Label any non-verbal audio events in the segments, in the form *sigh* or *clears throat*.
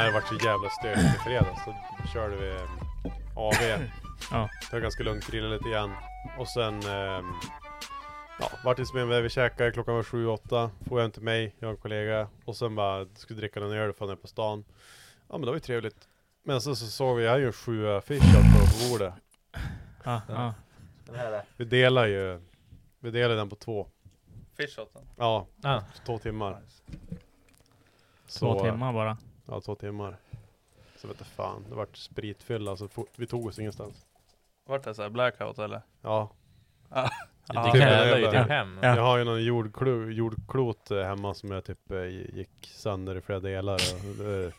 Nej, det vart så jävla stökigt i fredags. Så körde vi eh, AV. Ja. Det var ganska lugnt, grillade lite igen. Och sen... ehm, ja, vart i Smedberg, vi käkade, klockan var sju, åtta. Får jag hem till mig, jag och en kollega. Och sen bara, skulle dricka någon öl för ner på stan. Ja men det var ju trevligt. Men sen så såg vi, jag hade ju en sju affisch på bordet. Ja, ja. Vi delar ju, vi delar den på två. Fishoten? Ja, Ja. två timmar. Två Så, timmar bara. Ja, två timmar. Så vet jag fan, det vart spritfylla så fort, vi tog oss ingenstans. Vart det såhär blackout eller? Ja. Ja, Det kräver ju typ hem. Ja. Jag har ju någon jordklo, jordklot eh, hemma som jag typ eh, gick sönder i flera delar och eh,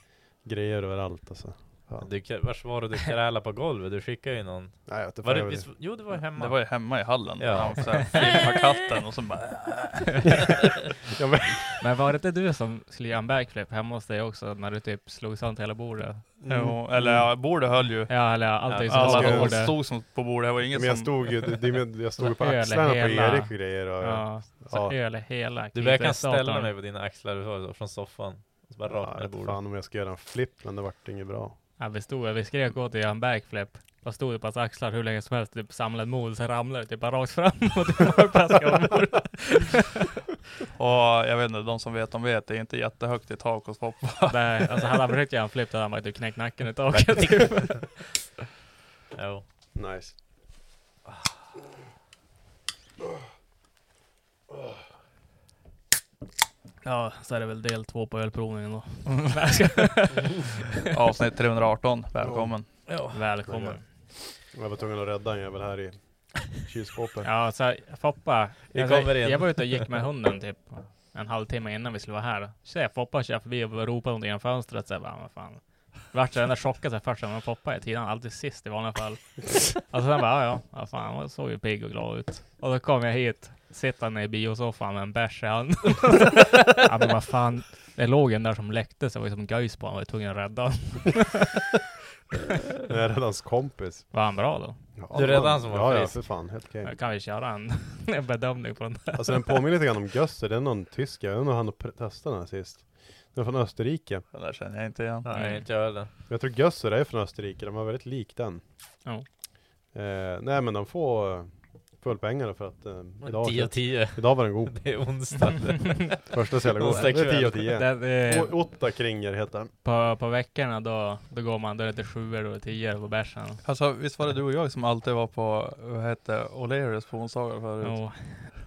grejer överallt alltså. Fan. Du, vars var det du krälade på golvet? Du skickade ju någon... Nej, jag Var det, visst, jo, det var hemma. Det var ju hemma i hallen. Ja. Ja. Han filmade *laughs* katten och så bara... *laughs* Ja, men, Men var det inte du som skulle göra en backflip hemma hos dig också när du typ slog sönder hela bordet? Jo, eller ja, bordet höll ju. Ja, eller allting Ja, som alltså, var jag på Alla bordet. stod som på bordet, det var inget men jag som... stod ju, det, det, jag stod på axlarna på Erik och grejer och Ja, så Ja. hela Du jag kan ställa mig på dina axlar från soffan. Och så bara Ja, rakt vet bordet. fan om jag ska göra en flip men det vart inget bra. Ja, vi stod vi skrek åt göra en backflip. Jag stod på hans axlar hur länge som helst, typ samlade mod, sen ramlade det typ bara rakt fram bordet. *laughs* Och jag vet inte, de som vet, de vet. Det är inte jättehögt i tak hos Foppa. *laughs* Nej, alltså hade han försökt göra en flip då hade han bara typ knäckt nacken i taket. typ. *laughs* Jo. Nice. Ja, så är det väl del två på ölprovningen då. *laughs* Avsnitt 318, välkommen. ja. Välkommen. Jag var tvungen att rädda en jävel här i kylskåpet. Ja, så här, Foppa. Vi alltså, kommer in. Jag var ute och gick med hunden typ en halvtimme innan vi skulle vara här. Så jag Foppa kör förbi och ropade någonting genom fönstret. Så jag bara, vad fan. Vart så den där chockad så här först, men Foppa är tiden alltid sist i vanliga fall. *laughs* alltså sen bara, ja ja, fan, såg ju pigg och glad ut. Och då kom jag hit, sittande i biosoffan med en bärs i handen. *laughs* ja men vad fan, det låg en där som läckte så jag var ju som göjs på honom, var ju tvungen att rädda honom. Jag är redan hans kompis. Var han bra då? Ja, Du räddade han som var Ja, ja, frisk. för fan. Helt okej. Kan vi köra en, *laughs* en bedömning på den där? Alltså den påminner lite grann om Göster, det är någon tysk, jag vet inte om han har pr- testat den här sist. Den är från Österrike. Det där känner jag inte igen. Nej, inte jag heller. Jag tror Göster är från Österrike, de var väldigt lik den. Ja. Eh, nej men de får full pengar för att eh, idag, 10 av 10. idag var den god. *laughs* Det är onsdag. *laughs* Första så jävla god. Onsdag Det är 10 av kväll. 10. Det, det, O- Otta Kringer heter den. på, på veckorna då, då går man, då är det inte sjuor, då är det tio på bärsen. Alltså visst var det du och jag som alltid var på, vad hette O'Learys på onsdagar förut? Jo.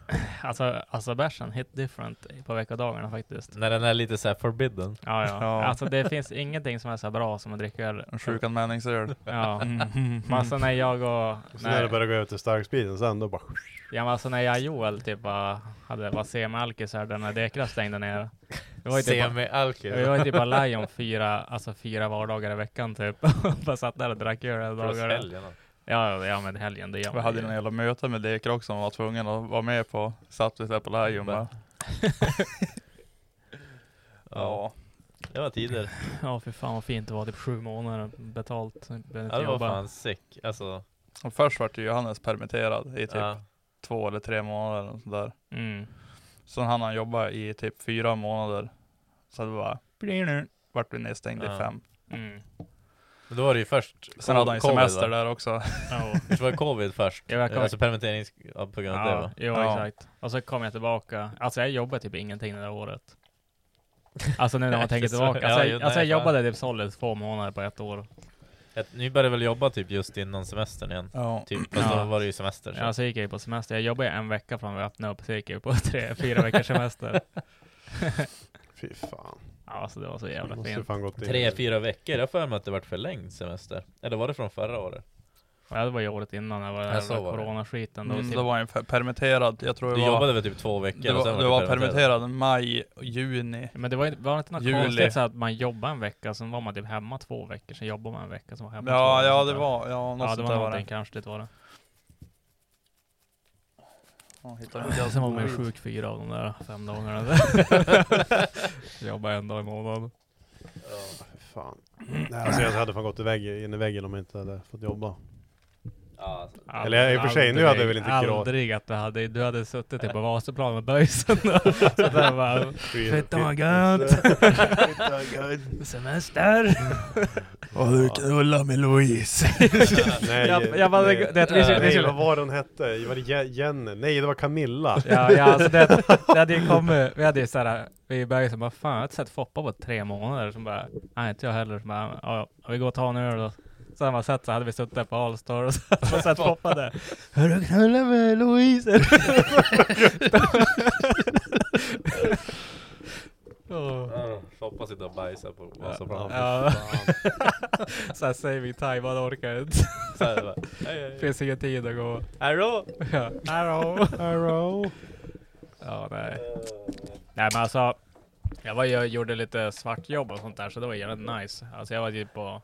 *clears throat* Alltså, alltså bärsen hit different på veckodagarna faktiskt. När den är lite så här forbidden. Ja, ja. Ja. Alltså det finns ingenting som är så bra som att dricka öl. En sjukanmälningsöl. Ja. Mm. Men alltså när jag och... Sen när det börjar gå över till starkspriten sen då bara ja, men alltså när jag och Joel typ var, hade, var semi-alkis här, där när Dekra stängde ner. Det var ju typ, Semi-alkis. vi var ju typ bara lion fyra, alltså fyra vardagar i veckan typ. *laughs* bara satt där och drack öl hela dagarna. Ja, ja men helgen det gör Vi hade ju. en jävla möte med Dekar också, som var tvungen att vara med på. Satt vi där på Lion bara. *laughs* Ja. Det var tider. Ja för fan vad fint det var, typ sju månader betalt. Inte Ja, det var jobba. fan sick. Alltså, Och först vart ju Johannes permitterad i typ ja. två eller tre månader och sådär. Mm. Sen hann han jobba i typ fyra månader. Så det var vart vi nedstängd i Ja. fem. Mm. Då var det ju först Sen hade han ju covid, semester va? där också. Ja. Visst var det covid först? Jag vet, alltså permitterings... Ja, på grund av det Ja, va? jo Ja. exakt. Och så kom jag tillbaka. Alltså jag jobbade typ ingenting det där året. Alltså nu när man *laughs* tänker tillbaka. ja, Alltså, jo, jag, alltså nej, jag fan. jobbade typ solid två månader på ett år. Ett, ni började väl jobba typ just innan semestern igen? Ja. Typ, fast Ja. då var det ju semester. Så. Ja, så gick jag ju på semester. Jag jobbade en vecka från vi öppnade upp, så gick jag på *laughs* tre, fyra veckors semester. *laughs* Fy fan. Ja, alltså det var så jävla fint. Tre, fyra veckor? Jag för mig att det vart förlängd semester. Eller var det från förra året? Ja, det var ju året innan, det var den det. coronaskiten. Då, Mm, typ, då var per- permitterad. Jag tror det Du var, jobbade väl typ två veckor? det och var, sen det du var permitterad maj, juni. men det var, ju- var det inte något Juli. konstigt så att man jobbade en vecka, sen var man typ hemma två veckor, sen jobbade man en vecka, sen var hemma två Ja, veckor, ja sånt det där. var, ja något Ja, det var där var någonting det. kanske det var det. Ja, hittade vi Sen var man ju skit. sjuk fyra av de där fem dagarna. *laughs* Jobbade en dag i månaden. Fy fan. Alltså jag hade fan gått i vägg, in i väggen om jag inte hade fått jobba. Ja, alltså. Eller i och för sig, nu hade jag väl inte aldrig, gråt. Aldrig att du hade, du hade suttit typ på Vasaplan med böjsen och *laughs* sådär bara Fett vad gött! *laughs* *laughs* Semester! Och du knullar med Louise. Nej, Jag- jag bara- nej, det- det- vi nej, vad var det hon hette? Var det Je- Jenny? Nej, det var Camilla. Ja, ja alltså det, det hade ju kommit, vi hade ju såhär, vi började som bara fan jag har inte sett Foppa på tre månader, som bara nej inte jag heller, som bara ja, ja, vi går och tar en öl då. Sen man sett så hade vi suttit på Allstar och *laughs* så hade man sett Foppa där. Har du knullat med Louise? *laughs* Ja, Foppa sitter och bajsar på Vasaplan. Ja. Såhär saving time, man orkar inte. *laughs* Finns ingen tid att gå. Hallå! Ja. Arrow. Arrow. Ja, nej. Nej men alltså, jag var ju gjorde lite svartjobb och sånt där, så det var jävligt nice. Alltså jag var typ på,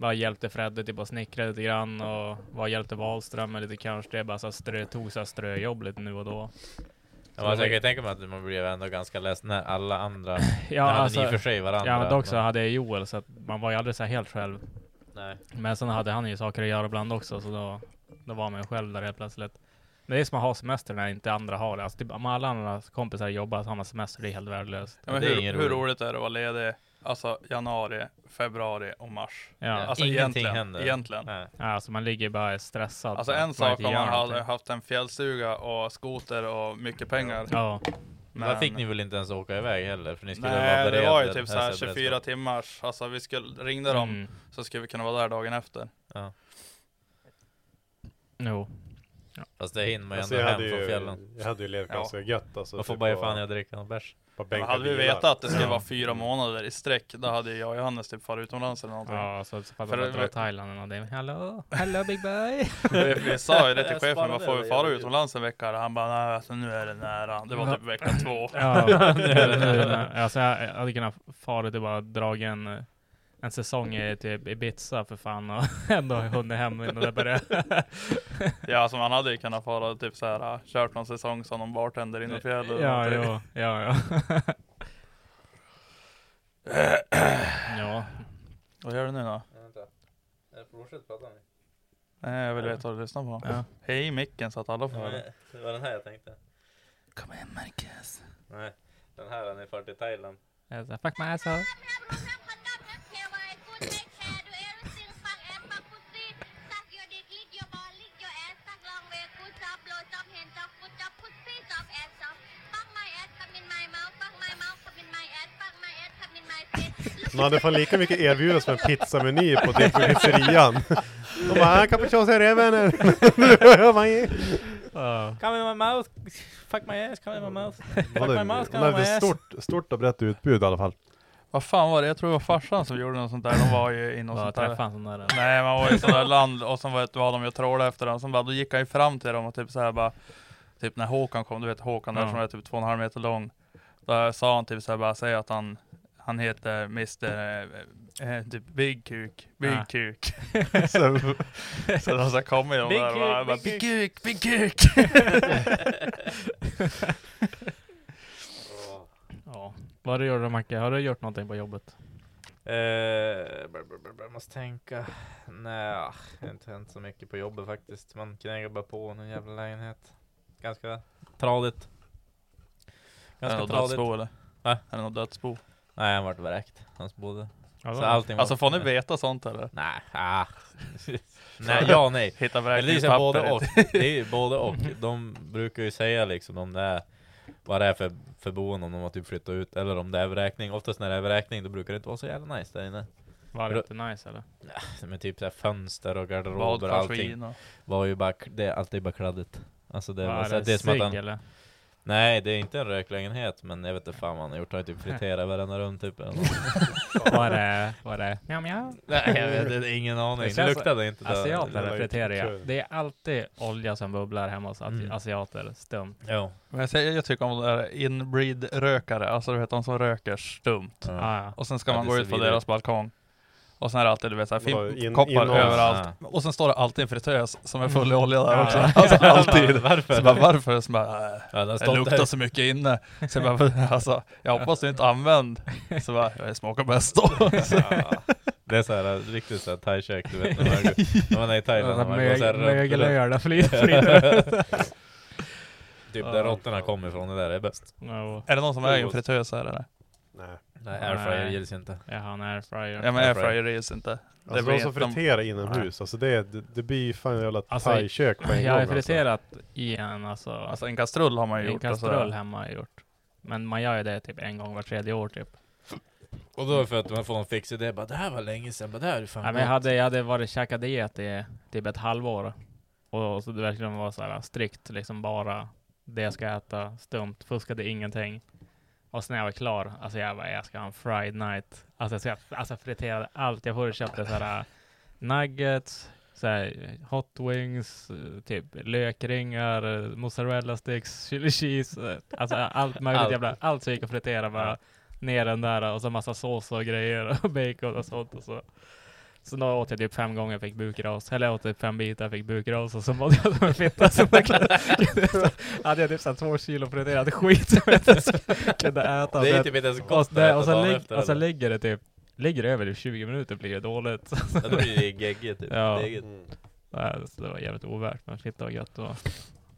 bara hjälpte Fredde typ att snickra lite grann och var hjälpte Wahlström med lite kanske det bara så strö, tog så ströjobb lite nu och då. Ja, men alltså, jag kan ju tänka mig att man blev ändå ganska ledsen när alla andra, *laughs* Ja, när hade alltså, ni för sig varandra. ja men dock så hade jag Joel så att man var ju aldrig så här helt själv. Nej. Men sen hade han ju saker att göra ibland också, så då, då var man ju själv där helt plötsligt. Men det är som att ha semester när inte andra har det. Alltså typ, om alla andra kompisar jobbar så har man semester, det är helt värdelöst. Ja, men hur, hur roligt. roligt är det att vara ledig? Alltså januari, februari och mars. Ja. Alltså Ingenting egentligen, händer. egentligen. Nej. Ja, alltså man ligger bara stressad. Alltså så en sak om man hade haft en fjällstuga och skoter och mycket pengar. Ja, Men där fick ni väl inte ens åka iväg heller? För ni skulle vara Nej, det beredda. var ju typ såhär hälsa 24 beredskap. timmars. Alltså vi skulle, ringde dem mm. så skulle vi kunna vara där dagen efter. Ja. Jo. Fast det hinner man ju Alltså, ändå hem hade från ju, fjällen. jag hade ju levt Ja. ganska gött alltså. Man får typ bara ge på- fan i att dricka någon bärs. På Men bänka hade vi vetat att det skulle Ja. vara fyra månader i sträck, då hade jag och Johannes typ farit utomlands eller någonting. Ja, så för det- det var Thailand eller någonting. Hello, hello big boy. *laughs* Vi, vi sa ju det till chefen, vad får vi det fara utomlands en vecka? Han bara, nej alltså nu är det nära. Det var typ vecka två. Ja, *laughs* nu, nu, nu, alltså jag hade kunnat fara till bara dragit en, en säsong i typ Ibiza för fan och *laughs* ändå hunnit hem innan det började. *laughs* Ja, alltså man hade ju kunnat fara typ så här, äh, kört någon säsong som någon bartender inom fjällen. eller ja, jo, ja, ja. *clears throat* ja. Vad gör du nu då? Fortsätt prata nu. Nej, jag vill veta vad du lyssnar på. Ja. Hej micken så att alla får höra. Det var den här jag tänkte. Kom igen Marcus. Nej, den här har ni fört till Thailand. Jag sa, fuck my asshole. Man hade fan lika mycket erbjudande som en pizzameny på typ pizzerian. De bara, capricciosa reven. *laughs* Ja. Come in my mouth, fuck my ass, come in my mouth. Man Fuck my mouth, man come in my ett ass. stort, stort och brett utbud i alla fall. Vad fan var det? Jag tror det var farsan som gjorde något sånt där. De var ju i något sånt där. sån där. Nej man var i sån där land och sen var, det- var de och trålade efter dem. Sen bara, då gick han ju fram till dem och typ så här bara Typ när Håkan kom, du vet Håkan där Ja. som är typ två och en halv meter lång. Då sa han typ så här bara, säg att han han heter Mr. Eh, eh, typ Big Kuk, Big Ah. Kuk. *laughs* så, så de så kommer de Big där och kuk, bara, bara, big Big Kuk, Big Kuk. *laughs* Ja. Vad har du gjort då Macke? Har du gjort någonting på jobbet? Br- måste tänka. Nej, det har inte hänt så mycket på jobbet faktiskt. Man knegar bara på någon jävla lägenhet. Ganska tradigt. Är det Ganska något tradigt. dödsbo eller? Va? Är det något dödsbo? Nej, han vart vräkt. Hans bodde. Alltså, Så allting var- Alltså får ni veta sånt eller? Nej, ah. *laughs* nej, *laughs* ja nej. Hitta här både vräkningspapper. och. Det är ju både och. De brukar ju säga liksom om det är vad det är för, för boende, om de har typ flyttat ut eller om det är vräkning. Oftast när det är vräkning då brukar det inte vara så jävla nice där inne. var det inte nice eller? Med typ så här fönster och garderober och allting. Och... Var ju bara, det, allt är bara kladdigt. Alltså det, var, Var så här- det det är som att han, eller? Nej det är inte en röklägenhet men jag vet inte fan vad han har gjort. Han har typ friterat varenda rum typ eller något. *laughs* Var det, var det mjau mjau? Nej jag vet inte, ingen aning. Det luktade inte där. Asiater det var ju friterar jag. kul. Det är alltid olja som bubblar hemma hos Mm. asiater, stumt. Jo. Men jag, säger, jag tycker om det där inbreed-rökare, alltså du vet de som röker stumt. Ja. Ah, ja. Och sen ska Ja, man gå ut på vidare deras balkong. Och sen är det alltid du vet in- fimpkoppar inom- överallt. Ja. Och sen står det alltid en fritös som är full i olja där Ja, också. *laughs* ja. Alltså alltid. Varför? Så bara varför? Så bara, äh, Ja, det luktar så mycket inne. Så jag bara, *laughs* alltså, jag hoppas du inte använd. Så bara, jag smakar bäst då. Ja. *laughs* Det är såhär riktigt såhär thai-kök du vet när man, när man är i Thailand. så här Mögelöar, flyter. Typ där råttorna kommer ifrån, det där är bäst. No. Är det någon som äger en fritös här eller? Nej. Nej, airfryer Nej. gills inte. Jag har en airfryer. Ja men Airfryer. airfryer gills inte. Det Alltså de som de. friterar inomhus, alltså det, det, det blir ju fan en jävla Alltså, thai-kök på en Jag har gång friterat i en, alltså, Alltså en kastrull har man ju en gjort. Alltså. kastrull hemma har jag gjort. Men man gör ju det typ en gång var tredje år typ. Och då för att man får en fix idé, bara det här var länge sedan, bara det här är fan Ja, men jag, gott." hade, jag hade varit käkat diet i typ ett halvår. Och så det verkligen var så här strikt, liksom bara det jag ska äta, stumt, fuskade ingenting. Och sen när jag var klar, alltså jag bara, jag ska ha en fried night. Alltså jag ska, alltså friterade allt. Jag förut köpte så här nuggets, så här, hot wings, eh, typ lökringar, eh, mozzarella sticks, chili cheese, alltså allt möjligt Allt. jävla, allt så gick att fritera bara. Ner den där och så massa sås och grejer och *laughs* bacon och sånt och så. Så då åt jag typ fem gånger och fick bukras. Eller jag åt typ fem bitar och fick bukras och så mådde jag som en fitta. Så jag kunde- hade jag typ såhär två kilo friterad skit som jag inte kunde äta. Det är Så typ inte ens gott så, där, och, att så, äta dagen efter, och så ligger det typ, ligger det över typ 20 minuter blir det dåligt. Ja, då blir det geggigt typ. Ja. Mm. Nej, så det var jävligt ovärt, men fitta var gött. Och,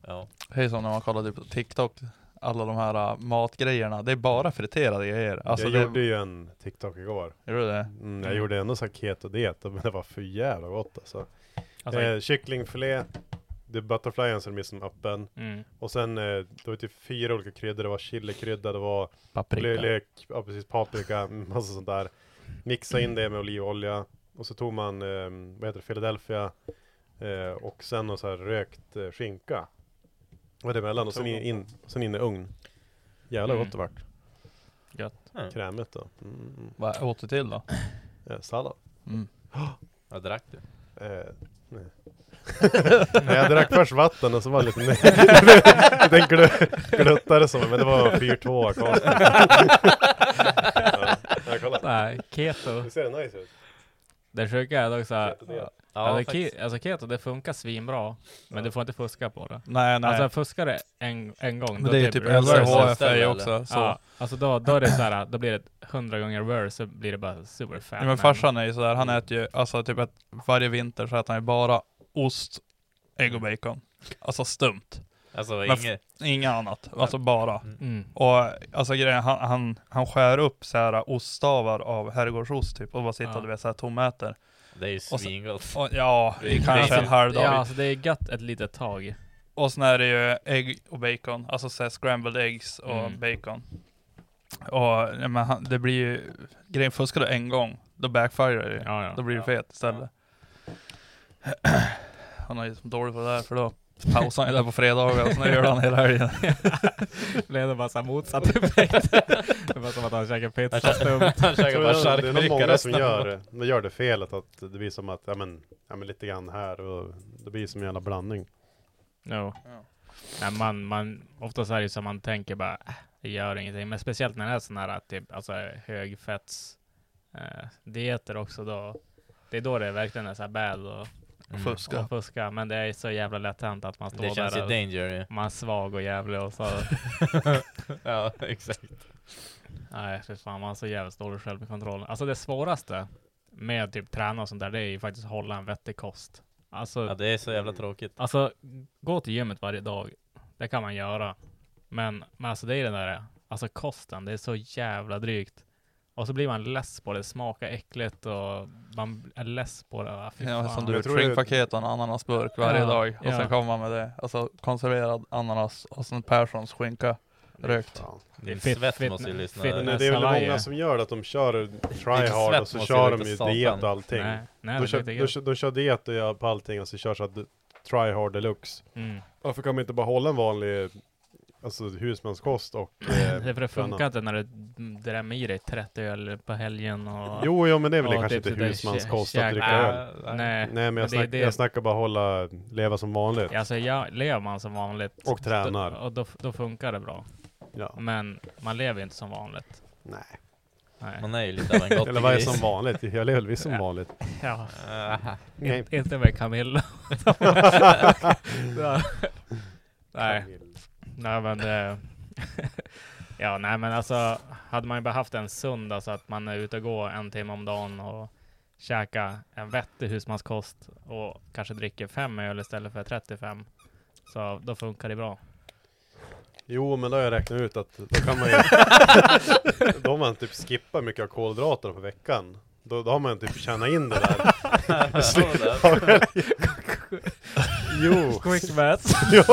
Ja. Är som när man kollar typ på TikTok. Alla de här uh, matgrejerna. Det är bara friterade grejer. Alltså jag det, gjorde ju en TikTok igår. Gjorde du det? Mm, jag gjorde ändå så här keto-diet, men det var för jävla gott alltså. alltså, eh, kycklingfilé, det är butterflyen som är öppen. mm, Och sen, eh, det var typ fyra olika kryddor, det var chilikrydda, det var Paprika. lök, ja precis, paprika, *laughs* massa sånt där. Mixa in det med olivolja. Och så tog man, eh, vad heter det, Philadelphia. Eh, och sen någon så här rökt eh, skinka. Och det emellan, och sen in, in, sen in i ugn. Jävlar Mm. gott det vart. gött. Krämigt då. Mm, mm. Vad åt du till då? *clears throat* Eh, sallad. Mm. *gasps* Vad drack du? Eh, nej. *laughs* nej, jag drack först vatten och så var det lite liten *laughs* glu- gluttare som, men det var 4-2 kvar. *laughs* ja, kolla. Nej, keto. Det ser nice ut. Det sjuka är dock såhär. Ja, alltså, ke, alltså keto det funkar svinbra, men Ja. du får inte fuska på det. Nej nej. Alltså fuskar det en, en gång, men då det är ju typ LCHF LCHFA eller? också. Så. Ja, alltså då, då är det såhär, då blir det hundra gånger worse, så blir det bara super fat. Ja, men farsan är ju sådär, han äter ju, alltså typ ett, varje vinter så äter han ju bara ost, ägg och bacon. Alltså stumt. Alltså inget... Inget annat. Alltså bara. Mm. Och alltså grejen, han, han, han skär upp så här oststavar av herrgårdsost typ och bara sitter Ja. du vet såhär tomäter. Det är ju så- svingott. Och, ja, Det är kanske en halv dag. Ja, alltså det är gött ett litet tag. Och sen är det ju ägg och bacon, alltså så scrambled eggs och Mm. bacon. Och ja, men det blir ju, grejen fuskar du en gång, då backfirar det. Ja, ja. Då blir du fet istället. *clears throat* Han är ju som dålig på det där för då pausar han ju där på fredagar och sen gör han hela helgen. *laughs* Blev det bara så här motsatt effekt. det var som att han käkade pizza stumt. Han tror bara det är- det är nog många som gör det. De gör det felet att det blir som att, ja men, ja men lite grann här och det blir som en jävla blandning. No. Ja. Nej, man, man, oftast är det så man tänker bara, äh, det gör ingenting. Men speciellt när det är sån här typ, alltså högfetts eh, dieter också då. Det är då det verkligen är så här bad och, Mm. Fuska. och fuska. Men det är så jävla lätt hänt att man står Det känns där och danger ju. man är svag och jävlig och så. *laughs* ja, exakt. Nej, för fan man har så jävligt dålig självkontroll. Alltså det svåraste med typ träna och sånt där, det är ju faktiskt att hålla en vettig kost. Alltså, Ja, det är så jävla tråkigt. alltså gå till gymmet varje dag. Det kan man göra. Men, men alltså det är den där, alltså kosten, det är så jävla drygt. Och så blir man less på det, det smakar äckligt och man är less på det. Ah, fy Ja, som du, det- skinkpaket och en ananasburk varje Ja, dag. Och ja. sen kommer man med det. Alltså konserverad ananas och sen Perssons skinka. Rökt. Din Fit- svett fit- måste ju lyssna. det är väl många som gör det, att de kör try Lite hard svett och så kör de ju diet och allting. Nej, nej de, det kör, är de, kör, de kör diet på allting och så kör så att try hard deluxe. mm. Varför kan man inte bara hålla en vanlig alltså, husmanskost och *laughs* Det är eh, för det funkar inte när du drämmer i dig 30 öl på helgen och... Jo, jo, men det är väl kanske typ inte husmanskost att dricka öl. Äh, Nej, Nej, men jag, det är snack, det. jag snackar bara hålla, leva som vanligt. Alltså jag, lever man som vanligt Och tränar. Då, och då, då funkar det bra. Ja. Men man lever ju inte som vanligt. Nej. Nej. Man är ju lite av en *laughs* Eller vad är som vanligt? Jag lever visst som vanligt. *laughs* Ja, Nej. inte, med Camilla. Nej, nej men det... *laughs* ja, nej men alltså hade man ju bara haft en sund, alltså att man är ute och går en timme om dagen och käka en vettig husmanskost och kanske dricker fem öl istället för 35. Så då funkar det bra. Jo, men då har jag räknat ut att då kan man ju... *laughs* då har man typ skippat mycket av kolhydraterna på veckan. Då, då har man typ tjänat in det där. *laughs* jo. *laughs* Quick maths. *laughs* ja,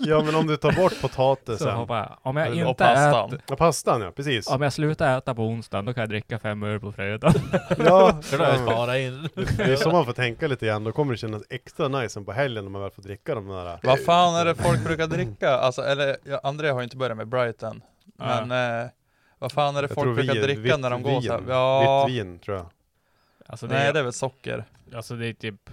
ja, men om du tar bort potatisen. jag. Om jag Och inte pastan. äter, Ja, pastan ja, precis. om jag slutar äta på onsdagen, då kan jag dricka fem öl på fredag. *laughs* Ja, har jag sparat in. det är så man får tänka lite grann. Då kommer det kännas extra nice än på helgen när man väl får dricka de där. Vad fan är det folk brukar dricka? Alltså, eller ja, André har ju inte börjat med Brighton. Ja. Men eh, vad fan är det Jag folk brukar vin- dricka vitt när de går så här? vin. Ja, Vitt vin tror jag. Alltså det, nej är, det är väl socker. alltså det är typ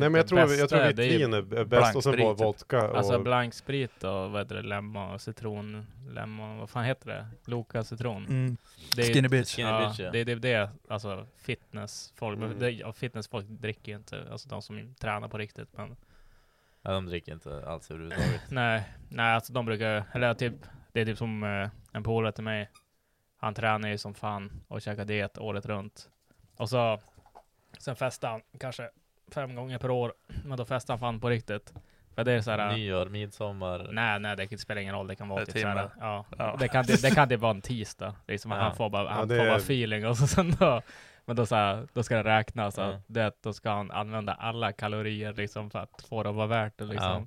Nej men jag Det tror, jag tror bästa, vitt det är är är bäst och sen typ. vodka och... Alltså blanksprit och vad heter det, lemon, citron, lemon, vad fan heter det? Loka citron. Mm. Det är, Skinny bitch. Skinny ja, bitch, ja. det är det, det, alltså fitnessfolk, Mm. det, ja, fitnessfolk dricker ju inte, alltså de som tränar på riktigt men Ja, de dricker inte alls överhuvudtaget. *laughs* nej, nej alltså de brukar, eller typ, det är typ som eh, en polare till mig, han tränar ju som fan och käkar diet året runt. Och så, sen festar han kanske fem gånger per år, men då festar han fan på riktigt. För det är så här, Nyår, midsommar. Nej, nej, det spelar ingen roll. Det kan vara Det typ såhär, timme. ja. Ja. Det kan det, det kan typ vara en tisdag. Liksom Ja. han får bara, han det får är- bara feeling och så sen då, men då så här, då ska det räknas. Så Ja. att det, då ska han använda alla kalorier liksom för att få det att vara värt det liksom.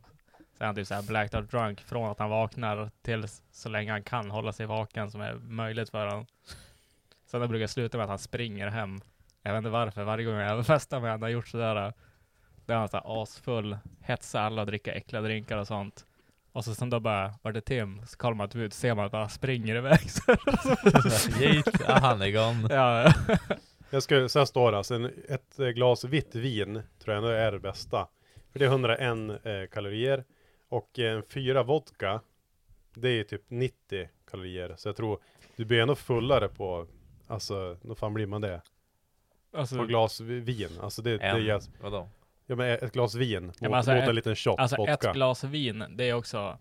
Så är han typ såhär blacked out drunk från att han vaknar till så länge han kan hålla sig vaken som är möjligt för honom. Sen då brukar jag sluta med att han springer hem. Jag vet inte varför, varje gång jag festar med honom har gjort sådär. Då är han såhär asfull, hetsar alla och dricker äckliga drinkar och sånt. Och så sen då bara, var det Tim? Så kollar man ut, ser man att han springer iväg. Så, Yeet, ja, han är gone. ja, *laughs* ja. Jag ska, så här står det alltså, en, ett eh, glas vitt vin tror jag ändå är det bästa. För det är 101 eh, kalorier. Och eh, en fyra vodka, det är typ 90 kalorier. Så jag tror, du blir ändå fullare på, alltså, vad fan blir man det? Alltså, På glas vi- vin. Alltså det, det är, En, jäs- vadå? ja men ett glas vin mot, alltså mot ett- en liten shot alltså vodka. ett glas vin, det är också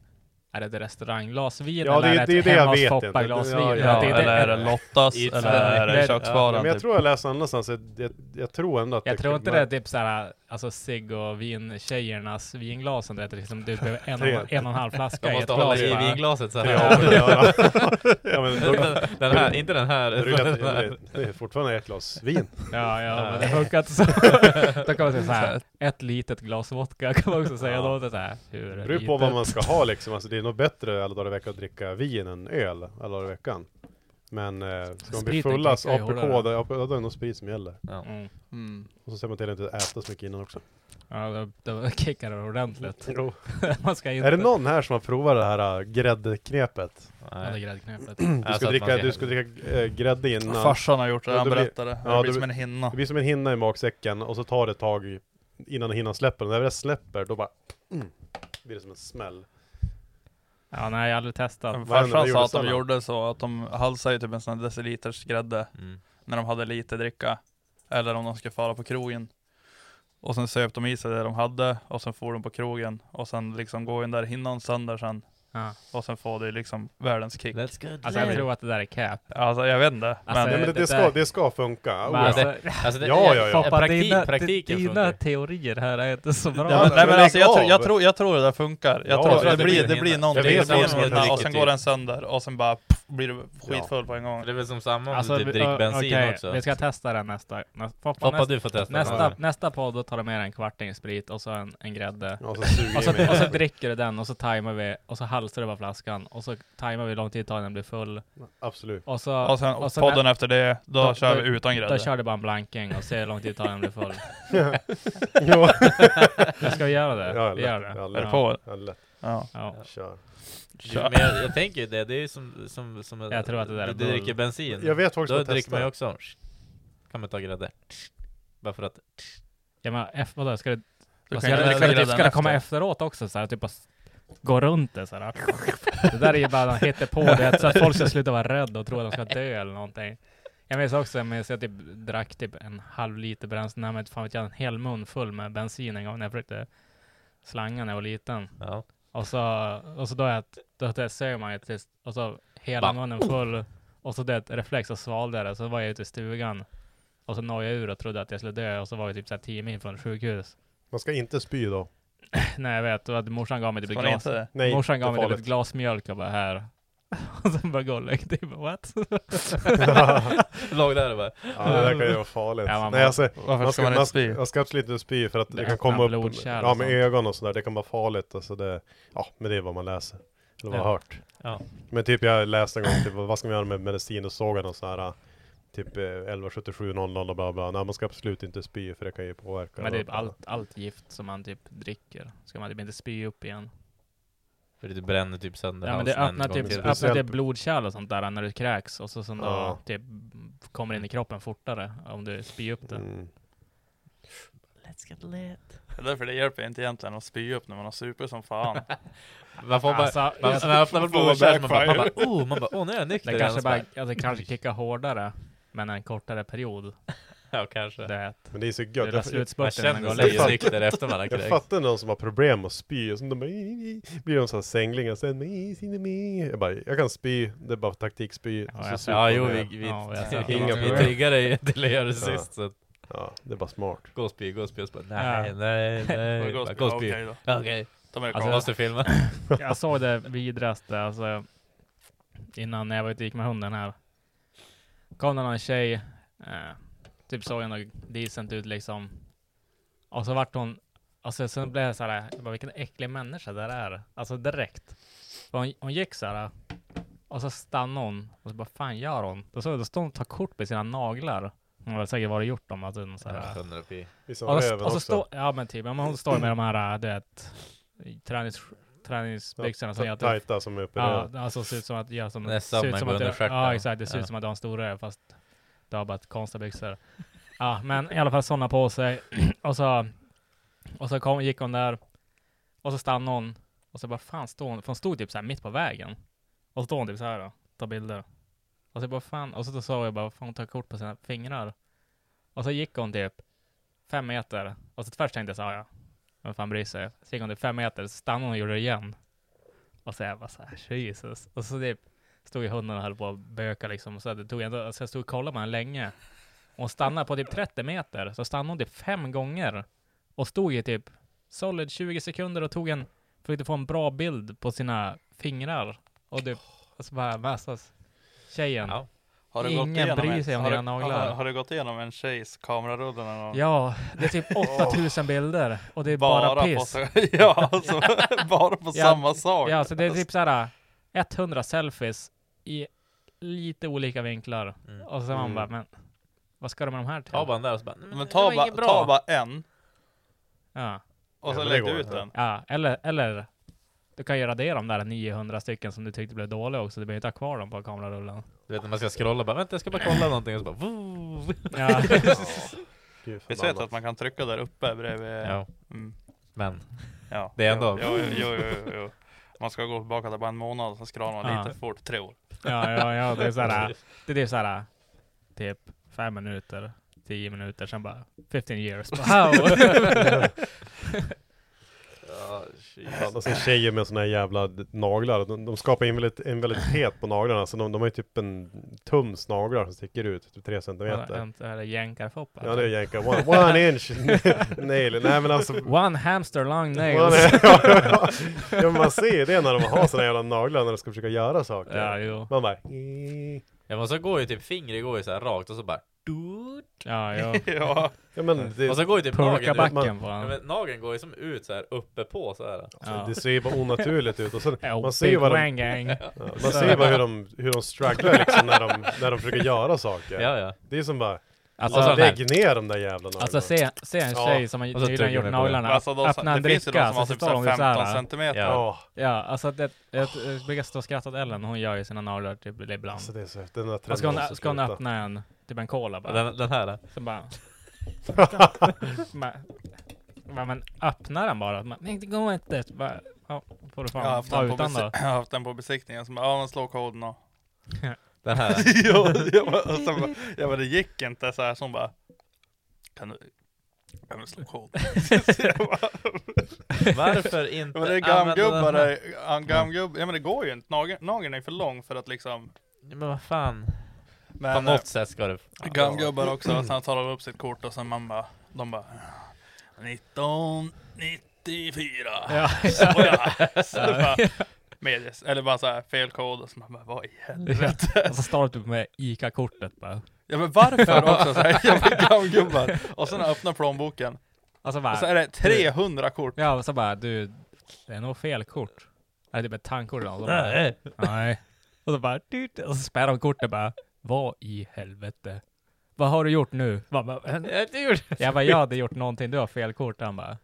är det ett restaurangglas vin Ja, det- eller är det är ett det jag hemma hos Foppa inte. glas Ja, vin? ja, Ja, det, det, eller är det Lottas, eller är det- det Ja, köksbaren? men jag typ. tror jag läste någonstans, jag, jag, jag tror ändå att Jag det tror inte det är typ såhär, alltså cigg och vintjejernas vinglasen, det är liksom du behöver en, en och en halv flaska i ett måste hålla glas i bara. vinglaset så Ja, här. ja, *laughs* ja, men då, Den, den här, inte den här. är, den här. det är fortfarande ett glas vin. Ja, ja, men det funkar inte så. *laughs* Då kan man säga såhär, ett litet glas vodka kan man också säga Ja. då. Det är så här, hur Det beror på vad man ska ha liksom. Alltså det är nog bättre alla dagar i veckan att dricka vin än öl alla dagar i veckan. Men eh, ska man bli ju APK, då då är det nog sprit som gäller. Ja. Mm. Mm. Och så ser man till att inte äta så mycket innan också. Ja, då, då *laughs* kickar det ordentligt. *laughs* Jo. *laughs* man ska inte... Är det någon här som har provat det här äh, gräddknepet? Ja, det är *clears throat* Nej. gräddknepet. Du Alltså ska dricka, du ska dricka äh, grädde innan. Farsan har gjort det, han det blir- berättade. ja, det det blir som en hinna. Det blir som en hinna i magsäcken och så tar det ett tag innan hinnan släpper. Och när det släpper då bara mm, blir det som en smäll. Ja, nej jag har aldrig testat. Farsan sa att de gjorde så att de halsade typ en sån här deciliters grädde Mm. när de hade lite dricka. Eller om de skulle fara på krogen. Och sen söp de i sig det de hade och sen får de på krogen och sen liksom gå in där hinnan sönder sen. Ja. Och sen får det liksom världens kick. Let's go Alltså jag tror att det där är cap. Alltså jag vet inte. Alltså, men Nej men det, det det, ska, det ska funka. Men Oh, alltså, Alltså det, Ja, ja, ja. Praktik, dina, praktiken dina funkar. teorier här är inte så bra. Ja, men, nej men alltså jag, tror, jag, tror, jag tror det där funkar. Jag Ja, tror det, det blir, blir det blir någonting, det blir hinna och sen går den sönder och sen bara pff, blir du skitfull på en gång. Det är väl som samma om Alltså, du typ dricker bensin okej, också. Vi ska testa den nästa. nä- Foppa, Foppa nästa, du får testa. nästa, Ja. nästa podd, då tar du med dig en kvarting sprit och så en, en grädde. Och så Och så, och så dricker du den och så tajmar vi och så halsar du bara flaskan och så tajmar vi hur lång tid det tar innan den blir full. Absolut. Och så, Och sen och podden efter det, då, då- kör då- vi utan då grädde. kör du bara en blanking och ser hur lång tid det tar innan den blir full. *laughs* *laughs* ja. Nu ska vi göra det. Ja, vi gör det. Ja, Är lätt. du på? Ja, lätt. Ja. Ja. Kör. Kör. Men jag, jag tänker ju det, det är ju som, som, som Jag tror att det där är du bull. dricker bensin. Jag vet faktiskt Då dricker man ju också Kan man ta grädde Bara för att Ja men F, vadå, ska det, Du vad kan ska, det, ska, det, ska det komma efter. efteråt också så här, typ s- gå runt det så här. Det där är ju bara hitta på det så att folk ska sluta vara rädda och tro att de ska dö eller någonting. Jag minns också, jag minns jag typ drack typ en halv liter bränsle, nej men fan vet jag, en hel mun full med bensin en gång när jag försökte slanga när jag var liten. Ja Och så, och så då, jag, då, då sög man ju tills, och så hela Va? munnen full. Och så det ett reflex och svalde det. Så var jag ute i stugan. Och så nojade jag ur och trodde att jag skulle dö. Och så var jag typ så här 10 mil från sjukhus. Man ska inte spy då. *laughs* Nej jag vet, och att morsan gav mig typ ett glas. det? Morsan det gav är mig typ ett glas mjölk och bara här. Och sen bara gå och lägg dig. Bara, What? *laughs* Låg där och bara Ja, det där kan ju vara farligt. Ja, man Nej, alltså, Varför man ska ska, man inte spy? man ska absolut inte spy för att det, Det kan komma upp och ja, med sånt. ögon och sådär. Det kan vara farligt. Alltså det, ja, men det är vad man läser. Eller vad jag har hört. Ja. Men typ jag läste en gång, typ, vad ska man göra med medicin? Och såg någon sån här Typ eh, 117700 och bla bla. Nej man ska absolut inte spy för det kan ju påverka. Men det är typ allt, allt gift som man typ dricker. Ska man typ inte spy upp igen. För det bränner typ sönder Ja men det halsen en öppnar gång typ, till. öppnar typ blodkärl och sånt där när du kräks och så som då Ja. typ kommer in i kroppen fortare om du spyr upp det. Mm. Let's get lit därför det hjälper inte egentligen att spy upp när man har supit som fan. *laughs* Man får bara Alltså, Man, man öppnar väl får man bara, man backfire. bara oh, man bara oh nu är jag nykter det igen." kanske Och så bara, alltså, kanske kickar hårdare men en kortare period. *laughs* Ja kanske Det Men det är så det gött. där Jag, jag, Man känner sig. nykter efter man har jag fattar någon som har problem att spy och så de bara blir de så här sänglingar sen jag bara, jag kan spy, det är bara taktik spy. Ja, så jag- Ja jo det. vi, vi, Ja, jag *laughs* vi, vi triggar dig till att göra det Ja. sist så Ja, det är bara smart. gå och spy, gå och spy och så bara nej, nej, nej, *laughs* Gå och spy. Okej då. Okej, Alltså, kvar. måste filma Jag såg det vidraste alltså innan jag var ute och gick med hunden här. Kom det någon tjej, eh, typ såg ändå decent ut liksom. Och så vart hon, alltså sen blev jag såhär, jag bara, vilken äcklig människa det där är. Alltså direkt. För hon, hon gick såhär, och så stannade hon, och så bara, fan gör hon? Då såg jag, då stod hon och tog kort med sina naglar. Hon har säkert varit gjort dem, alltså, så här, Hundra pi Vissa och, och så stå, ja men typ, ja, men hon står med de här, du vet, tränings, träningsbyxorna som gör att du Tajta som är Ja, opererade. det alltså ser ut som att, ja, som, ser ut som att. Ja exakt, det ser Ja. ut som att du har en stor röv fast du har bara ett konstiga byxor. Ja, men i alla fall sådana på sig. *clears throat* och så, och så kom, gick hon där och så stannade hon och så bara fan stod hon, för hon stod typ så här mitt på vägen. Och så stod hon typ så här då, tar bilder. Och så bara fan, och så sa jag bara fan hon tar kort på sina fingrar. Och så gick hon typ fem meter och så först tänkte jag så här, ja, vem fan bryr sig? Så gick hon typ fem meter, så stannade hon och gjorde det igen. Och så jag bara så här, Jesus. Och så typ stod ju hunden och höll på att böka liksom. Så det tog ändå, så jag stod och kollade på henne länge. Och hon stannade på typ 30 meter. Så stannade hon typ fem gånger. Och stod i typ solid 20 sekunder och tog en, försökte få en bra bild på sina fingrar. Och typ, och så bara, massas. Tjejen. Ja. Har du Ingen bryr sig om har du- dina naglar. Har, har du gått igenom en tjejs kamerarulle någon gång? Ja, det är typ *laughs* 8000 bilder. Och det är bara, på piss. så- *laughs* ja, alltså, *laughs* bara på Ja, samma sak. Ja, så det är typ såhär 100 selfies i lite olika vinklar. Mm. Och så man Mm. bara, men vad ska du med de här till? Ta bara den där och så bara, "Nej, men ta, bra." ta bara en Ja. och så lägg ut den. ja, eller, eller du kan ju radera de där 900 stycken som du tyckte blev dåliga också. Du behöver inte ha kvar dem på kamerarullen. Du vet när man ska scrolla bara, vänta jag ska bara kolla någonting och så bara, "Woo." *laughs* Ja. Gud, Visst vet att man kan trycka där uppe bredvid? Ja, Mm. men ja. det är ändå, Jo, jo, jo, jo, jo. Man ska gå tillbaka till bara en månad, så skralar man Ja. lite fort, tre år. Ja, ja, ja, det är såhär, *laughs* det är såhär, typ fem minuter, tio minuter, sen bara 15 years. Wow! *laughs* *laughs* Ja, shit. Ja, och sen tjejer med såna här jävla naglar, de, de skapar en väldigt, en väldigt het på naglarna, så de, de har ju typ en tums naglar som sticker ut, typ tre centimeter. En sån här jänkarfoppa. Ja det är jänka, one, one inch *laughs* nail, nej men alltså One hamster long man nails. är, *laughs* ja, *laughs* man ser det när de har såna jävla naglar när de ska försöka göra saker. Ja, jo. Man bara Ja men så går ju typ fingret går ju så här rakt och så bara Ja, jo. ja. Ja men det, Och så går ju typ nageln backen på Ja, honom. men nageln går ju som ut så här uppe på så här. Ja. det ser ju bara onaturligt ut och sen, Ja, man ser ju vad de, gang. ja, man ser ju bara hur de, hur de strugglar liksom när de, när de försöker göra saker. Ja ja. Det är som bara, Alltså, så lägg ner de där jävla naglarna. alltså se, se en Ja, tjej som har och så nyligen gjort på naglarna, Alltså, de, öppna en det finns ju de dricka som så har typ står de så här så 15 här. centimeter. Ja. Ja, Ja, alltså det, jag, jag brukar stå och skratta åt Ellen, hon gör ju sina naglar typ ibland. alltså det är så, den där trenden ska hon, ska hon sluta. öppna en, typ en cola bara. Den, den här. Så bara... *laughs* bara, bara men öppna den bara. Man, Nej det går inte. Bara, ja, får du Jag har fan haft ta den på, utan då. *laughs* jag har haft den på besiktningen, som bara, ja men slå koden och *laughs* Den här. ja, jag bara, och så bara, jag bara, det gick inte så här som bara Kan du, kan du slå koden? Varför inte men det är gamgubbar, här? det är- en gamgubb, ja men det går ju inte, nageln, nageln är för lång för att liksom Men vad fan. På Men något sätt ska det... gamgubbar också, sen *clears throat* tar de upp sitt kort och sen man bara, de bara 1994 Ja, Så ja, så bara, medis, eller bara så här fel kod och så man bara, vad i helvete? *laughs* Och så står det typ med ICA-kortet bara. Ja men varför också så här *laughs* jävla gamgubbar? Och sen öppna plånboken Och så och så bara, är det 300 kort. ja och så bara du, det är nog fel kort. Det är typ ett tankkort. Och så bara, Nej. Nej. Och så bara, och så spärrar de kortet bara, vad i helvete? Vad har du gjort nu? Man bara, "Men, Jag Jag bara, jag hade gjort någonting, du har fel kort. Han bara,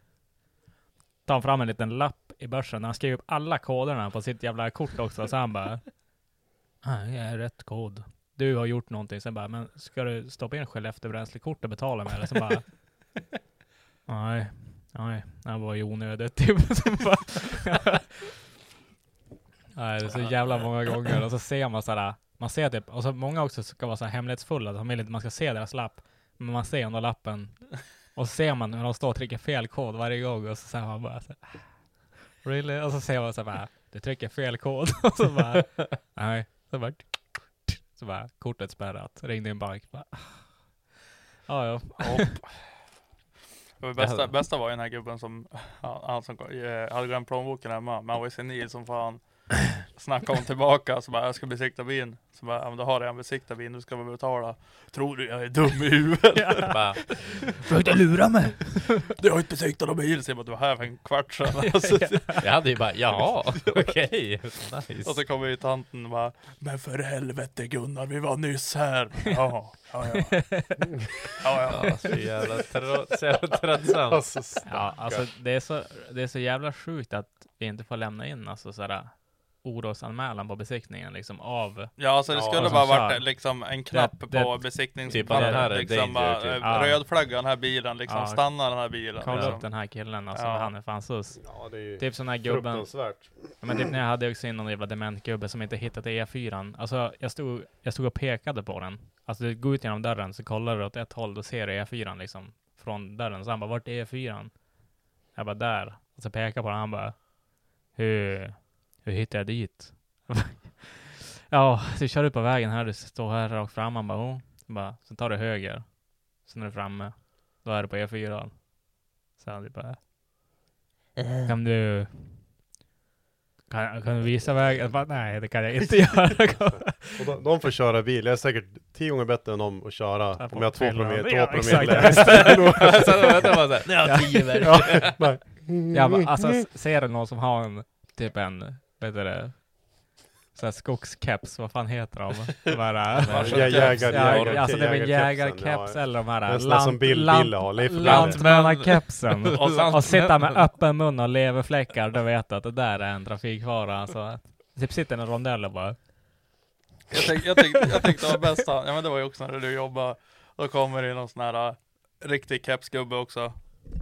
tar fram en liten lapp i börsen. Han skriver upp alla koderna på sitt jävla kort också. Så han bara, nej, det är rätt kod. Du har gjort någonting. Sen bara, men ska du stoppa in Skellefteåbränslekort och betala med? Eller så bara, *laughs* nej, nej, det var ju onödigt. *laughs* Typ. Bara, nej, det är så jävla många gånger. Och så ser man sådär, man ser typ, och så många också ska vara så här hemlighetsfulla. De vill inte man ska se deras lapp. Men man ser ändå lappen. Och så ser man när de står och trycker fel kod varje gång och så säger man bara så här, Really? Och så ser man så här du trycker fel kod. *laughs* Och så bara, nej. Så bara, så bara, kortet spärrat. Ringde en bank. Bara, ja, ja. *laughs* Bästa, bästa var ju den här gubben som, han, han som eh, hade glömt plånboken hemma, men han var ju senil som fan. Snackade om tillbaka, så bara jag ska besikta bilen. Så bara, ja men då har jag redan besiktat bilen, du ska väl betala. Tror du jag är dum i huvudet? *laughs* Bara, Försökte lura mig. Du har inte besiktat någon bil, så jag bara, du var här för en kvart sedan. *laughs* Alltså, jag hade ju bara, jaha, okej, nice. och så kommer ju tanten och bara, men för helvete Gunnar, vi var nyss här. Ja, ja, ja. ja, ja. Ja, så jävla så jävla tröttsamt. Alltså, Ja, alltså det är, så, det är så jävla sjukt att vi inte får lämna in alltså sådär orosanmälan på besiktningen liksom av Ja, alltså det Ja, skulle som bara kör. varit liksom en knapp Det- på Typ besiktningspappret. liksom bara, typ. Ja. röd flagga den här bilen, liksom Ja. stanna den här bilen. kolla liksom. upp den här killen alltså, Ja. han är fan sus. ja det är ju Typ sån här gubben. Ja, men typ när jag hade också in någon jävla dement gubbe som inte hittat E4. Alltså jag stod, jag stod och pekade på den. Alltså du går ut genom dörren så kollar du åt ett håll, då ser du E4 liksom. Från dörren. Så han bara, vart är E4? Jag bara, där. Och så pekade jag på den, han bara, hur, hur hittar jag dit? *laughs* ja, du kör ut på vägen här, du står här rakt fram. Han bara, oh. Så bara, så tar du höger. Sen är du framme. Då är du på E4. Så han typ bara, kan du kan, kan du visa vägen? Bara, nej, det kan jag *laughs* inte göra. Och de, de får köra bil, jag är säkert tio gånger bättre än dem att köra Ja, om jag har två promille, Ja, två promille. *laughs* Så då vet jag har jag tio verk. Ja, bara, ja, alltså, ser du någon som har en, typ en, vet du det, såhär skogskeps, vad fan heter de? *laughs* De här, Ja, äh, jä- jägar, ja, jägar, alltså det är väl jägarkeps ja. eller de här En sån där som Bill- lant- Bill har, Leif lant- Lantmännen. lantmannakepsen. *laughs* Och Och sitta med öppen mun och leverfläckar, då vet du att det där är en trafikfara. Alltså, typ sitter en rondell och bara, Jag, tyck, jag, tyck, jag det var bästa, ja men det var ju också när du jobbade, då kommer det någon sån här uh, riktig kepsgubbe också.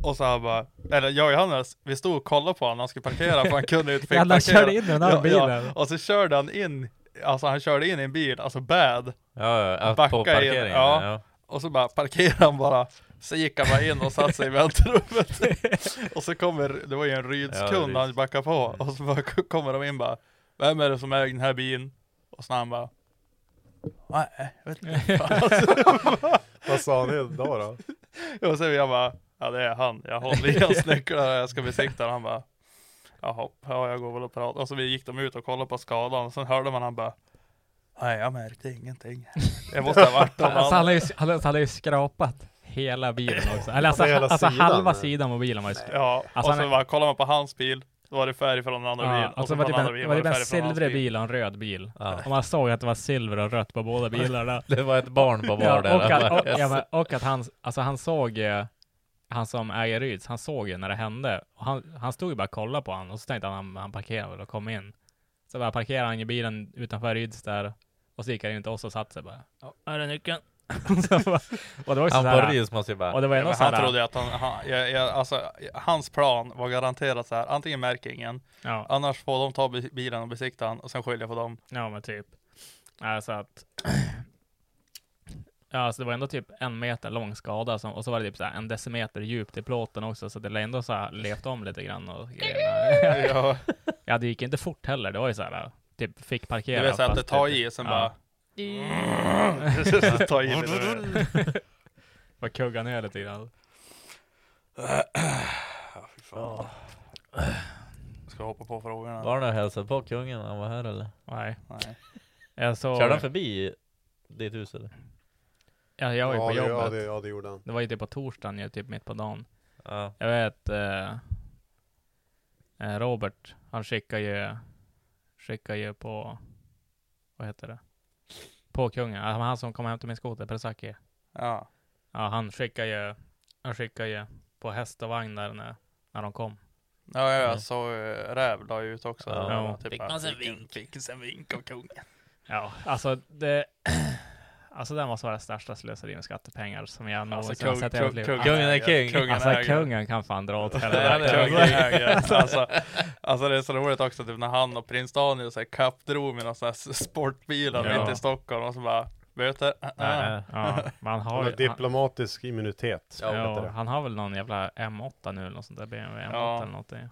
Och så han bara, eller jag och Johannes, vi stod och kollade på honom när han skulle parkera för han *laughs* kunde inte fick Jävlar, parkera. körde in den här Ja, bilen. Ja, och så körde han in, alltså han körde in i en bil, alltså bad. Ja, ja, ja Backa på in, parkeringen. ja. Ja. Och så bara parkerade han bara. Så gick han bara in och satte sig i väntrummet. *laughs* och så kommer, det var ju en Ja, Rydskund han Ryds. backade på. Och så bara kommer de in bara. Vem är det som äger den här bilen? Och så han bara. Nej, jag vet inte. Fan. *laughs* Vad sa ni då då? och så jag bara. Ja det är han. Jag håller i hans nycklar jag ska besikta den. Han bara. Jaha, ja jag går väl och pratar. Och så vi gick de ut och kollade på skadan. Och sen hörde man han bara. Nej jag märkte ingenting. Det måste ha varit någon *laughs* Alltså, han, har ju, han, han har ju skrapat hela bilen också. Eller alltså, Hela alltså sidan, halva eller? sidan på bilen var ju skrapat. Ja, Alltså, och så han bara kollar man på hans bil, då var det färg från en annan bil. Ja, och alltså så det var den andra en, det bilen var en silvrig bil och en röd bil. Ja. Och man såg att det var silver och rött på båda *laughs* bilarna. Det var ett barn på Ja, var där. och, att, *laughs* och, ja, men, och att han, alltså han såg han som äger Ryds, han såg ju när det hände. Och han, han stod ju bara och kollade på honom och så tänkte han han, han parkerade väl och kom in. Så bara parkerade han ju bilen utanför Ryds där och så gick han in till oss och satte sig bara. Ja, här är nyckeln. *laughs* Bara- och det var också Han på Ryds måste ju bara... och det var Ja, men så han här, trodde att han, han jag, jag, alltså, hans plan var garanterat så här, antingen märker ingen, ja, annars får de ta bi- bilen och besikta han och sen skylla på dem. ja men typ. Alltså att Ja, alltså det var ändå typ en meter lång skada som, och så var det typ så här en decimeter djupt i plåten också, så det lär ändå så här levt om lite grann och grejerna. *laughs* ja, Ja, det gick inte fort heller. Det var ju så här, typ fick det parkera. vill säga att det tar typ- i, sen ja. bara *laughs* *laughs* ta i lite. Bara kugga ner lite grann. Ska hoppa på frågorna? Var och hälsade på kungen när han var här eller? Nej. Nej. Jag såg... Körde han förbi ditt hus eller? Ja, jag var ju ja, på det, jobbet. ja, det, ja, det gjorde han. Det var ju typ på torsdagen, ju, typ mitt på dagen. Ja. Jag vet, eh, eh, Robert, han skickar ju, skickar ju på, vad heter det? På kungen, alltså han som kom hem till min skoter, Persaki. Ja. Ja, han skickar ju, han skickar ju på häst och vagn där när, när de kom. Ja, ja, Mm. så uh, Räv la ju ut också. Ja. Ja. Typ, Fick man sig en fick en- vink? Fick sig en vink av kungen. Ja, alltså det, *clears throat* alltså det måste vara det största slöseri med skattepengar som jag någonsin Alltså, har kung, sett i hela mitt liv. kungen är king. Kungen Alltså äger. kungen kan fan dra åt *laughs* Ja, helvete. kungen äger. *laughs* Alltså, alltså det är så roligt också typ när han och prins Daniel så här kappdrog med några sådana här sportbilar Ja. mitt i Stockholm och så bara böter. Nej. Ja, man har ju, diplomatisk immunitet. han, heter ja, det. han har väl någon jävla M8 nu eller något sånt där, BMW M8 Ja. eller någonting.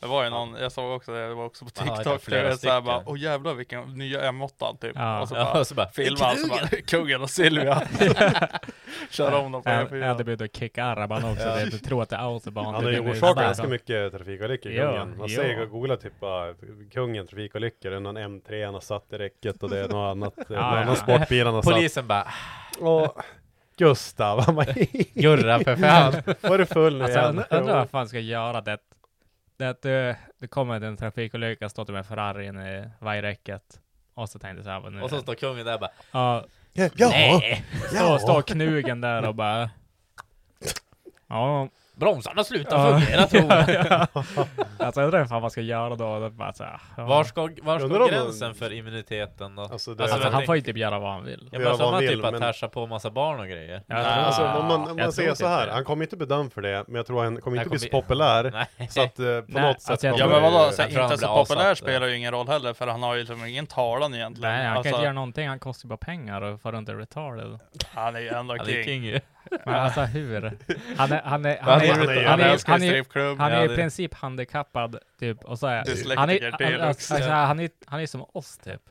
Det var ju någon, jag såg också det, det var också på Ja, det TikTok, flera det är såhär bara, åh jävlar vilken nya M8 typ. Ja. Och så Ja, bara och så bara... filmar han så bara, kungen och Silvia. *laughs* Kör om dem på Jag E4. hade blivit kicka araban också, Ja. det, tror att det är autobahn. Han har Det ju blir orsakat ganska mycket trafikolyckor, Ja, kungen. Man ja. ser, googla typ bara kungen trafikolyckor, det är någon M3 han har satt i räcket och det är något annat, *laughs* någon ja. annan sportbil han har satt. Polisen bara... Och Gustav, han bara Gurra för fan! *laughs* var du full nu Alltså jag igen? undrar undrar vad fan ska göra det. Det att det, det kommer en trafikolycka, står du med Ferrari inne i vajräcket. Och så tänkte jag såhär, nu Och så står kungen där bara... ja, Ja, ja, Nej! står, står knugen där och bara *laughs* Ja, Bromsarna slutar ja, fungera *laughs* tror jag. ja, ja. Alltså jag undrar vad man ska göra då. Bara så här, ja. Var ska, var ska gränsen för immuniteten då? Alltså, det, Alltså, han får ju typ göra vad han vill. Ja, göra men som han typ att tärsa på massa barn och grejer. Jag Nej, alltså, om man, om jag man säger så här, typ han kommer inte bli dömd för det, men jag tror han kommer inte bli så populär. *laughs* Så att eh, på Nej, något sätt alltså, jag kommer Ja men vadå, jag inte så populär avsatt. spelar ju ingen roll heller för han har ju liksom ingen talan egentligen. Nej, han kan alltså, inte göra någonting. Han kostar ju bara pengar och far runt och retarded. han är ju ändå king. Men alltså hur? Han är, han är, *laughs* Han han är- är, han är- han Han är, älskar han är, strippklubb. han är Ja, i princip handikappad, typ, och så är, han är, han, alltså, alltså, han, är, han är som oss, typ.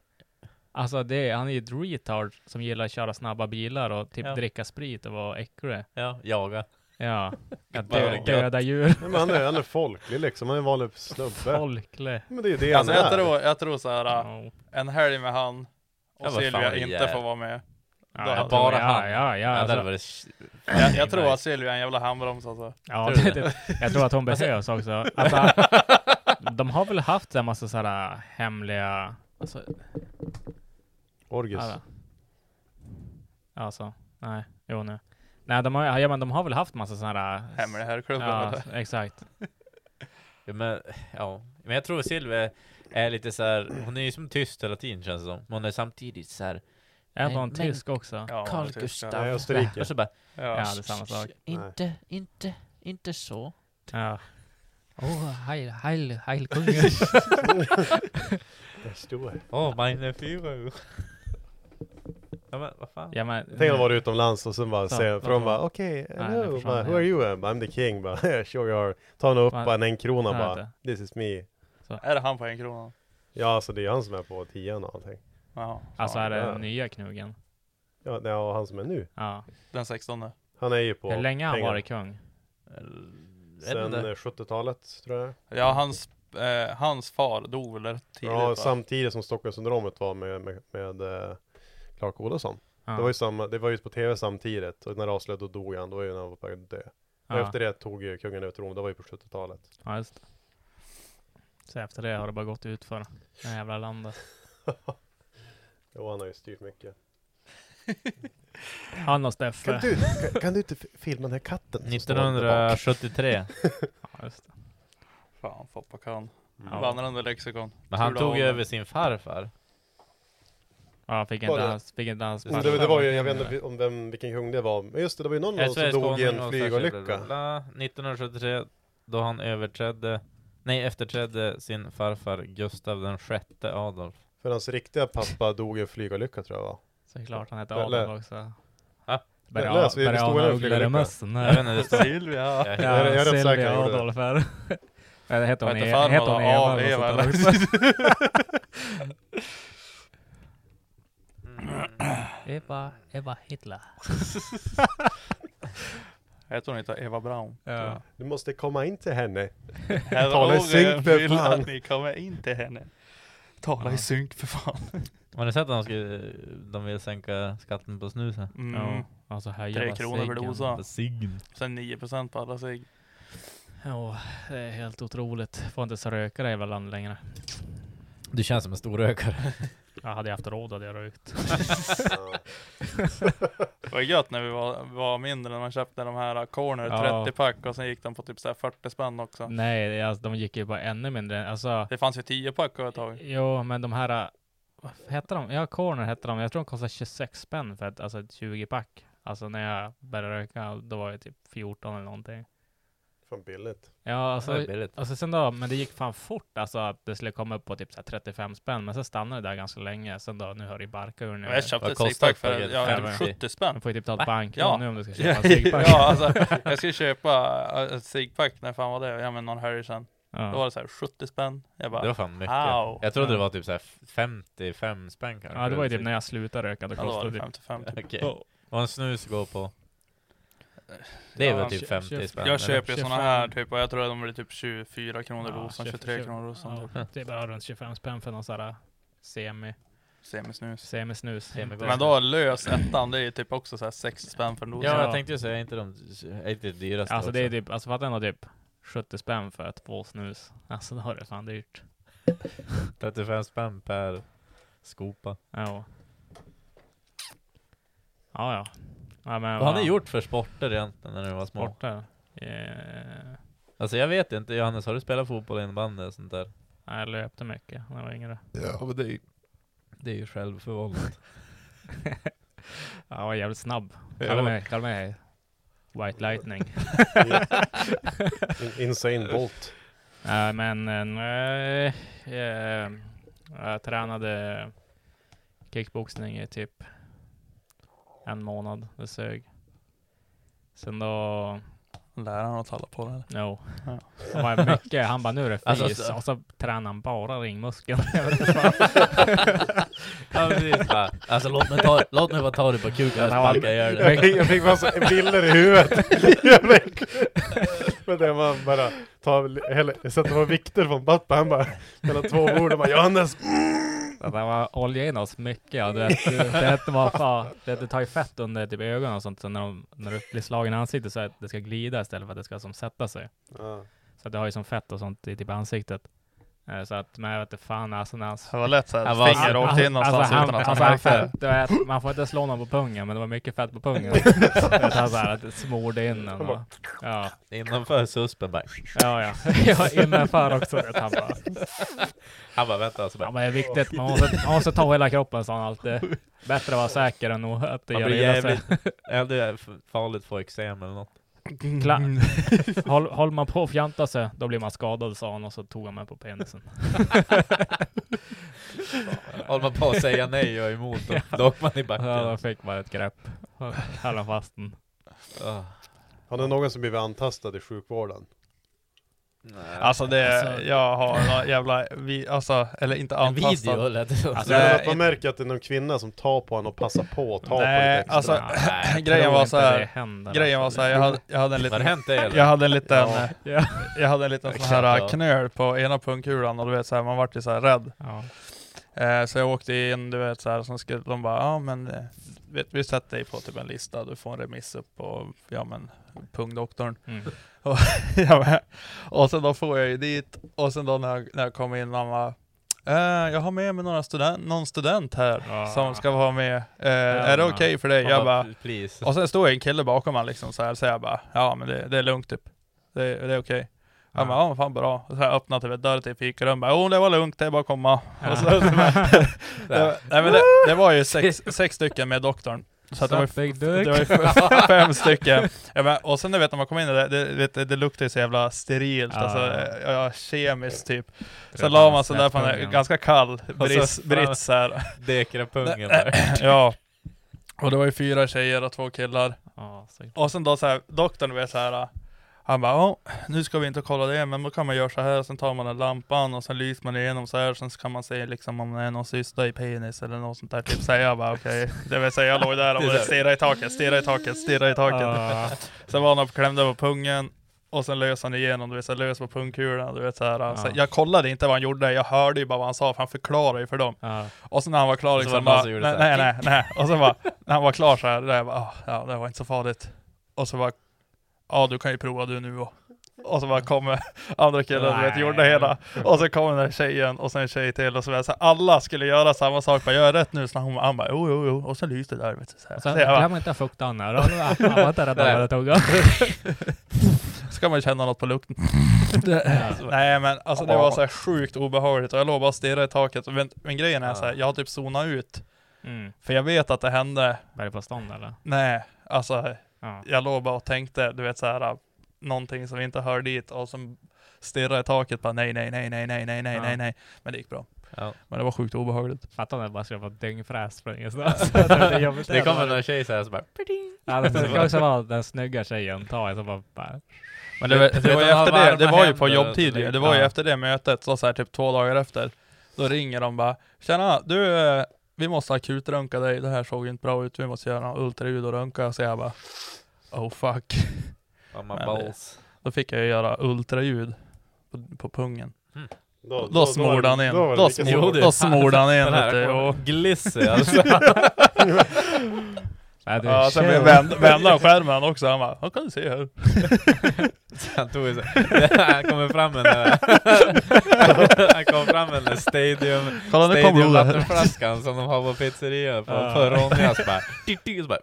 Alltså, det är, han är ju ett retard som gillar att köra snabba bilar och typ Ja. dricka sprit och vara äcklig. Ja, jaga. Ja. *laughs* Att dö, döda djur. Nej, men han, är, han är folklig liksom, han är en vanlig snubbe. Folklig. Men det är ju det Alltså han jag är. tror, jag tror såhär, Ja. en helg med han och Silvia inte får vara med. Ja, bara ja, han. Ja, ja, Ja, det alltså, varit... Jag, jag tror att Silvia är en jävla handbroms alltså. ja Tror det, det, jag tror att hon behövs också. *laughs* Alltså, de har väl haft en massa sådana hemliga... Alltså, Orgis. Ja, Alltså, nej, jo nu. Nej, de har, ja, men de har väl haft massa sådana här... Hemlig herrklubben. Ja, eller? exakt. Ja, men, ja. men jag tror Silvia är lite så här. hon är ju som tyst hela tiden känns det som. Men hon är samtidigt så här. Är hon men- tysk också? Ja, Carl det tyska. Gustav. Nej, Österrike. Och så bara, Ja. Ja, det är samma sak. inte, inte, Inte så. Ja. Åh, heil, heil, heil kungen. *laughs* Där står det. Åh, meine Führer. Ja men vad fan. ja, men, Tänk att vara utomlands och sen bara Ja, säga, för de bara var- okej, Nej, hello, det bara, who are you? I'm, the king, bara *laughs* sure you are. Ta honom upp bara en, krona bara, this is me. Är det han på en krona? Ja alltså det är han som är på tian och allting. Jaha. Alltså är det Ja. den nya knugen? Ja, det är han som är nu. Ja. Den 16 Han är ju på Hur länge har han pengar. varit kung? Sen eh, 70-talet tror jag. Ja, hans, eh, hans far dog väl rätt tidigt Ja, va? samtidigt som Stockholmssyndromet var med, med, med eh, Clark Olofsson. Ja. Det var ju samma, det var ju på tv samtidigt och när det avslöjades då dog han, då var ju när han var på väg att dö. Och ja. efter det tog ju kungen över tronen, det var ju på 70-talet. Ja, just det. Så efter det har det bara gått ut för det här jävla landet. *laughs* Jo, han har ju styrt mycket. *laughs* Han och Steffe. Kan du, kan, kan du inte f- filma den här katten? som står där bak? 1973. *laughs* Ja, just det. Fan, Foppa kan. Ja. Vandrande lexikon. Men han Tur tog ju var- över sin farfar. Ja, fick Var inte det- hans, fick inte hans Mm, det, det var ju, jag vet inte om vem, vilken kung det var. Men just det, det var ju någon av dem som Sveriges dog i konung en och flygolycka. särskild- 1973 då han överträdde, nej efterträdde sin farfar Gustav den sjätte Adolf. För hans riktiga pappa dog i en flygolycka tror jag va? Så det är klart han hette Adolf också. Läs, vi- det börja stod ana en ugglor i flygolycka. mössen. Jag vet inte, det står... Silvia! *laughs* Jag- Ja, Jag är- jag är rätt säker Silvia. Adolf här. *laughs* Eller heter hon, e- heter heter hon? Eva? Eva, eller? *laughs* Eva, Eva Hitler. Heter hon inte Eva Braun? Ja. Du måste komma in till henne. Herr för vill att ni kommer in till henne. Tala i synk för fan. Har ni sett att de, skulle, de vill sänka skatten på snus här? Mm. Ja, alltså höja Tre kronor per dosa. Sen 9% på alla cigg. Ja, det är helt otroligt. Får inte så röka det jävla land längre. Du känns som en stor rökare. *laughs* Jag hade jag haft råd hade jag rökt. Det var gött när vi var, var mindre, när man köpte de här Corner Ja. 30 pack och sen gick de på typ så här 40 spänn också. Nej, det alltså, de gick ju bara ännu mindre. Alltså, Det fanns ju 10 pack ett tag. jo, men de här, vad hette de? Ja, Corner hette de. Jag tror de kostade 26 spänn för ett, alltså ett 20-pack. Alltså när jag började röka, då var det typ 14 eller någonting. Fan billigt. Ja, Alltså, det är billigt. alltså sen då, men det gick fan fort alltså att det skulle komma upp på typ så här 35 spänn, men sen stannade det där ganska länge. Sen då, nu har det barka ur nu. Jag köpte ett ciggpack för ja, typ 70 spänn. Man får ju typ ta ett banklån Ja. nu om du ska Ja, *laughs* köpa en ciggpack. ja alltså, jag skulle köpa äh, ett ciggpack, när fan var det? Ja men någon helg sedan. Då var ja. det så här 70 spänn. Jag bara, Det var fan mycket. Au. Jag trodde Ja. det var typ så här 55 spänn kanske. ja, det var ju typ när jag slutade röka, då ja, då var kostade det det typ 55 typ. Okej. Och en snus går på? Det är Ja, väl typ kö- 50 köp- spänn? Jag köper ju såna 25. här typ, och jag tror att de blir typ 24 kronor Ja, dosan, 20 23 kronor dosan. Ja, det är bara runt 25 spänn för någon sån här semi, Semisnus. semisnus. Semigott. Men då lös ettan, det är ju typ också så här 60 spänn för en dosa. Ja, Ja. jag tänkte ju säga, inte de är inte det dyraste Alltså det är också? typ, alltså fattar ändå typ 70 spänn för två snus. Alltså då är det fan dyrt. *laughs* 35 spänn per skopa. Ja. Ja, ja. Ja men, Vad har ni gjort för sporter egentligen när ni var små? Sporter? Eh, Alltså jag vet inte, Johannes, har du spelat fotboll, innebandy och sånt där? nej, jag löpte mycket när jag var yngre. Ja, men det är ju, det är ju självförvållat. *laughs* *laughs* Ja, jag var jävligt snabb. Ja. Kalla mig, kalla mig White Lightning. *laughs* In, insane Bolt. Nej men eh, nej, eh, jag tränade kickboxning i typ en månad. Det sög. Sen då, Läraren att hålla på det. no. Ja. Det var mycket, han bara nu är det Alltså, fys. så- och så tränade han bara ringmuskeln. *laughs* Jag ja, precis. Bara, Alltså låt mig, ta, låt mig bara ta dig på kuken och Ja, han- sparka ihjäl Jag dig. fick, jag fick massa bilder i huvudet. *laughs* Jag Men det var bara ta, hela, sätta på vikter från Batta, han bara mellan två bord och bara Johannes Så det var olja in oss mycket. Och du vet, det, det, var fan, det, det tar ju fett under typ ögonen och sånt. Så när, de, när du blir slagen i ansiktet så att det ska glida istället för att det ska som sätta sig. ja. Så att det har ju som fett och sånt i typ ansiktet. Eh, Så att, men jag vet inte fan alltså när han Det var lätt såhär, Han var- finger åkte in någonstans alltså, han, utan att alltså, han märkte det. vet, Man får inte slå någon på pungen, men det var mycket fett på pungen. *laughs* Han så här, att det smorde in den. Och, ja, Innanför suspen bara. ja, ja. *laughs* ja innanför också. Vet, han bara, Han bara vänta, så ja, bara. men det är viktigt, man måste, man måste ta hela kroppen sa han alltid. Bättre att vara säker än att- att det Man gör blir illa sig. ja, det är farligt att få eksem eller något. Kla- *laughs* håll, håller man på att fjanta sig, då blir man skadad sa han och så tog han mig på penisen. *laughs* Håller man på att säga nej och emot, då, då åker man i backen. Ja, då fick man ett grepp. Höll han fast den. Har det någon som blivit antastad i sjukvården? Nej. Alltså det, Alltså- jag har några jävla, vi, alltså, eller inte en antastad. video lät det. Alltså, Nej, att man märker att det är någon kvinna som tar på en och passar på att ta på Nej, lite extra. alltså, Nej, *clears throat* grejen var så här- det händer, Grejen var alltså. såhär, jag hade, jag hade en det liten hänt eller? jag hade en liten, Ja. Ja. jag hade en liten sån här knöl på ena pungkulan och du vet såhär, man vart ju såhär rädd. Ja. Eh, så jag åkte in, du vet såhär, så skulle de bara, ja men eh, vet, vi sätter dig på typ en lista, du får en remiss upp på, ja men, pungdoktorn. Mm. *laughs* *laughs* ja, men, och sen då får jag ju dit, och sen då när jag, när jag kom in, han bara, eh, jag har med mig några student, någon student här Ah. som ska vara med. Eh, är det okej för dig? Jag bara, please. och sen stod en kille bakom han liksom så här, så jag bara, ja men det, det är lugnt typ. Det, det är okej. Han bara, ja fan bra. Och så här öppnade typ dörren till fikarum, bara, jo det var lugnt, det är bara att komma. Och så, *laughs* det, var- nej, men det, det var ju sex, sex stycken med doktorn. Så att det var det var *laughs* *laughs* fem stycken. Ja, men, och sen du vet när man kom in det, det, det, luktar ju så jävla sterilt, Ja. alltså ja, kemiskt typ. Så Redan la man sig där på en ganska kall brits, brits här. Dekra pungen där. *clears throat* Ja. Och det var ju fyra tjejer och två killar. Så- Och sen då så här, doktorn vet så här. Han bara, "Ja, nu ska vi inte kolla det, men då kan man göra så här, sen tar man den lampan och sen lyser man igenom så här, sen så kan man se liksom om det är någon cysta i penis eller något sånt där. Typ här, jag bara okej, det vill säga jag låg där och stirrade i taket, stirrade i taket, stirrade i taket. Ah. Sen var han och klämde på pungen, och sen lös han igenom, du vet, så här, lös på pungkulan, du vet så här. Så Ja. jag kollade inte vad han gjorde, jag hörde ju bara vad han sa, för han förklarade ju för dem. Ja. Och sen när han var klar liksom, var bara, nej, nej, nej, nej. Och sen bara, när han var klar så här, där jag bara, ah, ja det var inte så farligt. Och så bara, ja du kan ju prova du nu och och så bara kommer andra killen, du vet, gjorde hela. Och så kommer den där tjejen och sen en tjej till och så, så alla skulle göra samma sak, bara gör rätt nu? Så hon, han bara, jo, jo, jo, och så lyste det där, vet du. Så här. Sen Så jag glöm inte att fukta den här. Var *laughs* ska man känna något på lukten. *laughs* Nej men alltså det var så här sjukt obehagligt och jag låg bara och stirrade i taket. Men, men grejen är så här, jag har typ zonat ut. Mm. För jag vet att det hände, Berg på stånd eller? nej, alltså Ja. jag låg bara och tänkte, du vet så här någonting som inte hör dit och som stirrade i taket bara nej, nej, nej, nej, nej, nej, nej, Ja. nej, nej. Men det gick bra. Ja. Men det var sjukt obehagligt. Fattar om det bara skulle vara dyngfräs från ingenstans. *laughs* det. Det kommer någon tjej såhär så bara Ja, det ska också vara den snygga tjejen. Ta en så bara... bara Men det, var- Vet- det var ju efter det, det var ju på jobbtid. Det var ju efter det mötet, så, så här typ två dagar efter. Då ringer de bara Tjena, du, eh, vi måste akutröntga dig, det här såg inte bra ut, vi måste göra ultraljud och röntga. Så jag bara Oh fuck. Mamma Men balls. Då fick jag ju göra ultraljud på, på pungen. Då, Då smorde han in. Då, Då, då smorde han in här Och, Glissy *laughs* alltså. *laughs* Nej, det ja, sen vände, *laughs* vände han skärmen också. Han bara, vad kan du se här? Han tog så, han kommer fram med den han kom fram med den stadium, Kolla stadium vattenflaskan som de har på pizzerian på, Ja. på Ronjas bara, så bara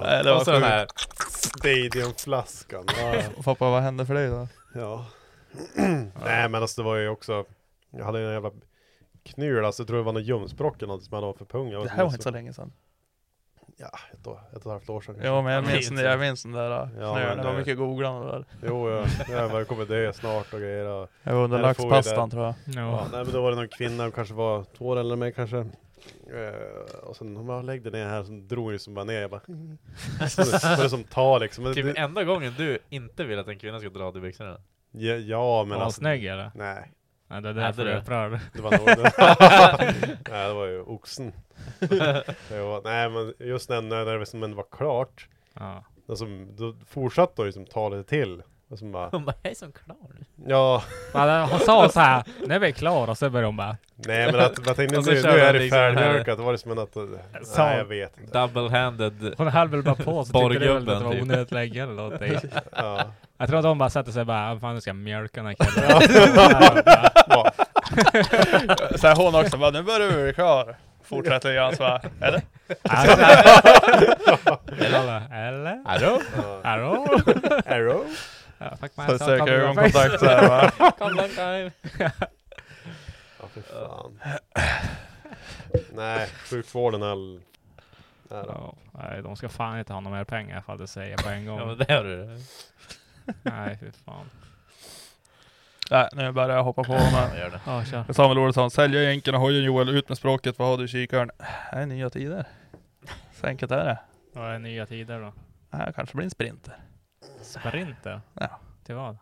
det var och så den sjukt. här, Stadiumflaskan. Ja. Foppa, vad hände för dig då? ja. Nej men alltså det var ju också Jag hade en jävla knul alltså, jag tror det var någon ljumsbrock eller något som jag hade för pung. Jag Det här var inte så länge sedan. Ja, ett, år, ett och ett halvt år sedan. Jo men jag Ja, minns, men- den, jag minns den där Ja, ja, men Det var mycket googlande där. Jo, jag, jag kommer dö snart och grejer. Och, Jag var under Eller laxpastan tror jag. ja, Ja. nej men då var det någon kvinna, kanske var två år äldre än mig kanske. Eh, och sen hon bara lägg dig ner här, så drog hon ju som bara ner. Jag bara, *laughs* så det, var det som ta liksom. Men typ det, enda gången du inte vill att en kvinna ska dra av dig byxorna. ja, ja men Var alltså. snygg eller? Nej, Nej, det är därför du? är upprörd. det var nog det. *laughs* nej, det var ju oxen. *laughs* jo, nej men just när, när det liksom ändå var klart. Ja. Alltså, då fortsatte hon liksom ta lite till. Och så bara, Hon bara, jag är som klar nu. ja, Men Hon sa så här, när vi är klara, och så började hon bara... nej men att, jag tänkte *laughs* nu, nu är de det liksom färdigmjölkat. Det var det som att, Så- nej jag vet inte. Double-handed. Hon höll väl bara på, så tyckte det väl att det var typ. onödigt länge eller någonting. *laughs* Ja. Jag tror att hon bara satte sig och bara, "Ah, fan nu ska jag mjölka den här killen. *laughs* Ja. Så här, hon också bara, nu börjar vi bli klar. Fortsätter så bara, eller? Eller? Eller? Hallå? Ja. Hallå? Arrow? Ja, fuck Så myself, söker ögonkontakt face. så här bara. Come long time. Ja, fy fan. Nej, sjukvården all... Nej, då. Ja, nej, de ska fan inte ha några mer pengar ifall det säger på en gång. Ja men det har du. Nej, fy fan. Nej, nu börjar jag hoppa på. Ja, gör det. Ja, kör. Samuel Olsson, sälja jänkarna, hojen Joel, ut med språket, vad har du i kikaren? Det är nya tider. Så enkelt är det. Vad är nya tider då? Det här kanske blir en sprinter. Sprinter? Ja. Till vad?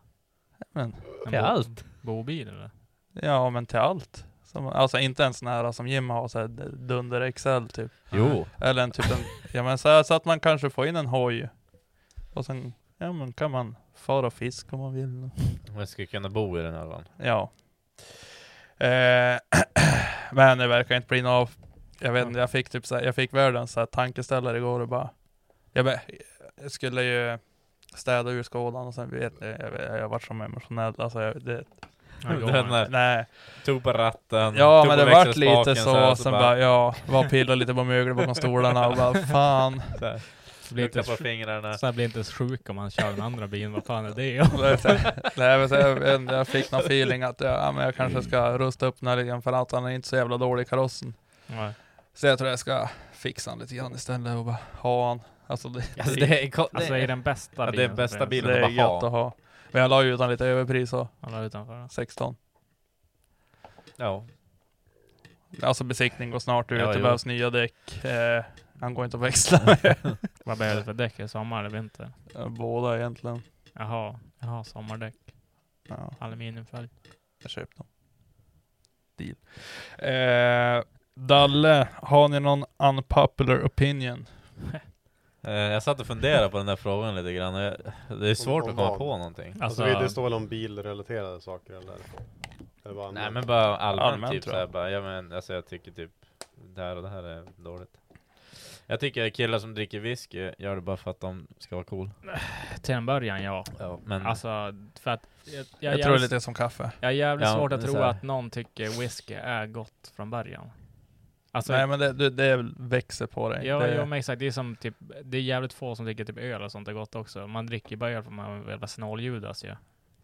Men, En Till bo- allt. Bobil eller? ja men till allt. Som, alltså inte en sån här som Jim har, så här Dunder XL typ. Jo. Eller en typ en, ja men så, här, så att man kanske får in en hoj. Och sen, ja men kan man fara och fiska om man vill. Man ska kunna bo i den här van. Ja. Eh, *clears throat* men det verkar inte bli något. Jag vet inte, jag fick typ så här, jag fick världens så här tankeställare igår och bara. Jag, be, jag skulle ju städa ur skådan och sen vet jag, jag, jag, jag varit som emotionell. Alltså jag, det, Den nej. Tog på ratten. Ja men på det vart lite så, här, sen bara, ja, var och pillade lite på möglet bakom stolarna och bara fan. *laughs* så blir inte på fingrarna. Så här blir inte ens sjuk om man kör den andra bilen. Vad fan är det? *laughs* Nej, men så jag, jag fick någon feeling att jag, ja, men jag kanske ska rusta upp den här grann för att han är inte så jävla dålig i karossen. Nej. Så jag tror jag ska fixa han lite grann istället och bara ha han. Alltså det, Alltså, det, är, Alltså det är den bästa Ja, det är bilen. som bästa bilen. det är gött ha. att ha. Men jag la ju ut han lite överpris och Alla utanför. 16. Ja. Alltså besiktning går snart ut, Ja, det behövs nya däck. Eh, han går inte att växla med. *laughs* Vad behöver du för däck? Är det Sommar eller vinter? Båda egentligen. Jaha, jaha sommardäck. Ja, Aluminiumfälg. jag köpte dem. Deal. Eh, Dalle, har ni någon unpopular opinion? *laughs* Eh, Jag satt och funderade på den där frågan lite grann det är svårt om att komma vad? på någonting. Alltså, Alltså, det står väl om bilrelaterade saker eller? eller bara Nej men bara allmänt, Allmänt, typ såhär jag. bara, ja men alltså jag tycker typ det här och det här är dåligt. Jag tycker killar som dricker whisky gör det bara för att de ska vara cool. *sighs* till en början ja. Ja, men Alltså, för att jag, jag, Jag, tror det är lite som kaffe. jag är jävligt Ja, svårt att tro att någon tycker whisky är gott från början. Alltså, Nej men det, det, växer på dig. Ja, det, ja men exakt. Det är som typ, det är jävligt få som dricker typ öl och sånt är gott också. Man dricker bara öl för man vill jävla snåljudas ju.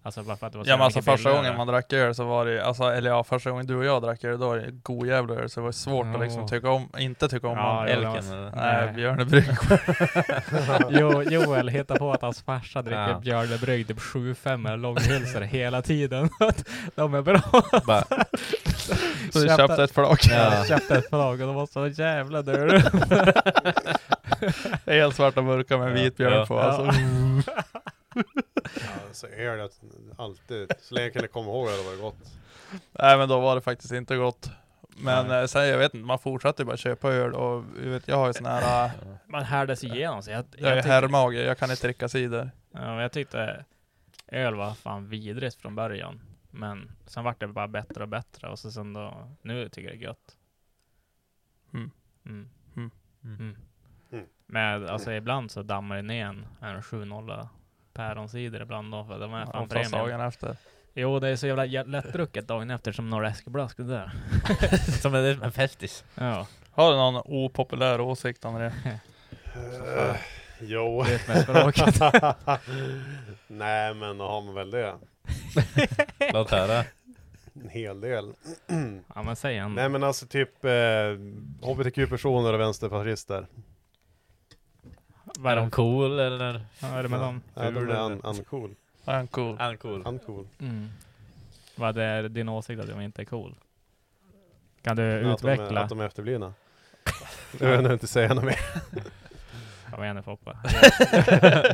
Alltså bara för att det var så Ja men alltså mycket första billigare. gången man drack öl så var det alltså, eller ja första gången du och jag drack öl, då var det god jävla öl så det var svårt att liksom tycka om, inte tycka om Ja, Elken eller? Nej, Nej. Björnebrygg. *laughs* jo, Joel hittar på att hans farsa dricker Ja. Björnebrygg typ 7-5 eller långhylsor hela tiden. *laughs* Att De är bra. Bara, Så vi köpte ett flak. Ja. köpte ett förlag och de var så jävla dyra. *laughs* Helt svarta burkar med vit björn Ja. på alltså. *laughs* Ja, så är det alltid. Så länge jag kunde komma ihåg det, var det gott. Nej men då var det faktiskt inte gott. Men Nej. eh, sen jag vet inte, man fortsatte ju bara köpa öl och jag vet, jag har ju sån här, äh, Man härdas igenom sig. Jag, jag är tyckte- herrmage, jag kan inte dricka cider. Ja, men jag tyckte öl var fan vidrigt från början. Men sen vart det bara bättre och bättre och så sen då, nu tycker jag det är gött. Mm. Mm. Mm. Mm. Mm. Men alltså ibland så dammar det ner en, en 7-0 päronsider ibland då, för de är fan Ja, premium. efter. Jo, det är så jävla jä- lättdrucket dagen efter som några Eskerblask det där. *laughs* som en, en festis. Ja, Har du någon opopulär åsikt *laughs* om det? Uh, jo. det med språket. Nej men då har man väl det. *laughs* Låt höra. En hel del. *clears throat* ja men säg en. Nej men alltså typ eh, HBTQ-personer och vänsterfascister. Vad Är är de de? cool eller? Ja, är det med Ja. dem? Nej, de är un- uncool. Uncool. Uncool. Uncool. Mm. Vad är din åsikt att de inte är cool? Kan du Att de, är, utveckla? att de är efterblivna. *laughs* Jag nog inte säga något mer. Kom igen nu Foppa.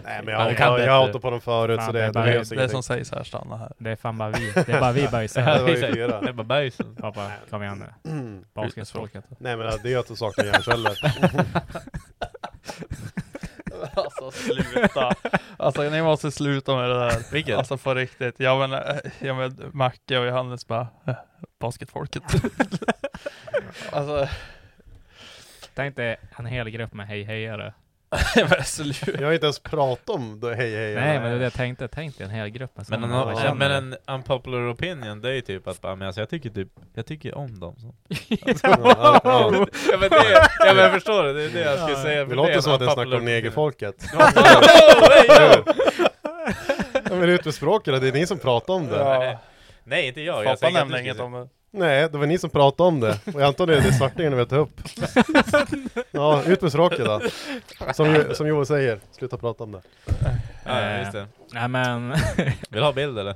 Nej men jag, jag, jag har hållit på dem förut Fan, så det är det, bara- Det ingenting. som sägs här, stanna här. Det är fan bara vi. Det är bara vi *laughs* Ja, böjsar. det ju. Det är bara bajsen. *laughs* Pappa, kom igen nu. *clears throat* Basketspråket. Nej men det är att du saknar hjärnceller. Alltså *laughs* sluta. Alltså ni måste sluta med det där. Vilket? Alltså på riktigt. Ja men, eh, ja, men Macke och Johannes bara, eh, basketfolket. *laughs* alltså, Tänk dig en hel grupp med hej hejare. *laughs* sluta. Jag har inte ens pratat om det, hej hej. Nej men det är det jag tänkte. Tänk dig en hel grupp med Men, en, ja, men en unpopular opinion, det är ju typ att bara, men alltså jag tycker typ, jag tycker om dem så. Ja, *laughs* ja, ja. ja men det, ja men jag förstår det, det är det jag skulle säga. Det låter som att jag snackar om negerfolket. *laughs* men ut med språket det är ni som pratar om det. Ja. Nej inte jag, jag Pappa nämnde du inget om det. Nej, det var ni som pratade om det. Och jag antar det är det svartingarna vill ta upp. *laughs* Ja, ut med språket då. Som, Jo- som Johan säger, sluta prata om det. Ja, just det. Nej men... *laughs* Vill du ha bild eller?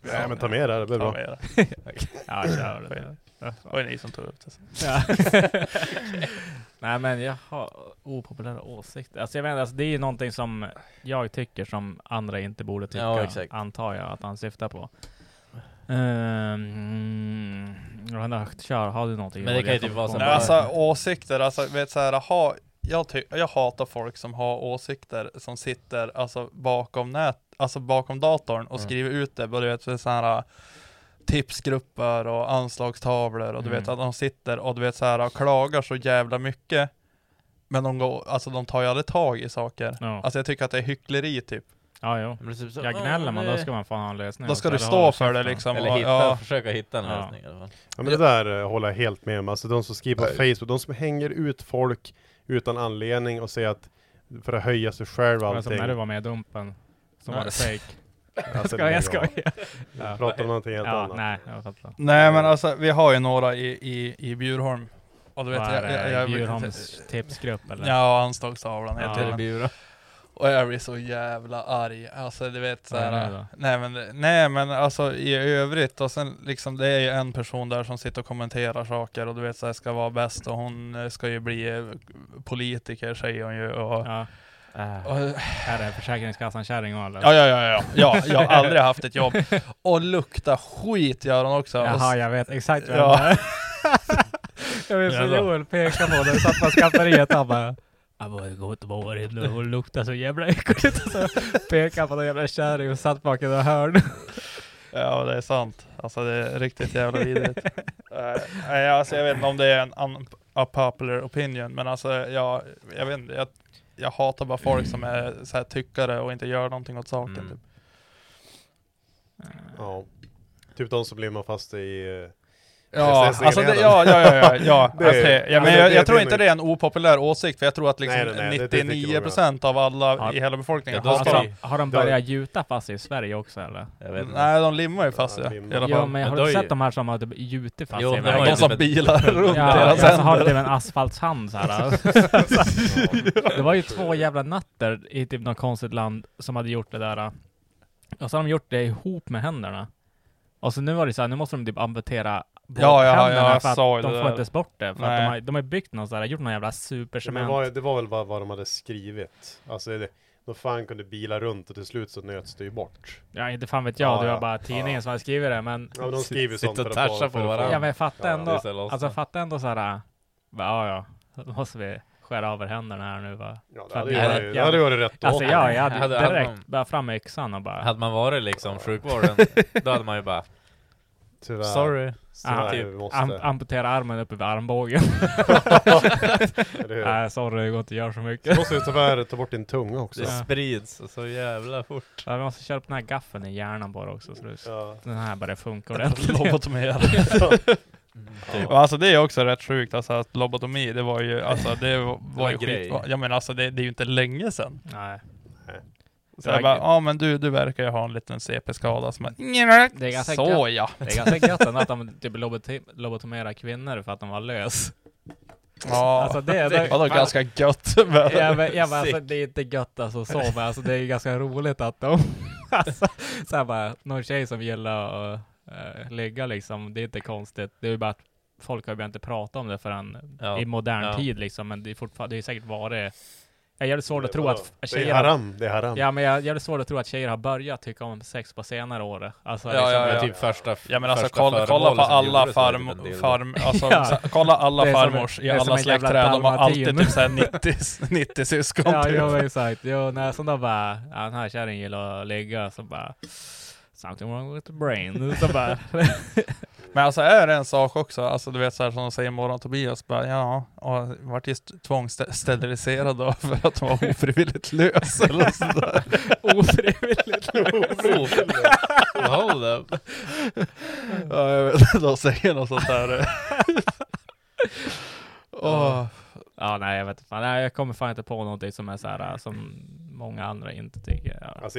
Nej men ta med det här, det blir Ta bra. med det. *laughs* ja, kör det. Det var ju ni som tog upp det. Ja. Nej men jag har opopulära åsikter. Alltså jag inte, alltså det är ju någonting som jag tycker som andra inte borde tycka. Ja, exakt. Antar jag att han syftar på. Um, kör, har du någonting? Men det kan ju typ vara så alltså åsikter, alltså vet så här, ha, jag, ty- jag hatar folk som har åsikter som sitter alltså bakom nät, alltså bakom datorn och Mm. skriver ut det, både vet så här tipsgrupper och anslagstavlor och du vet Mm. att de sitter och du vet så här och klagar så jävla mycket. Men de går, alltså de tar ju aldrig tag i saker. Ja, Alltså jag tycker att det är hyckleri typ. Ja jo. Men det typ så, Jag gnäller man, "Åh, då nej." ska man fan ha en lösning. Då ska du eller stå hålla för det käften. liksom. Eller och- hitta, ja. försöka hitta en Ja. lösning i alla fall. Ja men det där eh, håller jag helt med om. Alltså de som skriver på Facebook, de som hänger ut folk utan anledning och säger att för att höja sig själv och Men som allting. när du var med i Dumpen. Så var Nej. *laughs* det fake. Alltså, Ska jag skojar. Ja. Pratar om någonting helt Ja, annat. nej, jag fattar. Nej men alltså vi har ju några i, i, i Bjurholm. Och du vet, Vad är jag, jag, det? jag, Bjurholms tipsgrupp eller? Ja, anslagstavlan Ja. heter Eller den. Och jag blir så jävla arg. Alltså du vet såhär. då? Nej men, nej men alltså i övrigt och sen liksom det är ju en person där som sitter och kommenterar saker och du vet såhär ska vara bäst och hon eh, ska ju bli eh, politiker säger hon ju och, Ja. Äh. och Är det Försäkringskassan-kärring eller? Ja, ja, ja, ja, ja, jag har aldrig haft ett jobb. Och lukta skit gör hon också. Jaha, jag vet exakt vem Ja. det är. *laughs* Jag vill Jävlar. Joel peka på vi satt på skafferiet. Han bara jag bara gå inte på in nu, hon luktar så jävla äckligt. Och så pekade han på någon jävla kärring och satt bak i ett hörn. Ja, det är sant. Alltså det är riktigt jävla vidrigt. Eh, Nej, alltså jag vet inte om det är en unpopular opinion, men alltså jag, jag vet inte. Jag, jag hatar bara folk som är så här tyckare och inte gör någonting åt saken. Mm. Typ. Ja. Typ de som limmar fast i... Ja, alltså det, ja, ja, ja, ja, ja. *laughs* Det- alltså det, ja ja, men det- jag, jag tror inte det är en opopulär åsikt, för jag tror att liksom Nej, nej, nej, det- det tycker jag 99% av alla Ja. i hela befolkningen dem. Alltså, har de börjat gjuta fast i Sverige också eller? Jag. Nej, de limmar ju fast Ja, i alla Ja fall. men Men har då du sett ju- de här som har typ gjutit fast Jo, i det vägen? De som typ- bilar runt Ja, deras så har de typ händer. en asfaltshand såhär. *laughs* det var ju två jävla natter i typ något konstigt land som hade gjort det där. Och så har de gjort det ihop med händerna. Och så nu var det så här, nu måste de typ amputera båda Ja, ja, händerna jag för att sa ju de det får där. inte bort det. För att de har, de har byggt någon sån här, gjort någon jävla Men supercement. var, det var väl vad, vad de hade skrivit. Alltså det, de fan kunde bila runt och till slut så nöts det ju bort. Ja, inte fan vet jag. Ja, det var ja. bara tidningen Ja. som hade skrivit det. Men, Ja men de skriver Sitta sånt för att få- på att varandra. ja, men jag Ja, ändå. det. Alltså fatta ändå såhär, ja ja, då måste vi skära av er händerna här nu va. Ja, det hade att ju det- varit, det hade ju varit rätt Alltså åt. ja, jag hade Hade- hade direkt man- bara fram med yxan och bara Hade man varit liksom sjukvården, då hade man ju bara Tyvärr. Sorry. Ah, Tyvärr, typ. vi måste. am amputera armen uppe vid armbågen. *laughs* *laughs* Nej sorry, det går inte att göra så Så mycket. måste vi tyvärr ta bort din tunga också. Det Ja. sprids så jävla fort. Ja, vi måste köra på den här gaffeln i hjärnan bara också så det- Ja. den här börjar funka ordentligt. Lobotomera. *laughs* Typ. Och Alltså det är också rätt sjukt, alltså att lobotomi, det var ju, alltså det var, var ju en grej. skit. Ja men alltså det, det är ju inte länge sedan. Nej. Så jag bara, ja men du, du verkar ju ha en liten CP-skada som bara, Det är ganska så gött. ja. Det är ganska gött att de typ lobotomerar kvinnor för att de var lös. Ja, Alltså det, det- det, vadå ganska gött? Men, Ja, men, ja, men alltså, det är inte gött alltså så, men alltså, det är ganska roligt att de... *laughs* alltså, så här bara, någon tjej som gillar att uh, ligga liksom, det är inte konstigt. Det är ju bara att folk har ju börjat inte prata om det förrän Ja. i modern Ja. tid liksom, men det är fortfarande, det är säkert varit... Jag är jävligt svårt att tro att Det är tjejer... har- haram, det är haram. Ja men jag är jävligt svårt att tro att tjejer har börjat tycka om sex på senare år. Alltså, Ja, liksom, ja, Men ja. typ första ja men alltså kolla, kolla på alla var typ farm, farm *laughs* alltså, Ja. så, kolla alla farmors i alla släktträd, de har alltid typ såhär 90, 90 syskon Ja, typ. jo exakt. Jo, när sådana bara, ja, den här kärringen gillar att ligga, så bara Something wrong with the brain. Så bara, *laughs* *laughs* Men alltså är det en sak också, alltså du vet såhär som de säger morgon Tobias bara ja, och vart ju st- tvångssteriliserad då för att hon var ofrivilligt lös eller sådär. ofrivilligt. Hold up. Ja jag vet inte, de säger något sånt där. Åh. Ja, nej jag vet inte fan. Nej, jag kommer fan inte på någonting som är så här som många andra inte tycker. Ja. Alltså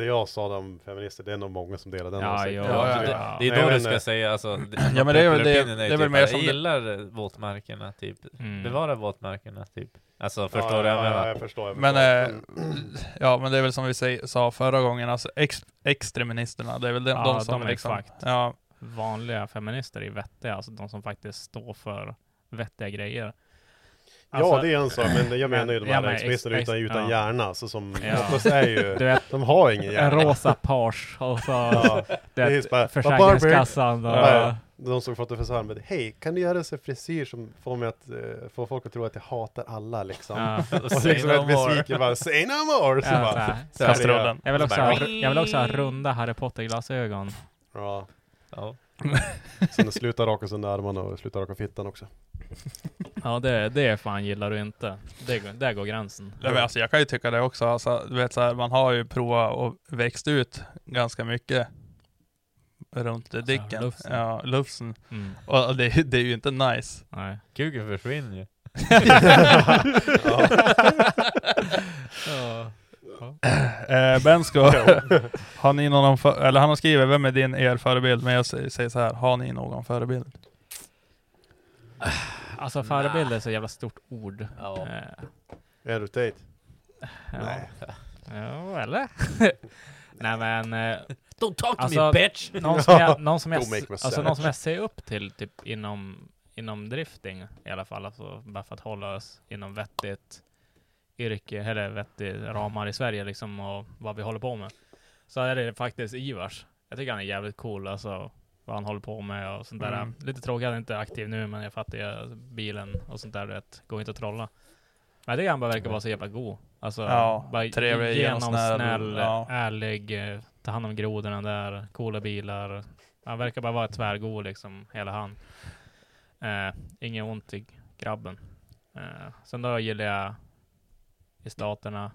Det jag sa om feminister, det är nog många som delar den Ja, åsikten. ja, Ja, ja, det, ja. det är då du ska säga alltså, *clears throat* Ja, men det är väl det- opinion det är typ, väl mer jag som det- gillar våtmarkerna typ, Mm. bevara våtmarkerna typ. Alltså förstår ja, du vad jag ja? Ja, jag förstår. Jag Men, eh, *clears throat* ja men det är väl som vi säg, sa förra gången, alltså ex, extremisterna, det är väl de, Ja, de som de är liksom, exakt. ja, Vanliga feminister är vettiga, alltså de som faktiskt står för vettiga grejer. Ja, Alltså, det är en sak, men jag menar ju de ja, här extremisterna ex- utan, utan ja. hjärna, alltså som Ja. oftast är ju, *laughs* Du vet, de har ingen en hjärna. rosa page och så *laughs* Ja, det bara, Försäkringskassan och... Ja, de som fått det för så här, hej, kan du göra så frisyr som får mig att, eh, får folk att tro att jag hatar alla liksom? Ja. *laughs* Och liksom no besviken bara, say no more! Så Ja, bara, så här. så kastrullen. Jag vill, också Så ha, jag vill också ha runda Harry Potter-glasögon. Ja, Ja. sen sluta raka sig under armarna och sluta raka fittan också. *laughs* Ja, det, det fan gillar du inte. Det, går- där går gränsen. Ja, men alltså, jag kan ju tycka det också. Alltså, du vet, så här, man har ju provat och växt ut ganska mycket runt det dicken. lufsen. Ja, lufsen. Mm. Och det, det är ju inte nice. Nej. Kuken försvinner ju. *laughs* Ja. Eh, ben ska, *laughs* har ni någon, för, eller han har skrivit, vem är din er förebild? Men jag säger, säger så här, har ni någon förebild? *sighs* Alltså förebild är så jävla stort ord. Ja. Eh, Är du Tate? ja. Nej. Ja, eller? *laughs* Nej men, eh, Don't talk to Alltså, me bitch! någon som jag, *laughs* någon som jag, Don't make me alltså någon som jag ser upp till typ inom, inom drifting i alla fall, alltså bara för att hålla oss inom vettigt yrke, eller vettig ramar i Sverige liksom och vad vi håller på med. Så är det faktiskt Ivars. Jag tycker han är jävligt cool alltså, vad han håller på med och sånt där. Mm. Lite tråkigt han inte är aktiv nu, men jag fattar ju bilen och sånt där, du vet, går inte att trolla. Men tycker han bara verkar vara så jävla god. Alltså, Ja, bara trevlig, genomsnäll, genomsnäll, ja. ärlig, eh, ta hand om grodorna där, coola bilar. Han verkar bara vara tvärgod liksom, hela han. Eh, inget ont i grabben. Eh, sen då gillar jag i staterna,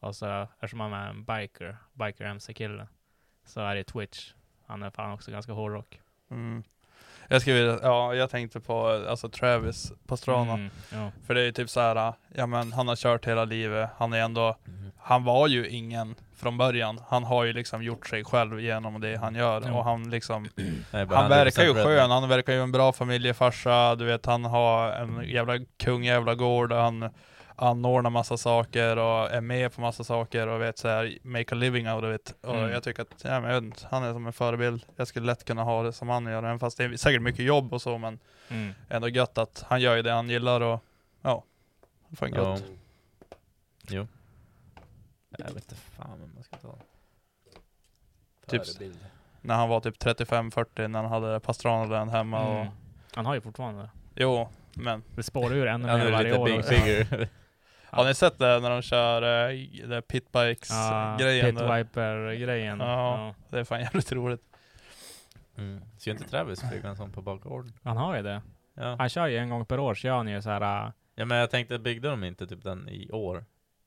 och så eftersom han är en biker, biker MC-kille, så är det Twitch. Han är fan också ganska hårdrock. Mm. Jag skulle, ja, jag tänkte på alltså Travis Pastrana. Mm, ja. För det är ju typ så här, ja men han har kört hela livet, han är ändå, han var ju ingen från början. Han har ju liksom gjort sig själv genom det han gör Ja. och han liksom, *clears throat* Nej, han verkar ju 100% skön, han verkar ju en bra familjefarsa, du vet han har en jävla kung jävla gård, han anordnar massa saker och är med på massa saker och vet så här, make a living out of it. Och Mm. jag tycker att, ja, men jag vet inte, han är som en förebild. Jag skulle lätt kunna ha det som han gör, även fast det är säkert mycket jobb och så, men Mm. ändå gött att han gör ju det han gillar och ja, fan Ja. gött. Jo. Jag vet inte fan vem man ska ta. Typ- Förebild. När han var typ 35-40 när han hade Pastrana hemma och, Mm. Han har ju fortfarande. jo, men Det spårar ur ännu Han mer är varje lite år. big figure. *laughs* *laughs* har ni sett det när de kör uh, det pitbikes Ja, grejen? Pit där? Viper-grejen. Ja. Ja. Det är fan jävligt roligt. Mm. Ser inte Travis flyga en sån på bakgården? Han har ju det. Ja. Han kör ju en gång per år, kör han ju så här. äh, ja men jag tänkte, byggde de inte typ den i år?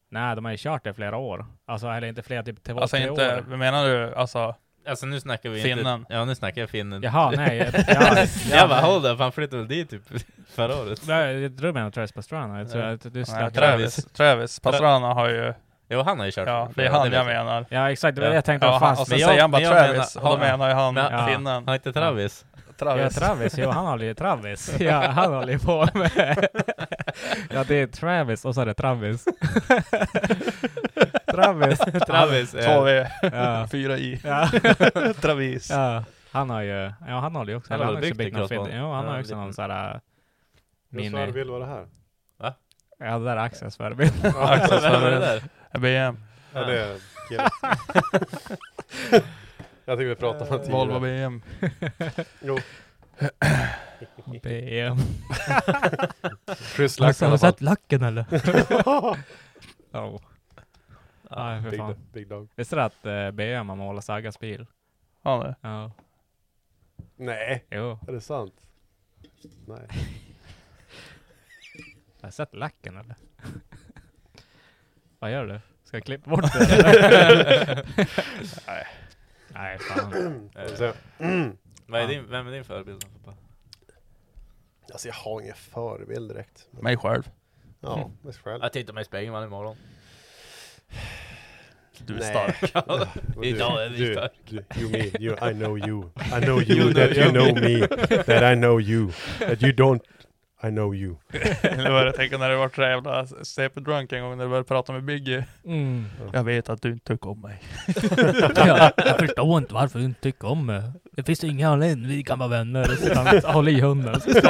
Nej, de har ju kört det i flera år. Alltså, eller inte flera, typ två, Alltså tre inte, år. menar du alltså Alltså nu snackar vi Finnen. inte... Ja nu snackar jag finnen. Jaha, nej. jag- *laughs* Ja, jag bara hold up, han flyttade väl dit typ *laughs* förra året? Nej, jag tror du menar Travis Pastrana. Jag tror Ja. att du Nej, Travis, Travis Pastrana har ju Jo han har ju kört Ja, det är han jag menar Ja, exakt. Det var Ja. det jag tänkte Ja, ja, han, fast. och sen jag- säger han bara jag Travis, menar- och då menar ju han Men- Ja. finnen Har inte Travis? Ja, Travis. Travis. Jo, han håller ju Travis. *laughs* Ja, han håller ju på med... Ja, det är Travis och så är det Travis. *laughs* Travis. Travis Två är... V, *laughs* Ja. fyra I. Ja. *laughs* Travis. ja. Han har ju... Ja, han håller ju också... Han har har också byggt en film. Jo, han Ja, har ju också någon sån här... Min Mini... svärbild var det här. Ja, det där är Axels förebild. Axels förebild. där? BM. Ja, det är killen. Jag tycker vi pratade om det Volvo. BM. Jo. BM. I alla fall. lacken eller? oh. Nej, för Big, fan. big dog. Visste du att uh, BM har målat Sagas bil? Ja, det. Ja. Nej, Jo. är det sant? Nej. *laughs* Har jag sett lacken eller? *laughs* Vad gör du? Ska jag klippa bort det? eller? *laughs* Nej. Nej, fan. *clears throat* *clears throat* Vad är din, vem är din förebild? pappa? Alltså jag har ingen förebild direkt. Mig själv. Ja, mig själv. Jag tittar mig i spegeln varje morgon. Du är Nej. stark. *laughs* Du- *laughs* Idag är vi du, stark. du, you mean, you, I know you. I know *laughs* you that you know me. That I know you. That you don't, I know you. Eller vad jag tänker när det var så jävla CP-drunk en gång när du började prata med Biggie. Mm. Jag vet att du inte tycker om mig. Ja, jag förstår inte varför du inte tycker om mig. Det finns ingen anledning, vi kan vara vänner. Håller i hunden. Släpp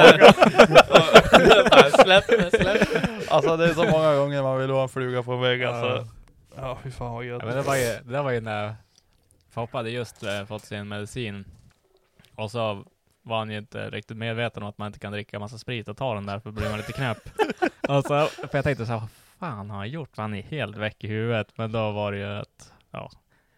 mig, släpp mig. Alltså det är så många gånger man vill vara en fluga på en vägg Ja. alltså. Ja fy fan vad Ja, gött. men det var ju, det där var ju när Foppa hade just eh, fått sin medicin. Och så var han ju inte riktigt medveten om att man inte kan dricka massa sprit och ta den där för då blir man lite knäpp. *laughs* och så, för jag tänkte så här, vad fan har han gjort? Han är helt väck i huvudet. Men då var det ju att, ja,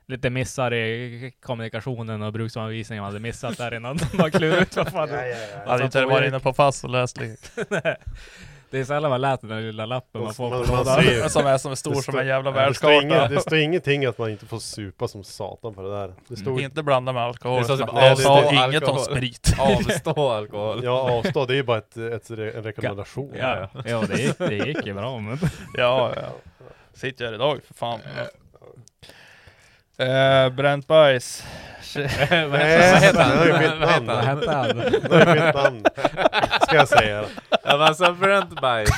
lite missar i kommunikationen och bruksanvisningen man hade missat där innan man klurade ut vad fan det Jag hade inte varit inne på fast och läst lite. *laughs* *laughs* Det är sällan man läser den lilla lappen man får Man- på man lådan. ser- Som är som är stor Det som står- en jävla Ja, världskarta. det står ingenting att man inte får supa som satan på det där. Det står Inte blanda med alkohol. Det typ Det står avstå inget om sprit. *laughs* Avstå alkohol. Ja, avstå. Det är ju bara ett, ett, en rekommendation. Ja, ja det, gick, det gick ju bra men... Ja, ja. Sitter jag idag för fan. Uh, bränt bajs. Nej, Vad heter han? nu jag bytt Vad heter han? Nu jag bytt namn. Ska jag säga. Ja men alltså Brent bajs.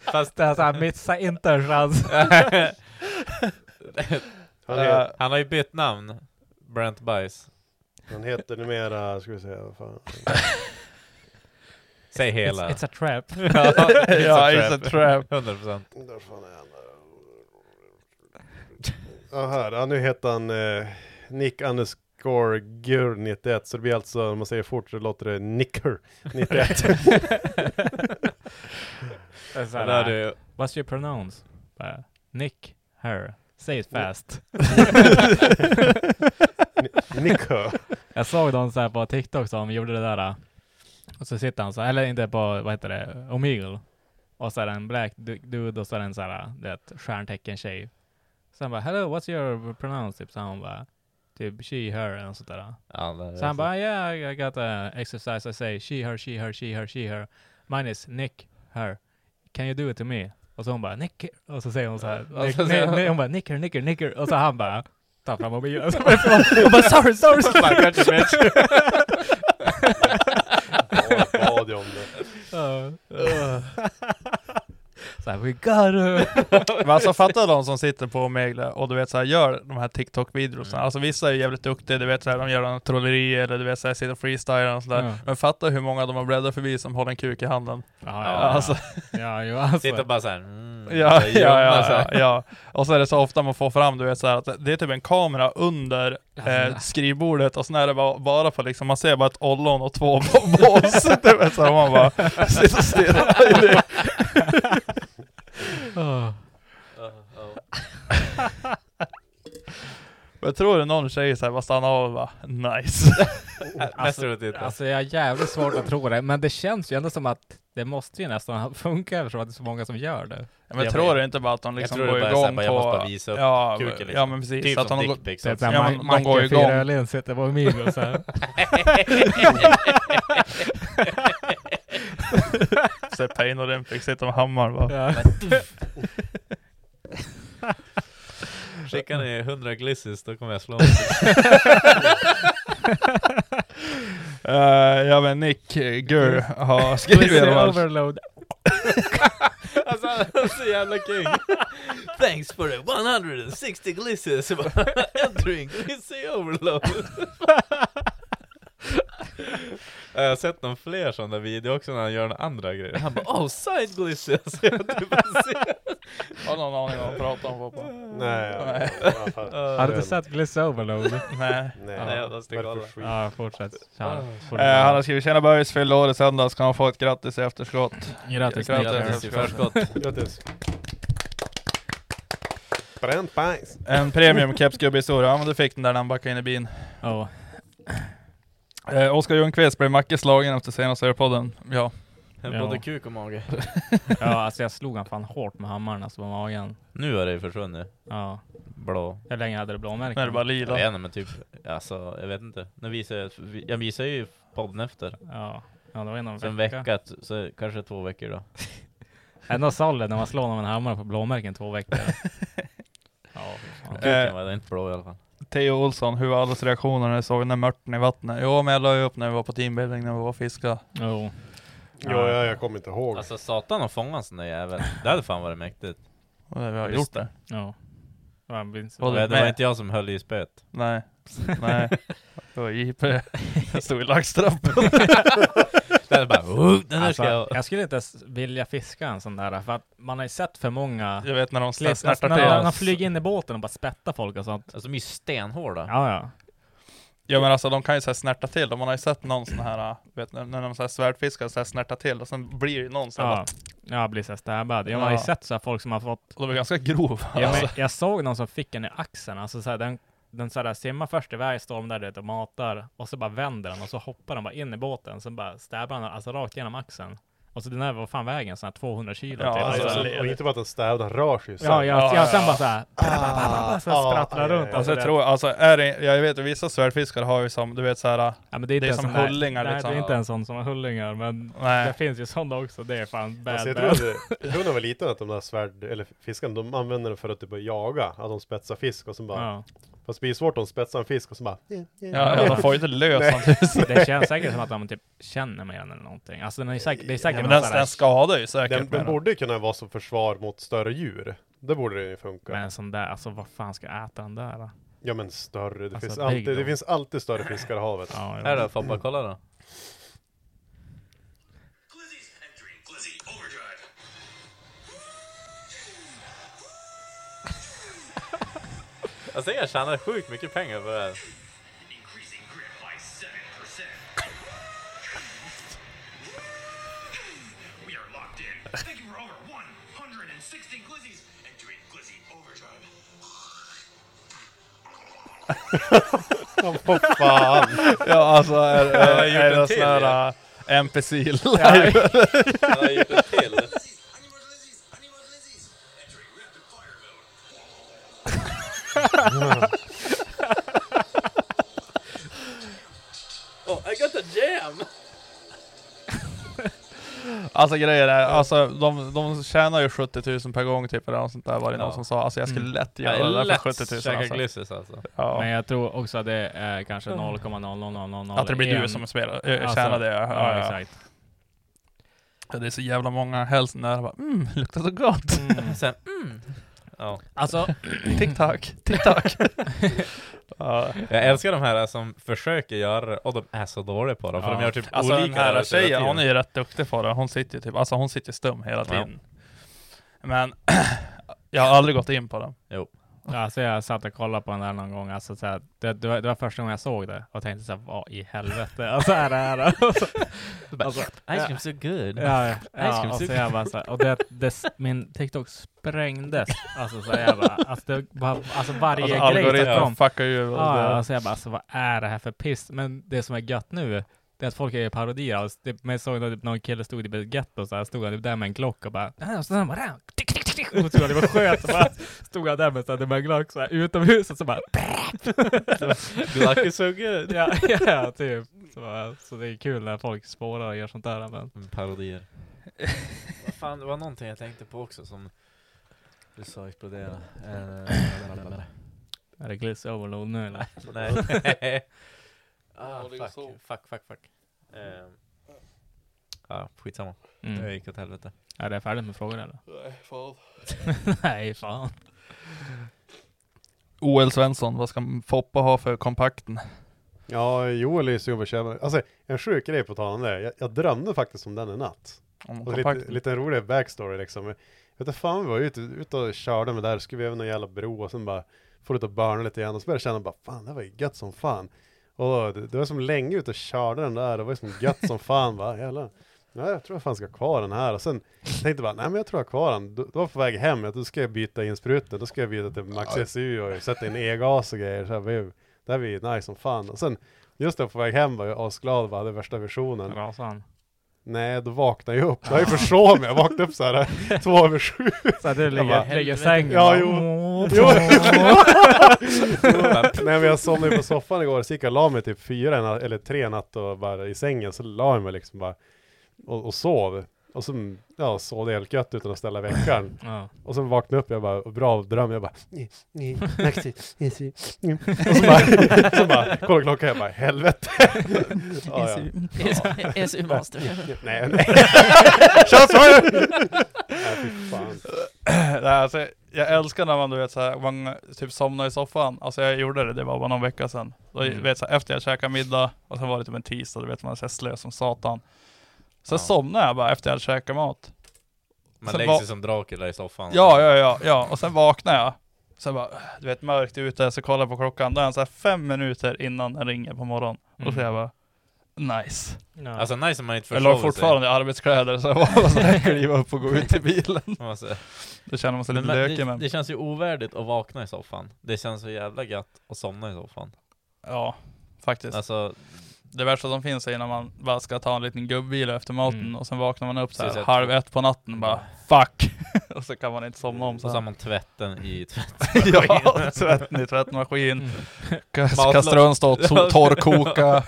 Fast Det är såhär, missa inte en chans. *laughs* Han, Eh, har ju bytt namn. Brent bajs. han heter numera, ska vi säga, vad fan. Säg It's, hela. it's a trap. *laughs* ja, it's a trap. 100 procent. Där fan är han. Ja, här. Ja, nu heter han eh, Nick underscore Gur 91. Så det blir alltså, om man säger fort så låter det Nicker 91. *laughs* Det är så här, är du. What's your pronounce? Bara, Nick, her. Say it fast. Nicker. Jag såg någon så här på TikTok som gjorde det där. Och så sitter han så eller inte på, vad heter det, Omegle. Och så är det en black du- dude och så är det en så här, det är ett stjärntecken tjej. Så han bara, hello, what's your pronounce? Typ så han bara, typ she, her eller något sånt där. Ja, Så han bara, yeah, I got a exercise I say, she, her, she, her, she, her, she, her. Mine is Nick, her. Can you do it to me? Och så hon bara, Nick, och så säger hon så här, Nick, ni, säger hon- hon bara, Nicker, Nicker, Nicker. Och så han bara, tar fram mobilen. *laughs* Hon bara, sorry, sorry, sorry. Bad om det? Ja. Så här, we got her. *laughs* Men alltså fatta de som sitter på Omegle och du vet så här, gör de här TikTok-videorna. Mm. Alltså vissa är ju jävligt duktiga, du vet så här, de gör en trolleri eller du vet så här, sitter och freestylar och sådär. Ja. Men fatta hur många de har breddat förbi som håller en kuk i handen. Ja, Ja, ja, alltså. *laughs* ja, jo, alltså. Sitter bara såhär. Mm, Ja, så *laughs* ja, ja, ja. Och så är det så ofta man får fram, du vet så här, att det är typ en kamera under eh, skrivbordet och sen är det bara, bara på liksom, man ser bara ett ollon och två bås. Du vet så här, och man bara sitter och stirrar Men Jag tror det någon tjej såhär bara stannar av och bara nice. *laughs* Titta. Alltså jag har jävligt svårt att tro det, men det känns ju ändå som att det måste ju nästan funka eftersom att det är så många som gör det. Ja, men jag tror det inte bara att de liksom tror det går bara är så här, igång bara, på... jag måste bara visa upp ja, kuken liksom. ja men precis. Typ att som de, dickpics Det är också. såhär, Ja, ja, men de går igång. fyra öl sitter på minus så här. *laughs* *laughs* *laughs* Så Pain Olympics sitter med hammaren bara. Ja. *laughs* Skicka ni 100 glisses, då kommer jag slå honom. *laughs* Uh, ja men Nick Gurr har skrivit alla fall. overload. alltså han är så jävla king. Thanks for the 160 glisses. Entering glissy overload. Jag har sett någon fler sådana videor också när han gör några andra grejer. Han bara oh side glissy. Så jag typ bara ser. Har någon aning om vad de pratar om pappa? Nej, ja, Nej. Har du inte sett Gliss overload? Nej. Nej, jag måste kolla. Ja, fortsätt. Eh, han har skrivit Tjena Böjs, fyllde år i söndags, kan han få ett grattis i efterskott? Grattis, Grattis. Grattis i förskott. Grattis. Bränt bajs. En premium kepsgubbe-historia, ja men du fick den där när han backade in i bilen. Ja. Eh, Oskar Ljungqvist blev Macke slagen efter senaste podden. Ja. Ja. Både kuk och mage. *laughs* ja, alltså jag slog han fan hårt med hammaren alltså på magen. Nu har det ju försvunnit. Ja. Blå. Hur länge hade det blåmärken? Nu är det bara Jag lila. vet inte men typ, alltså jag vet inte. Nu visar jag, jag visar ju podden efter. Ja. Ja, det var inom en vecka. vecka, så kanske två veckor då. *laughs* Ändå solid när man slår någon med en hammare på blåmärken två veckor. *laughs* ja. Kuken var inte blå i alla fall. Theo Olsson, hur var allas reaktioner när du såg den där mörten i vattnet? Jo men jag la ju upp när vi var på teambuilding när vi var och fiskade. Jo. Jo, ja, jag kommer inte ihåg. Alltså satan att fånga en sån där jävel. Det hade fan varit mäktigt. Och vi har gjort det. Ja. Ja, Det, det det var med. inte jag som höll i spöet. Nej. *laughs* Nej. Det var JP. *laughs* Jag stod i laxtrappen. *laughs* Hade bara, oh, den här Alltså, ska jag... jag skulle inte ens vilja fiska en sån där, för att man har ju sett för många Jag vet när de klipp, snärtar alltså, till. när de flyger in i båten och bara spettar folk och sånt. Alltså de är ju stenhårda. Ja, ja. Ja men alltså de kan ju så här snärta till, man har ju sett någon sån här, äh, vet när, när de så här svärdfiskar så här snärtar till och sen blir det någon så här Ja, bara, ja blir så här stabbad. Jag har ju Ja. sett så här folk som har fått och de är ganska grov. Ja, alltså. jag såg någon som fick en i axeln, alltså så här, den, den så här, simmar först iväg, står de där du vet, och matar, och så bara vänder den, och så hoppar den bara in i båten, sen bara stabbar den alltså rakt genom axeln. Och så den där, vad fan väger en sån här 200 kilo Ja, typ. Alltså, Alltså, alltså, och inte bara att den stävlar, den rör sig sen. ja, Ja, ja, ja, sen bara såhär, Ah, så ah, sprattlar aj, runt. Alltså det- jag tror, alltså är det, jag vet att vissa svärdfiskare har ju som, du vet såhär, ja, det är, inte det är som hullingar Nej, liksom. det är inte en sån som har hullingar, men nej. det finns ju sådana också. Det är fan bad, Alltså jag, bad. tror att, jag tror när jag var liten att de där svärd, eller fiskarna, de använder den för att typ jaga, att de spetsar fisk och så bara Ja. Fast det blir svårt om de spetsar en fisk och så bara Ja, ja, de får ju inte lös Nej. samtidigt. *laughs* Det känns säkert som att de typ känner med den eller någonting. Alltså den är säkert, det är säkert Ja, men den, den skadar ju säkert Den, den borde kunna vara som försvar mot större djur. Det borde det ju funka. Men en sån där, alltså vad fan ska jag äta den där då? Ja men större, det, Alltså, finns, alltid, det finns alltid större fiskar i havet. Ja, Här då Foppa, kolla då. Alltså jag tjänar sjukt mycket pengar på det här. Vad fan! Ja alltså är, jag är, är en det sån här äh, NPC live? Han har gjort en till. Oh, I got the jam! Alltså grejer är, alltså de, de tjänar ju 70 000 per gång typ eller något sånt där var det någon Ja. som sa. Alltså jag skulle Mm. lätt göra det är där för lätt 70 000 käka alltså. glisses alltså. Ja. Men jag tror också att det är kanske 0,00000 Att det blir du som spelar, äh, Alltså, tjänar det. Ja, Ja, ja, ja. exakt. Det är så jävla många hälsen där, bara, mm, luktar så gott. Sen, *laughs* mm. Ja. Alltså, *clears throat* TikTok, TikTok. *laughs* ja. Jag älskar de här som försöker göra det och de är så dåliga på det, för Ja. de gör typ Alltså den olika här rörelser hela tjejen, hon är ju rätt duktig på det. Hon sitter ju typ, alltså hon sitter stum hela Ja. tiden. Men *clears throat* jag har aldrig gått in på den. Jo. Alltså jag satt och kollade på den där någon gång, alltså så här, det, det, var, det var första gången jag såg det och tänkte såhär, vad i helvete? Alltså är det *laughs* här? Alltså, alltså, Ice cream so good. Ja, ja, ja och så jag bara så här, och det, det, min TikTok sprängdes. Alltså så jag bara, alltså, det bara, alltså varje Alltså grej som kom. fuckar ju. Ja, det. alltså jag bara, alltså vad är det här för piss? Men det som är gött nu, Det är att folk är parodier. Alltså, det, men jag såg typ någon kille stod i ett getto och så här, stod han typ där med en Glock och bara "Ah", och trodde det var sköt så bara stod han där med, så här, med en Glock så här, utomhus och så bara Glacke-sugge. ja, ja, ja, typ. Så, bara, så det är kul när folk spårar och gör sånt där men Mm, Parodier. Vad fan, det var någonting jag tänkte på också som du sa explodera. Eh, är det gliss overload nu eller? *laughs* Nej. *laughs* ah, fuck, fuck, fuck, fuck. Eh, Ja, skitsamma. Mm. Det gick åt helvete. Är det färdigt med frågor eller? Nej, fan. *laughs* Nej fan. OL Svensson, vad ska Foppa ha för kompakten? Ja, Joel är ju sugen på att köpa. Alltså, en sjuk grej på tal om det. Jag, jag drömde faktiskt om den i natt. Om Och lite, lite rolig backstory liksom. Jag vet inte fan, vi var ute, ute och körde med där, skulle vi över någon jävla bro och sen bara får ut och börna lite grann och så började jag känna bara fan det var ju gött som fan. Och det, det var som länge ute och körde den där, det var ju som gött som *laughs* fan bara jävlar. Ja, jag tror jag fan ska ha kvar den här och sen tänkte jag bara, nej men jag tror jag har kvar den. Då, då var jag på väg hem, då ska jag byta in spruten, då ska jag byta till Max SU och sätta in e-gas och grejer. Så här, det det här blir ju nice som fan. Och sen just då på väg hem var jag asglad bara hade värsta versionen. Rasade han? Nej, då vaknade jag upp. Då har jag försov mig. Jag vaknade upp så här *laughs* två över sju. Så att du Jag ligger, i sängen Ja, bara, jo. "Åh, Jo. åh." *laughs* *laughs* Nej men jag somnade ju på soffan igår, så gick jag och la mig typ fyra eller tre natt och bara i sängen, så la jag mig liksom bara och, och sov. Och så ja, sov det helt gött utan att ställa veckan. *laughs* Ja. Och så vaknade jag upp, jag bara, bra dröm, jag bara, nej, nej, *laughs* Maxi, Maxi, mm. Och så bara, *laughs* så bara, kolla klockan, jag bara, helvete. ja, ja. ESU-master. Nej, nej. Kör så! Nej, fy fan. *clears throat* Nej, alltså, jag älskar när man du vet såhär, man typ somnar i soffan. Alltså jag gjorde det, det var bara någon vecka sedan. Då, Mm. vet, så här, efter jag käkade middag, och sen var det typ en tisdag, du vet man är slö som satan. Så Ja. somnade jag bara efter jag hade käkat mat. Man Sen lägger sig som Dracula i soffan. Ja, ja, ja, ja. Och sen vaknade jag. Så bara, du vet mörkt ute, så kollar jag på klockan. Då är den så här fem minuter innan den ringer på morgonen. Och så Mm. jag bara, nice. Ja. Alltså nice om man inte Jag låg fortfarande i arbetskläder, så jag var bara såhär, kliva upp och gå ut till bilen. Måste- *laughs* Då känner man sig Men, lite lökig det, men, det känns ju ovärdigt att vakna i soffan. Det känns så jävla gött att somna i soffan. ja, faktiskt. Alltså, Det värsta som finns är när man bara ska ta en liten gubbvila efter maten Mm. och sen vaknar man upp så här halv ett på natten och bara fuck! *laughs* och så kan man inte somna om och så så har man tvätten i *laughs* tvätt. Ja, tvätten i tvättmaskin. Mm. Kastrullen står och *laughs* to- torrkoka.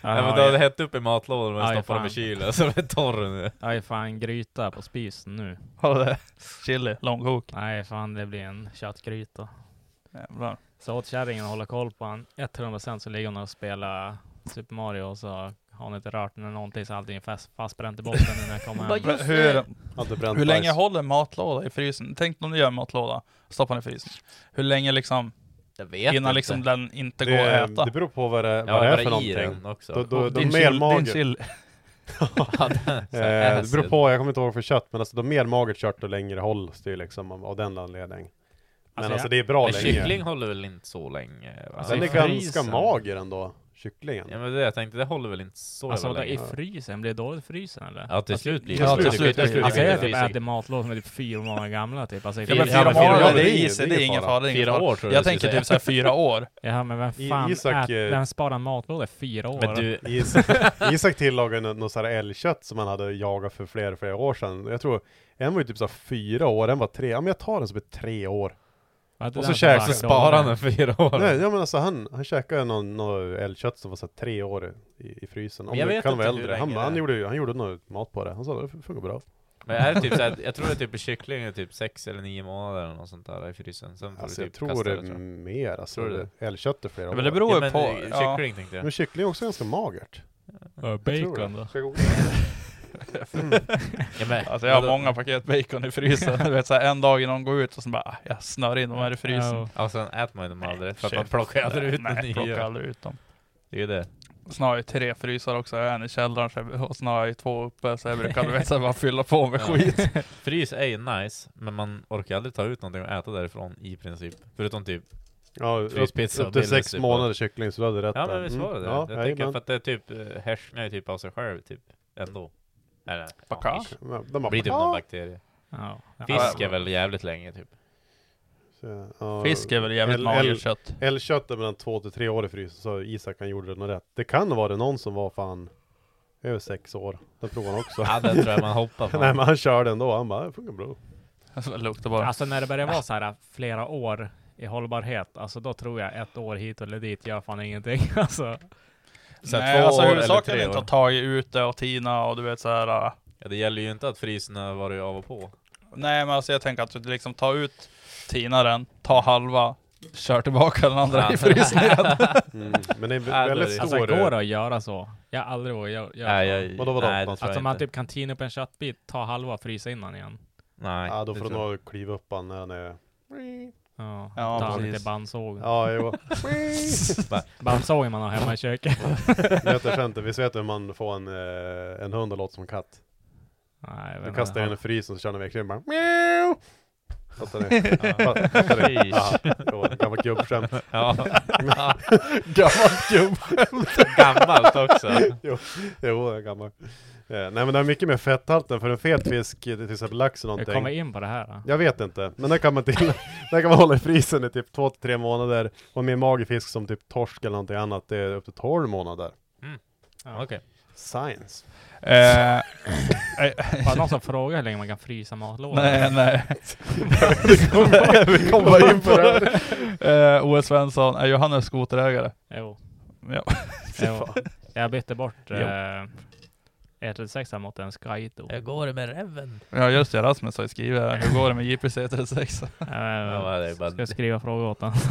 Ja, men det ja. hett upp i matlådan och Aj, stoppar dem i kylen, så är torr nu. Jag är fan gryta på spisen nu. Har det chili, långkok. Nej fan det blir en köttgryta. Jävlar. Så åt kärringen att hålla koll på han 100% så ligger hon och spelar Super Mario och så har hon inte rört den eller någonting så allting är fast, fastbränt i *laughs* botten när jag kommer hem. Hur, hur länge håller matlåda i frysen? Tänk om du gör matlåda, stoppar den i frysen. Hur länge liksom, Jag vet innan inte. liksom den inte går Det, att äta? det beror på vad det, Ja, vad det är för någonting. också. Då, då, då din, mer chill, din mager. chill. *laughs* Ja, så här Eh, det beror på, jag kommer inte ihåg för kött, men alltså då mer magert kött och längre hålls det ju liksom av, av den anledningen. Men Alltså, alltså, det är bra Men länge. kyckling håller väl inte så länge? va? Alltså, Den är ganska mager ändå, kycklingen. Ja men det jag tänkte, det håller väl inte så Alltså jävla vadå, i länge? frysen? Blir det dåligt i frysen eller? Ja till Alltså, slut blir till det slut, så. till slut, till slut. Alltså jag Ja, typ ätit matlådor som är typ fyra månader gamla typ. Alltså, i Ja men fyra fyra månader, år, det är is, det är ingen fara. Fyra år tror jag Jag tänker typ såhär fyra år. *laughs* Ja men vem fan Isak, ät, eh, vem sparar en matlåda i fyra år? Men du, *laughs* Isak, Isak tillagade något, här älgkött som han hade jagat för flera, flera år sedan. Jag tror, en var ju typ så här fyra år, en var tre, ja men jag tar den som är tre år. Och så så sparar han den fyra år. Nej, ja men alltså han, han käkade någon, någon älgkött som var så här tre år i, i frysen. Men jag det vet kan inte hur äldre. Han, han, det gjorde, han gjorde något mat på det. Han sa det funkar bra. Men är det typ såhär, *laughs* jag tror det är typ kyckling är typ sex eller nio månader eller något sånt där i frysen. Sen får Alltså du jag typ tror kasta det det tror jag. mer. Alltså, Tror du älgkött är flera Ja, men det beror Ja, ju men på. eh, Ja. kyckling tänkte jag. Men kyckling är också ganska magert. Ja, Jag det. bacon då? *laughs* Googla? *laughs* Ja, men, Alltså jag har många paket bacon i frysen. Du vet såhär en dag innan de går ut och så bara, ah, jag snör in dem här i frysen. Ja. Ja, sen äter man ju dem aldrig, för att man plockar aldrig ut Nej, den plockar aldrig ut dem. Det är ju det. Sen har jag tre frysar också, en i källaren så och sen har jag två uppe så jag brukar du vet, så här, bara fylla på med Ja. skit. *laughs* Frys är ju nice, men man orkar aldrig ta ut någonting och äta därifrån i princip. Förutom typ Ja, upp, Fryspizza upp till och sex Billys, månader kyckling så du hade rätt Ja men visst var det det? Ja, jag tänker för att det är typ, eh, härsknar ju typ av sig själv typ, ändå. Eller, Baka? ja, de bara, blir typ "Ah!" någon bakterie. Ja. Fisk är väl jävligt länge typ. Så, ja, Fisk är väl jävligt magert kött. Älgkött är mellan två till tre år i frysen, så Isak han gjorde det nog rätt. Det kan vara någon som var fan över sex år. Den provade han också. Ja, den tror jag man *laughs* hoppar på. Nej men han körde ändå, han bara, det funkar bra. Alltså, det luktar bara. Alltså när det börjar vara så här flera år i hållbarhet, alltså då tror jag ett år hit eller dit gör fan ingenting. *laughs* Alltså, Så Nej, två alltså huvudsaken är inte år. att ta ut det och tina och du vet så här. äh, Ja, det gäller ju inte att frysen har varit av och på. Nej men alltså jag tänker att du liksom tar ut tina den, ta halva, kör tillbaka den andra Ja. i frysen igen. *laughs* Mm. Men det är *laughs* väldigt stor... alltså går det att göra så? Jag har aldrig vågat göra göra Nej, så. jag, Vadå, vadå? nej, Alltså man inte. typ kan tina upp en köttbit, ta halva och frysa in den igen. Nej, Ja då får du nog kliva upp han när han är... Ja, Ja, ta precis. lite bandsåg. Ja, jo. *laughs* *laughs* Bandsågen man har hemma i köket. *laughs* inte, visst vet du hur man får en, eh, en hund att låta som katt? Nej, Du kastar den i frysen så kör den den bara Meow! Fattar ni? Fattar ni? Ja, gammalt gubbskämt. Ja. Gammalt gubbskämt. Gammalt också. jo, jo, gammalt. Eh, nej men det är mycket mer fetthalten för en fet fisk, till exempel lax och Jag någonting. kommer in på det här. Då. Jag vet inte, men det kan man till, *laughs* det kan man hålla i frysen i typ två till tre månader. Och med magifisk som typ torsk eller någonting annat, det är upp till 12 månader. Ja. Okej. Science. Eh, *laughs* *laughs* Var det någon som frågar hur länge man kan frysa matlådor? nej, nej. Vi kommer bara in på det. Eh, O.S. Svensson, är Johannes skoterägare? Jo. Ja. jo. Jag bytte bort eh, E36 mot en Skyto. Jag går med reven. ja just det, Rasmus har ju skrivit här. Hur går det med JPC 36? Eh, Ja, det bara... Ska jag skriva frågor åt honom? *laughs*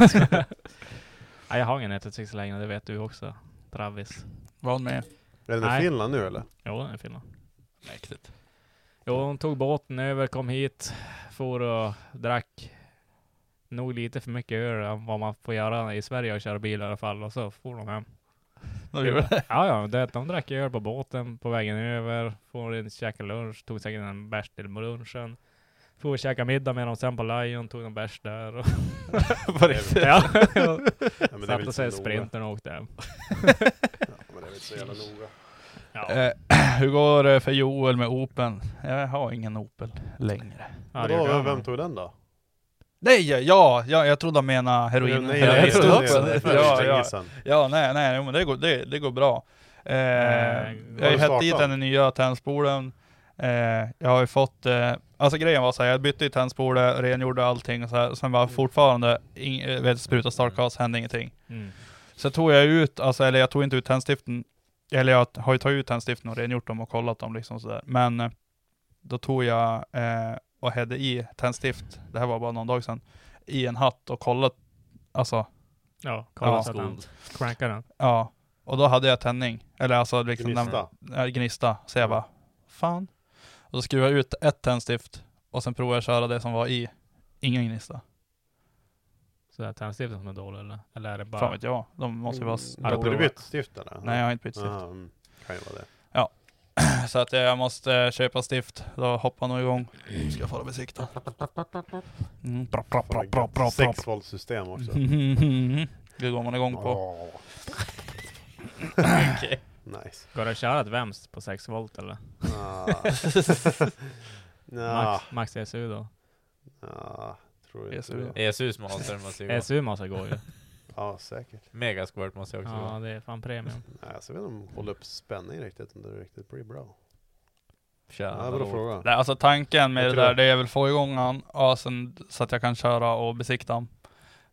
Nej, jag har ingen 136 längre, det vet du också. Travis. Vad med? Är den i. Finland nu eller? Jo, den är Finland. Mäktigt. Jo, hon tog båten över, kom hit, for och drack nog lite för mycket öl än vad man får göra i Sverige och köra bil i alla fall. Och så for de hem. Vad gjorde det? Ja, ja, det, de drack öl på båten på vägen över, for in käka lunch, tog säkert en bärs till lunchen. Och käka middag med dem sen på Lion, tog en bärs där. Och *laughs* På riktigt? ja, Ja, *laughs* satte sig i sprintern och åkte hem. Ja, men det är väl inte så jävla noga. Ja. Eh, *clears throat* hur går det för Joel med Opel? Jag har ingen Opel längre. Ja, Vadå, vem tog den då? Nej, ja, ja, jag trodde han menade heroin. Nej, Ja, nej, jag det trodde också det. Ja, ja. ja, nej, nej, men det går, det, det går bra. Eh, jag har ju hett dit den nya tändspolen. Eh, jag har ju fått, eh, alltså grejen var så här, jag bytte ju tändspole, rengjorde allting och så här, sen var fortfarande, ing, eh, vet, spruta startgas, hände ingenting. Mm. Så tog jag ut, alltså, eller jag tog inte ut tändstiften, eller jag har ju tagit ut tändstiften och rengjort dem och kollat dem liksom sådär. Men eh, då tog jag eh, och hade i tändstift, det här var bara någon dag sedan, i en hatt och kollat, alltså, Ja, kolla Ja. den crankar den. ja. Och då hade jag tändning, eller alltså liksom Gnista. Den, äh, gnista. Så jag bara, fan. Och så skruvade jag ut ett tändstift och sen provade jag köra det som var i, ingen gnista. Så det är tändstiften som är dålig eller? Eller är det bara... Fan vet jag, de måste ju vara... Ja, Har du bytt stift eller? Nej jag har inte bytt stift. Mm. kan ju vara det. *clears throat* Så att jag måste köpa stift, då hoppar nog igång. Ska jag få det besikta. Mm. 6 volt system också. *laughs* Det går man igång på. Åh, *clears throat* Okej. nice. Går det att köra ett VEMS på 6 volt eller? Ah. *laughs* Ja, Max, max ESU då? ja, tror jag ESU. inte det. ESUs monster måste ju gå. ESU måste gå ju. *laughs* Ja, säkert. Megasquirt måste jag också Ja, det är fan premium. *laughs* Nej, alltså, jag vet inte om de håller upp spänning riktigt, om det riktigt blir bra. Tja, Ja, bra fråga. Nej, alltså tanken med Jag det där, det. det är väl få igång han, och sen, så att jag kan köra och besikta han.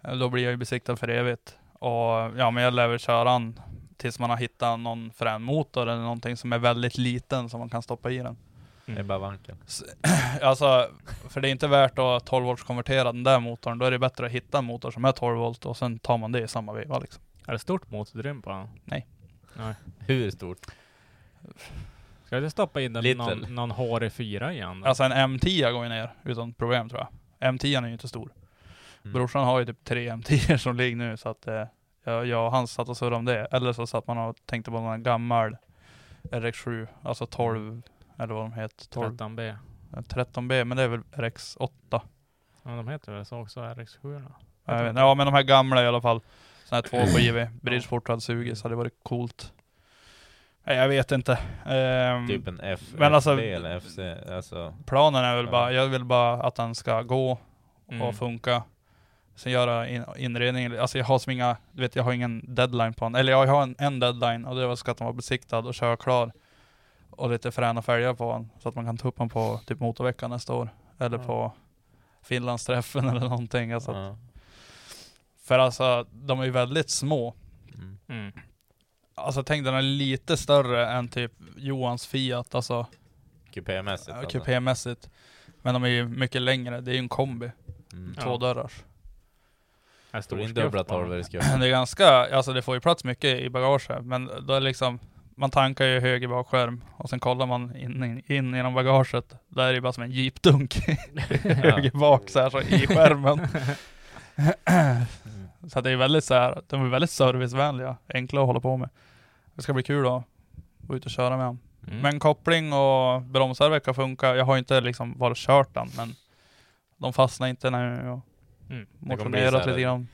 Eh, Då blir jag ju besiktad för evigt. Och ja, men jag lär väl köra han tills man har hittat någon frän motor eller någonting som är väldigt liten som man kan stoppa i den. Det är bara vanken. *clears throat* Alltså, för det är inte värt att 12 volts konvertera den där motorn. Då är det bättre att hitta en motor som är 12 volt och sen tar man det i samma veva liksom. Är det stort motorutrymme på den? Nej. Nej. Hur stort? Ska du stoppa in den Little. någon, någon HR4 igen då? Alltså en M10 går ju ner utan problem tror jag. M10 är ju inte stor. Mm. Brorsan har ju typ tre M10 *laughs* som ligger nu så att eh, jag, jag och han satt och surrade om det. Eller så satt man och tänkte på någon gammal RX7, alltså 12 eller vad de heter. 12, 13B. 13B, men det är väl RX8. Ja, de heter väl så också, RX7 då? Jag vet, ja men de här gamla i alla fall. Sådana här tvåskivor. *clears throat* Bridgeport hade sugit så hade det varit coolt. Nej, jag vet inte. Ehm, Typ en F, men alltså- FD eller FC, alltså. Planen är väl Ja. bara, jag vill bara att den ska gå Mm. och funka. Sen göra in, inredning, alltså jag har som inga, du vet jag har ingen deadline på den. Eller jag har en, en deadline och det var ska att den var besiktad och köra klar. Och lite fräna fälgar på den. Så att man kan ta upp den på typ motorveckan nästa år. Eller Ja. på Finlandsträffen *laughs* eller någonting. Alltså att, Ja. För alltså, de är ju väldigt små. Mm. Mm. Alltså tänk den är lite större än typ Johans Fiat, alltså Kupémässigt ja, alltså. kupémässigt. Men de är ju mycket längre, det är ju en kombi. Mm. Två Ja. dörrars. I skuffen. Det är ganska, alltså det får ju plats mycket i bagaget, men då är liksom man tankar ju höger bakskärm och sen kollar man in, in, in genom bagaget. Där är det bara som en jeepdunk *laughs* höger bak så här så i skärmen. *laughs* så det är väldigt så här, de är väldigt servicevänliga, enkla att hålla på med. Det ska bli kul att gå ut och köra med dem. Mm. Men koppling och bromsar verkar funka. Jag har inte liksom varit kört den, men de fastnar inte när jag Mm. Motionerat lite grann.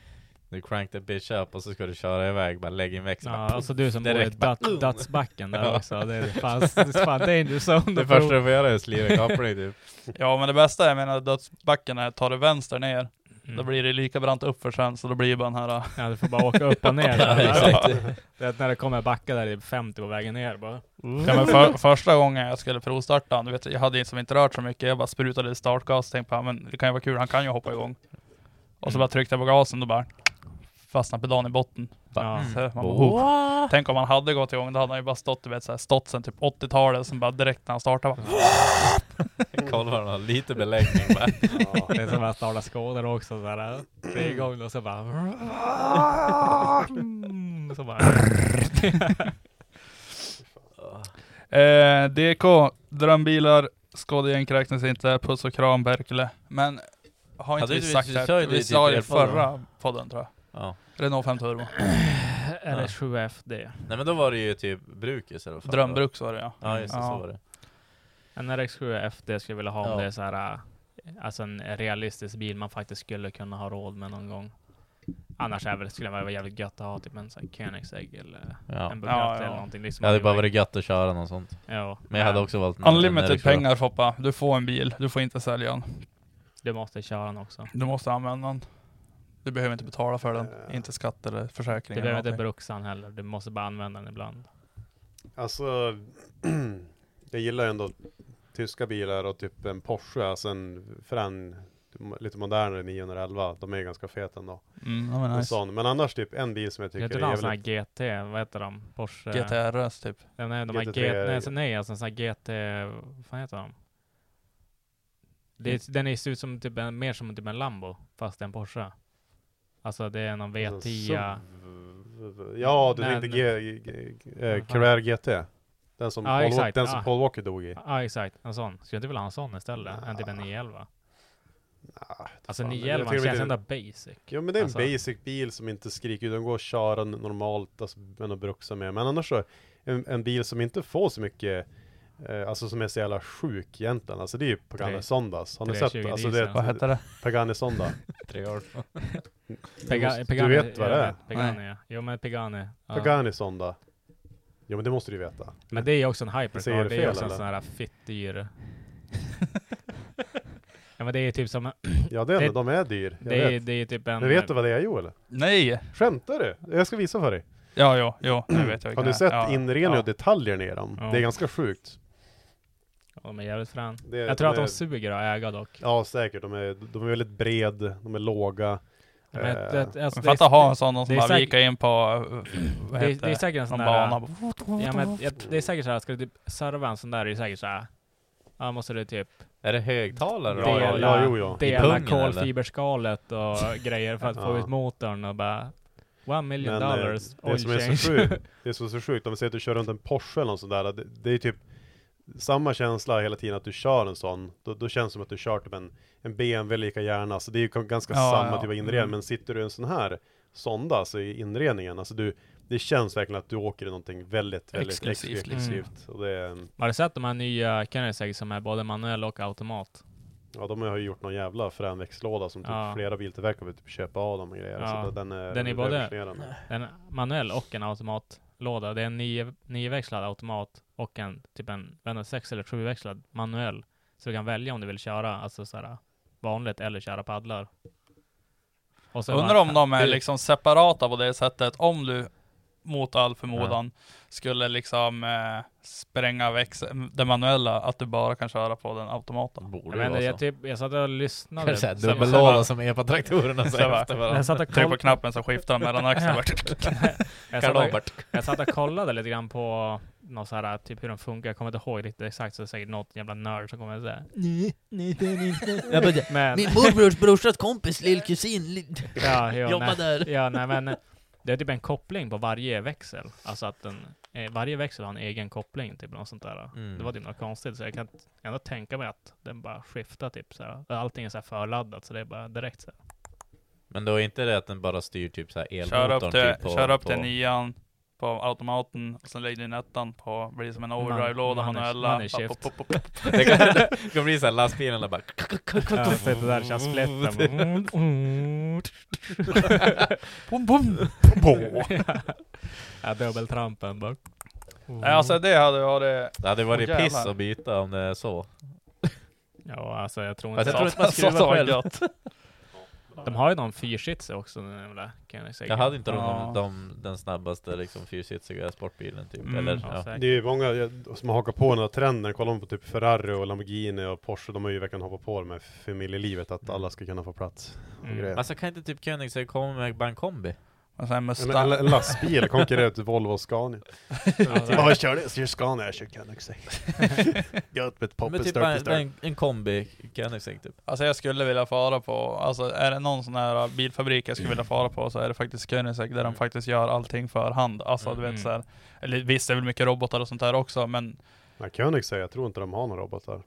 Du crank the bitch up och så ska du köra iväg, bara lägg in växeln. Ja, bara, alltså du som bor i direkt Dats- Datsbacken där *laughs* Ja. också. Det är fan, det är fan danger *laughs* zone. Det första du får göra är att sliva koppling typ. Ja men det bästa är, jag menar dödsbacken är, tar du vänster ner, Mm. då blir det lika brant uppför sen, så då blir det bara den här... *laughs* Ja, du får bara åka upp och ner. Ja, exakt. Det är när det kommer backa där i 50 på vägen ner bara. Ja, men för, första gången jag skulle provstarta du vet, jag hade liksom inte rört så mycket, jag bara sprutade startgas, tänkte på, men det kan ju vara kul, han kan ju hoppa igång. Och så Mm. bara tryckte jag på gasen, då bara fastnade pedalen i botten. Ja. Så man bara, oh. Tänk om han hade gått igång, då hade han ju bara stått, du vet, så här, stått sen typ 80-talet, sen bara direkt när han startade bara, *laughs* Kolla han har lite beläggning bara. Det är som att starta skådor också sådär. Tre gånger och så bara... *laughs* Så bara... *laughs* Eh, DK, drömbilar, skådegänk räknas inte, puss och kram Berkele. Men har inte Hade vi sagt det? Vi sa det i förra podden tror jag. Ja. Renault 5 Turbo. *clears throat* Eller 7FD. Nej men då var det ju typ Brukis eller vad fan det var. Drömbruks var det ja. Ja just det, Ja. så var det. En RX7 FD skulle jag vilja ha om det är så här, äh, alltså en realistisk bil man faktiskt skulle kunna ha råd med någon gång. Annars är väl, skulle det vara jävligt gött att ha typ en sån här Koenigsegg eller Ja. en Bugatti Ja, ja. eller någonting. Liksom Det hade bara varit gött att köra något sånt. Ja. Men jag hade också valt en- en Unlimited RX7. pengar Foppa. Du får en bil, du får inte sälja den. Du måste köra den också. Du måste använda den. Du behöver inte betala för den. Eh. Inte skatt eller försäkring. Du behöver inte den heller. Du måste bara använda den ibland. Alltså, *clears throat* jag gillar ändå tyska bilar och typ en Porsche, alltså en frän, lite modernare 911. De är ju ganska feta ändå. Mm, En nice. sån. Men annars typ en bil som jag Jag tycker är du har en sån här jävligt... GT, vad heter de? Porsche? GTRS typ. Ja, nej, de här GT3 GT, nej, så, nej alltså en sån här GT, vad fan heter de? Det, den är, ser ut som typ en, mer som typ en Lambo, fast det är en Porsche. Alltså det är någon Alltså, V10. SUV. Ja, du tänkte eh, Carrère GT. Den som, Ja, Paul, Walker, exakt. den som Ja. Paul Walker dog i. Ja exakt, en sån. Skulle jag inte vilja ha en sån istället? Än typ en 911? Ah, Alltså fan, 911 jag tror känns det- ändå basic. Ja men det är en Alltså- basic bil som inte skriker ut, den går att köra normalt, alltså, men att bruxa med. Men annars så, en, en bil som inte får så mycket, eh, alltså som är så jävla sjuk egentligen, alltså det är ju Pagani Sondas. Har ni 320 sett? Alltså det, diesel. Vad hette det? Pagani Sonda. *laughs* *laughs* Pega, du Pegani, vet vad det jag är? Pegani ja. Jo men Pegani. Ja. Pagani Sonda. Jo men det måste du ju veta. Men det är ju också en hypercar, det det är fel, också en eller? sån här fitt dyr. *laughs* ja men det är typ som, Ja det är, Det- de är dyr. Jag det är, vet. det är typ en... Men vet du vad det är Joel? Nej! Skämtar du? Jag ska visa för dig. Ja, jo, jo, nu vet jag Har du sett ja. inredning ja. och detaljer ner dem? Ja. Det är ganska sjukt. Ja, de är jävligt frän. Det är- Jag tror att de är- suger att äga dock. Ja säkert, de är, de är väldigt bred, de är låga. Men Eh, det- det- alltså, Men det är- fatta ha en sån som det är bara säkert- vika in på, eh, vad Det är, heter det är säkert en sån någon där... bana. Ja men det är säkert såhär, ska du typ serva en sån där, är det säkert såhär... Ja måste du typ Är det högtalare? Ja, ja, dela, ja, jo, ja. Dela kolfiberskalet och *laughs* grejer för att få ut motorn och bara... One million Men, eh, dollars det oil som är så sjukt, *laughs* det är så, så sjukt, om vi säger att du kör runt en Porsche eller något sånt där, det, det är typ samma känsla hela tiden att du kör en sån, då, då känns det som att du kör typ en, en BMW lika gärna, så det är ju ganska Ja, samma ja. typ av inredning, Mm. men sitter du i en sån här Sonda, alltså i inredningen, alltså du, det känns verkligen att du åker i någonting väldigt, väldigt Exklusivt, exklusivt. liksom. Och det Har du sett de här nya Koenigsegg som är både manuell och automat? ja de har ju gjort någon jävla frän växellåda som typ Ja. flera biltillverkare vill typ köpa av dem och grejer, Ja. så den är, Den är både-. En manuell och en automatlåda. Det är en nio, nioväxlad automat och en typ en, inte, sex eller sjuväxlad manuell. Så du kan välja om du vill köra alltså såhär vanligt eller köra paddlar. Så Undrar bara- om de är liksom separata på det sättet, om du mot all förmodan skulle liksom eh, spränga växel, det manuella, att du bara kan köra på den automaten. Jag, vet inte, jag, typ, jag satt och lyssnade. Så- dubbellåda som epa-traktorerna Så efter varandra. Jag satt och Tryck på koll- knappen så skiftar den mellan axlarna. *laughs* jag, satt och, jag satt och kollade lite grann på något så här, typ hur de funkar. Jag kommer inte ihåg riktigt exakt, så det är säkert något jävla nörd som kommer säga Nej, nej det är inte. Jag *laughs* bara, Men- Min morbrors brorsas kompis lillkusin lill- Ja, jo, jobbar nej. där. Ja, nej men det är typ en koppling på varje växel. Alltså att den, eh, varje växel har en egen koppling, typ något sånt där. Mm. Det var typ något konstigt, så jag kan ändå tänka mig att den bara skiftar typ så här. Allting är så här förladdat, så det är bara direkt så här. Men då är inte det att den bara styr typ så här Kör elmotorn upp till, typ på, kör upp på... till nian på automaten, och sen lägger du in ettan på, blir som en overdrive-låda Man- manuella. man är Pop, pop, pop. *laughs* Det kan, det kan bli såhär lastbilarna bara... *laughs* Ja, sitter där. Bom, bom. Ja, dubbeltrampen bara. Nej, alltså det hade varit... Det hade varit piss att byta om det är så. Ja, alltså jag tror inte... jag tror inte man skruvar själv. De har ju någon fyrshitsig också, den jävla, kan jag säga. Jag hade inte de, Ja. de, den snabbaste liksom fyrsitsiga sportbilen typ. Mm. Eller, Ja, ja. Det är ju många som har hakat på den här trenden, kollar man på typ Ferrari och Lamborghini och Porsche, de har ju verkligen hoppat på det med familjelivet, att alla ska kunna få plats. Och Mm. grejer. Alltså kan inte typ Koenigsegg komma med bara en En, en, en lastbil konkurrerar ut Volvo och Scania. *laughs* Ja, Ja, jag kör det, jag kör Scania, jag kör Koenigsegg. *laughs* Gött med ett Men poppis typ en, en, en kombi Koenigsegg typ. Alltså jag skulle vilja fara på, alltså är det någon sån här bilfabrik jag skulle vilja fara på så är det faktiskt Koenigsegg där de Mm. faktiskt gör allting för hand. Alltså du Mm. vet så här, eller visst det är väl mycket robotar och sånt där också men Nej, Koenigsegg, jag tror inte de har några robotar.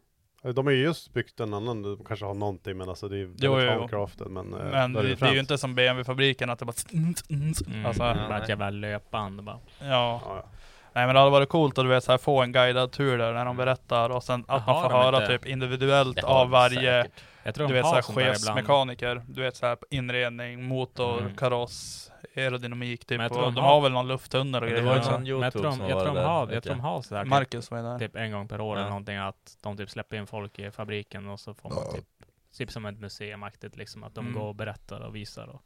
Eh, De har ju just byggt en annan, de kanske har någonting men alltså det är ju Jo, väldigt jo, men... eh, Men det, det är ju inte som BMW-fabriken att det bara... Mm, Alltså, bara ett jävla löpband bara. ja. Ja, ja. Nej men det hade varit coolt att du vet så här, få en guidad tur där när de berättar och sen att man får höra inte- typ individuellt av varje, säkert. Jag tror du de vet har såhär sånt där ibland. chefsmekaniker, du vet såhär inredning, motor, Mm. kaross, aerodynamik typ. Men jag tror och de de har- har väl någon lufttunnor och det grejer. var ju Ja. sån Men jag Youtube tror de, som jag var tror de där, har, vet jag tror de har sådär typ, Marcus var ju där. typ en gång per år eller Ja. någonting att de typ släpper in folk i fabriken och så får man typ, typ som ett museumaktigt liksom, att de Mm. går och berättar och visar och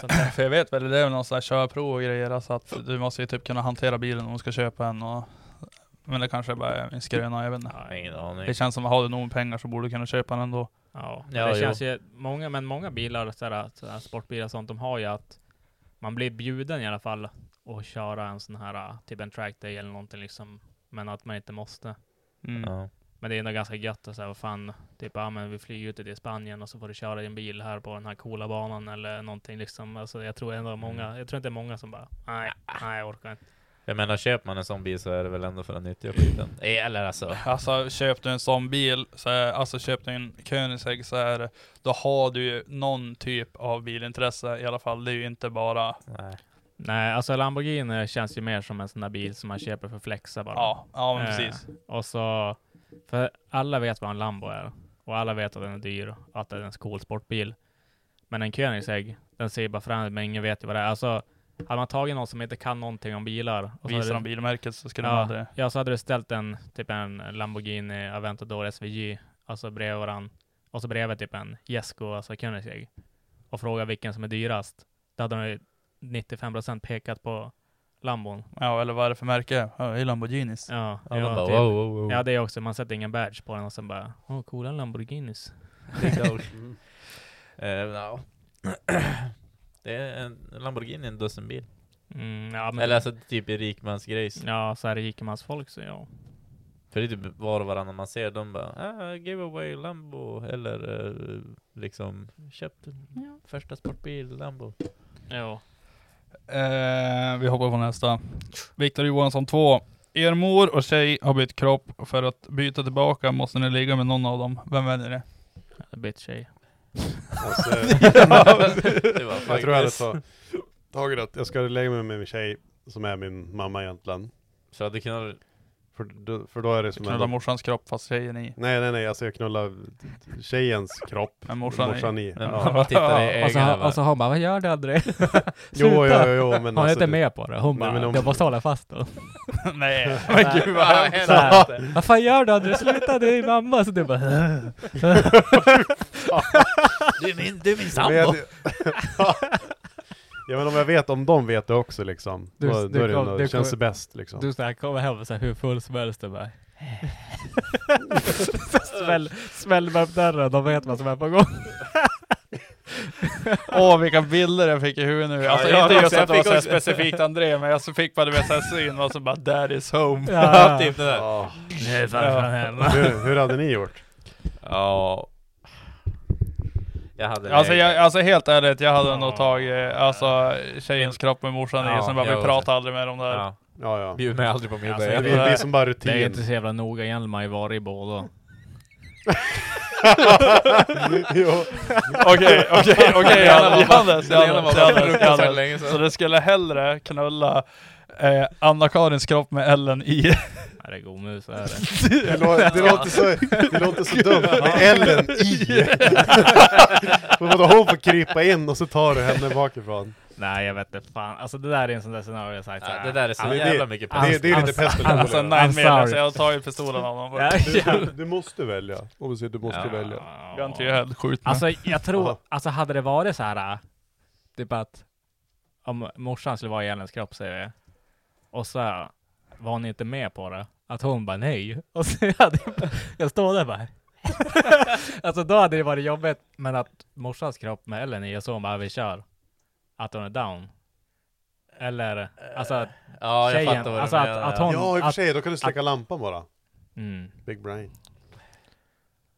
sånt *clears throat* där. För jag vet väl, det är väl någon sån här körprov och grejer, alltså att du måste ju typ kunna hantera bilen om du ska köpa en och men det kanske bara är en skröna, jag vet inte. Ja, Ingen aning. Det känns som att har du nog med pengar så borde du kunna köpa den ändå. Ja, Ja, det jo. känns ju, många, men många bilar, sådär, sådär, sportbilar och sånt, de har ju att man blir bjuden i alla fall att köra en sån här, typ en trackday eller någonting liksom, men att man inte måste. Mm. Ja. Men det är ändå ganska gött att säga, vad fan, typ, ja men vi flyger ut till Spanien och så får du köra din bil här på den här coola banan eller någonting liksom. Alltså jag tror ändå många, jag tror inte det är många som bara, nej, nej jag orkar inte. Jag menar, köper man en sån bil så är det väl ändå för att nyttja skiten? Eh, Eller alltså... Alltså köper du en sån bil, så är, alltså köper du en Koenigsegg så är det, då har du ju någon typ av bilintresse i alla fall. Det är ju inte bara, Nej. Nej, alltså Lamborghini känns ju mer som en sån där bil som man köper för flexa bara. ja, ja men Eh, precis. Och så, för alla vet vad en Lambo är. Och alla vet att den är dyr, att det är en cool sportbil. Men en Koenigsegg, den ser bara fram men ingen vet ju vad det är. Alltså, hade man tagit någon som inte kan någonting om bilar. Och Visar de du- bilmärket så skulle de ja, aldrig... ja, så hade du ställt en, typ en Lamborghini Aventador SVJ, alltså bredvid varann. Och så bredvid typ en Jesko, alltså Koenigsegg. Och frågat vilken som är dyrast. Då hade de ju 95% pekat på Lambon. Ja, eller vad är det för märke? Ja, det är Lamborghinis. Ja, Ja, de ja, bara typ. wow, wow, wow. ja, det är också. Man sätter ingen badge på den och sen bara, åh, coola Lamborghinis. *laughs* Ja. *clears throat* Det är en Lamborghini, en dussinbil. Mm, ja, men, Eller alltså typ i rikmansgrejs. ja, så är det rikemansfolk så ja. För det är typ var och varannan man ser, de bara ah, giveaway Lambo. Eller eh, liksom köpt en första sportbil Lambo. Ja. Eh, vi hoppar på nästa. Viktor Johansson 2. Er mor och tjej har bytt kropp. För att byta tillbaka måste ni ligga med någon av dem. Vem väljer ni? Bitch tjej. Alltså, *laughs* *laughs* var jag tror jag hade faktiskt- ta, tagit att jag ska lägga mig med min tjej, som är min mamma egentligen. Så hade kunnat... För, då- för då är det som Knulla morsans kropp fast tjejen i. Nej nej nej, alltså jag knullar tjejens kropp, Men morsan i. i. Men Ja. tittar i Och så, och så hon bara, vad gör du André? *laughs* Jo, jo, jo, jo, men Hon är alltså inte med på det. Hon Nej, bara, om- jag måste hålla fast då. *laughs* Nej, *laughs* men gud vad hemskt. Vad fan gör du André? Sluta, det är mamma! Så du bara, Du är min, du är min sambo! Jag- Ja men om jag vet, om de vet det också liksom, Du- då, du då är det kom- du känns det bäst liksom. du så här, kommer hem och så här, hur full som helst och bara *laughs* *laughs* Smäll, smäll med upp dörren, de vet vad som är på gång. *laughs* Åh vilka bilder jag fick i huvudet nu. Alltså jag inte just jag att det var fick så också- specifikt André, men jag så fick bara du vet såhär syn och så bara 'Dad is home' Ja. typ det där. Ja. Nej, farfar hemma. hur, hur hade ni gjort? Ja. Jag hade Alltså, det- jag, alltså helt ärligt, jag hade nog tagit alltså, tjejens kropp med morsan i, Ja, sen bara vi pratar aldrig mer om det här. Ja. Ja ja. Bjud mig aldrig på middag Alltså. Det blir, det som bara Det är rutin. inte så jävla noga igen, man har ju varit i båda. Okej, okej, okej Johannes, Johannes, Johannes. Så du skulle hellre knulla eh, Anna-Karins kropp med Ellen i? *laughs* Nej, det är god mus, är det. Det, lå- det, låter så, det låter så dumt med Ellen i. *laughs* Men vadå, hon får krypa in och så tar du henne bakifrån. Nej, jag vet inte fan. Alltså det där är en sån där scenario jag sagt Ja, det där är så jävla mycket det- det är lite pest Alltså kolera. nine I'm million, sorry. så jag har tagit pistolen av honom. *laughs* Du, du, du måste välja. Om vi säger du måste Ja. välja. Skjut mig. Alltså jag tror, alltså hade det varit så här, äh, typ att om morsan skulle vara i Ellens kropp säger vi, och så var hon inte med på det, att hon bara nej, *laughs* och så hade jag, jag står där bara *laughs* Alltså då hade det varit jobbigt, men att morsans kropp med Ellen i och så hon bara vi kör, att hon är down. Eller, alltså att Ja, jag tjejen, fattar vad du alltså att, menar. att hon, Ja i och för att, sig, då kan du släcka lampan bara. mm, Big brain.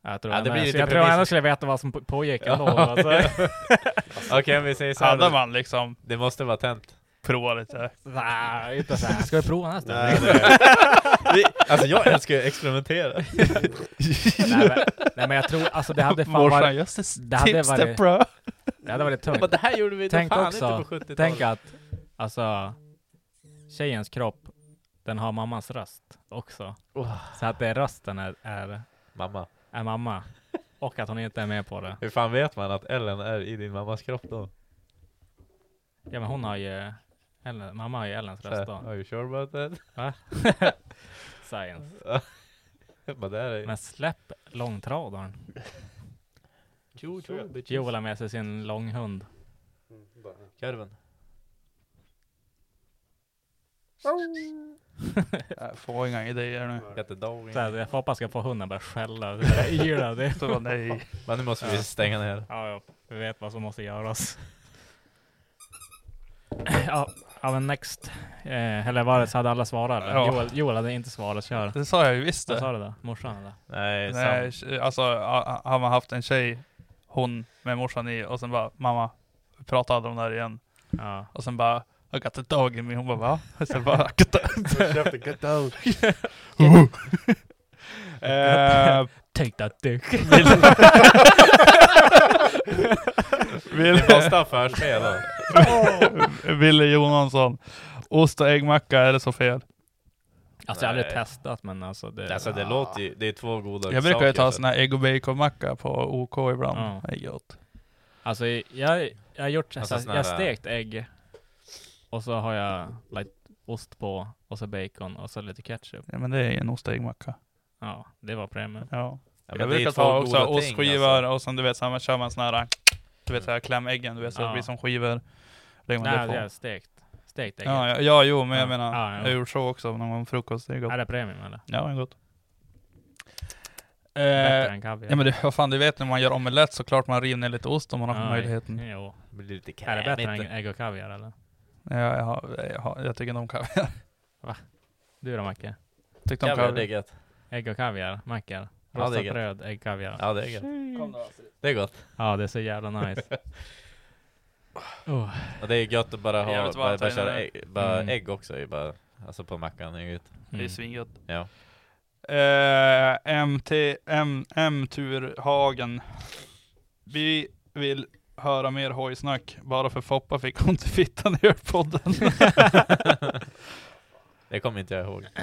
jag tror, Ja, jag, det blir lite jag tror jag ändå skulle veta vad som på- pågick Ja. ändå. Alltså. *laughs* Okej, om vi säger så här. Hade man liksom Det måste vara tänt. Provat lite? Nej, inte så här. Ska vi prova nästa? Nej, nej. Alltså jag älskar att experimentera. nej, men, nej men jag tror, alltså det hade fan Morsan, varit, a det hade varit- bro. det hade varit Men tungt. det här gjorde vi Tänk fan också, inte på 70-talet. tänk att, alltså, tjejens kropp, den har mammas röst också. Oh, Så att det är rösten är, är, mamma, är mamma. Och att hon inte är med på det. hur fan vet man att Ellen är i din mammas kropp då? Ja men hon har ju, Ellen, mamma har ju Ellens röst då. Are you sure about that? Va? *laughs* Science. Men släpp långtradaren. Tjo, tjo, bitches. Joel har med sig sin långhund. Kurven. *laughs* Jag får inga idéer nu. Dog Så här, jag hoppas ska få hunden börja skälla. Så här, Yra, det. Så bara, nej. Men nu måste vi stänga ner. Ja, ja, vi vet vad som måste göras. *clears throat* ja, ja, men next. Eh, eller var det så hade alla svarat? Eller? Ja. Joel, Joel hade inte svarat, kör. Det sa jag ju visst Vad det. sa du då? Morsan eller? Nej, Nej, tj- alltså a- har man haft en tjej, hon med morsan i, och sen bara mamma, vi pratar aldrig om det här igen. Ja. Och sen bara I got the dog in me, hon bara va? Och sen bara I got the... *laughs* Get down. *laughs* Eh, Take that dick. *laughs* Vi måste ha förspel då. *laughs* Ville Johansson. Ost och äggmacka, är det så fel? Alltså jag har aldrig testat men alltså det... Alltså det låter ju, det är två goda Jag brukar ju ta saker, sån här ägg och baconmacka på OK ibland. Ja. Det är gott. Alltså jag, jag har gjort, Alltså, alltså, jag har stekt ägg. Och så har jag lagt ost på, och så bacon, och så lite ketchup. Ja men det är en ost och äggmacka. Ja, det var premium. Ja. Ja, jag det brukar ta också ostskivor alltså. och sen du vet så här, man kör man sån här, du vet så här klämäggen, du vet så det Ja. blir som skivor. Lägger man Nej, det det på. är stekt. Stekt ägg. Ja, ja, ja, jo, men jag Ja. menar, Ja, ja. jag har gjort så också någon gång frukost, det är gott. Är det premium eller? Ja, det är gott. Bättre Eh, än kaviar. ja men det, vad fan, du vet när man gör omelett så klart man river ner lite ost om man har möjligheten. Jo. Det blir lite Är det bättre krämigt. än ägg och kaviar eller? Ja, jag, har, jag, har, jag tycker inte om kaviar. Du då Macke? Tyckte om Kaviar, det är kaviar. gött. Ägg och kaviar? Mackar? Ja, Rostat gött. bröd, ägg, kaviar? Ja, det är gött. Det är gott. Ja, det är så jävla nice. *laughs* oh. Och det är gött att bara ha, bara, bara här köra ägg, bara Mm. ägg också är bara, alltså på mackan, är gött. Det är Mm. svingött. Ja. Eh, MT, M, M Turhagen. Vi vill höra mer hojsnack. Bara för Foppa fick hon inte fittan i ölpodden. *laughs* Det kommer inte jag ihåg. *clears throat*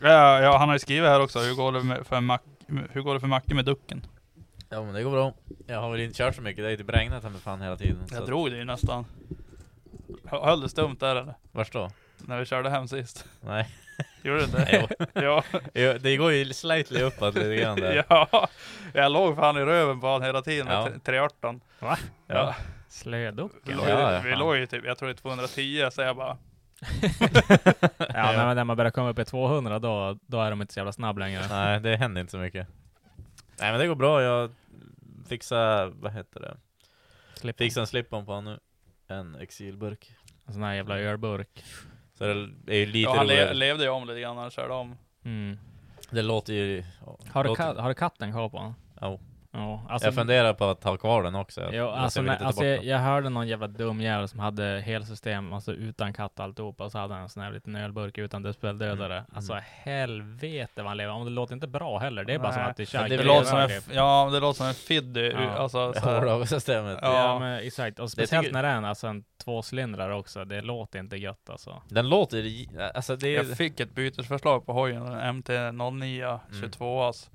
Ja, ja, han har ju skrivit här också, hur går det med, för, Mac, hur går det för Macke med ducken? Ja men det går bra. Jag har väl inte kört så mycket, det är ju typ regnat här med fan hela tiden. Jag drog det ju nästan. Hö- Höll det stumt där eller? Vars då? När vi körde hem sist. Nej. *laughs* Gjorde det inte? *laughs* jo. ja. jo. Det går ju slightly uppåt lite grann där. *laughs* ja, jag låg fan i röven på han hela tiden med Ja. tre- 318. Va? Ja. Ja, ju, ja, vi låg ju typ, jag tror det är 210 så jag bara *laughs* Ja, men när man börjar komma upp i 200 då, då är de inte så jävla snabb längre. Nej, det händer inte så mycket. Nej men det går bra, jag fixar, vad heter det? Slip Fixar en slip-on på honom nu. En exilburk. En sån här jävla ölburk. Så det är ju lite Ja, han le levde ju om lite grann när han körde om. Mm. Det låter ju... Har, du låter- ka- har du katten kvar på honom? Ja. Ja, alltså, jag funderar på att ha kvar den också. Jo, Jag alltså, ta alltså jag, jag hörde någon jävla dum jävel som hade helsystem, alltså utan katt och alltihopa, och så hade han en sån här liten ölburk utan dödsspelldödare. Mm. Alltså helvete vad han lever. Om det låter inte bra heller, det är bara som Nej. att det kör det, låter som en, ja, det låter som en fiddy. Ja. Alltså, så här. Hårdrockssystemet. Ja, Ja. men exakt. Och speciellt tycker- när det är en, alltså en tvåcylindrare också, det låter inte gött alltså. Den låter... Alltså det är... Jag fick ett bytesförslag på hojen, en MT-09 Mm. 22 as.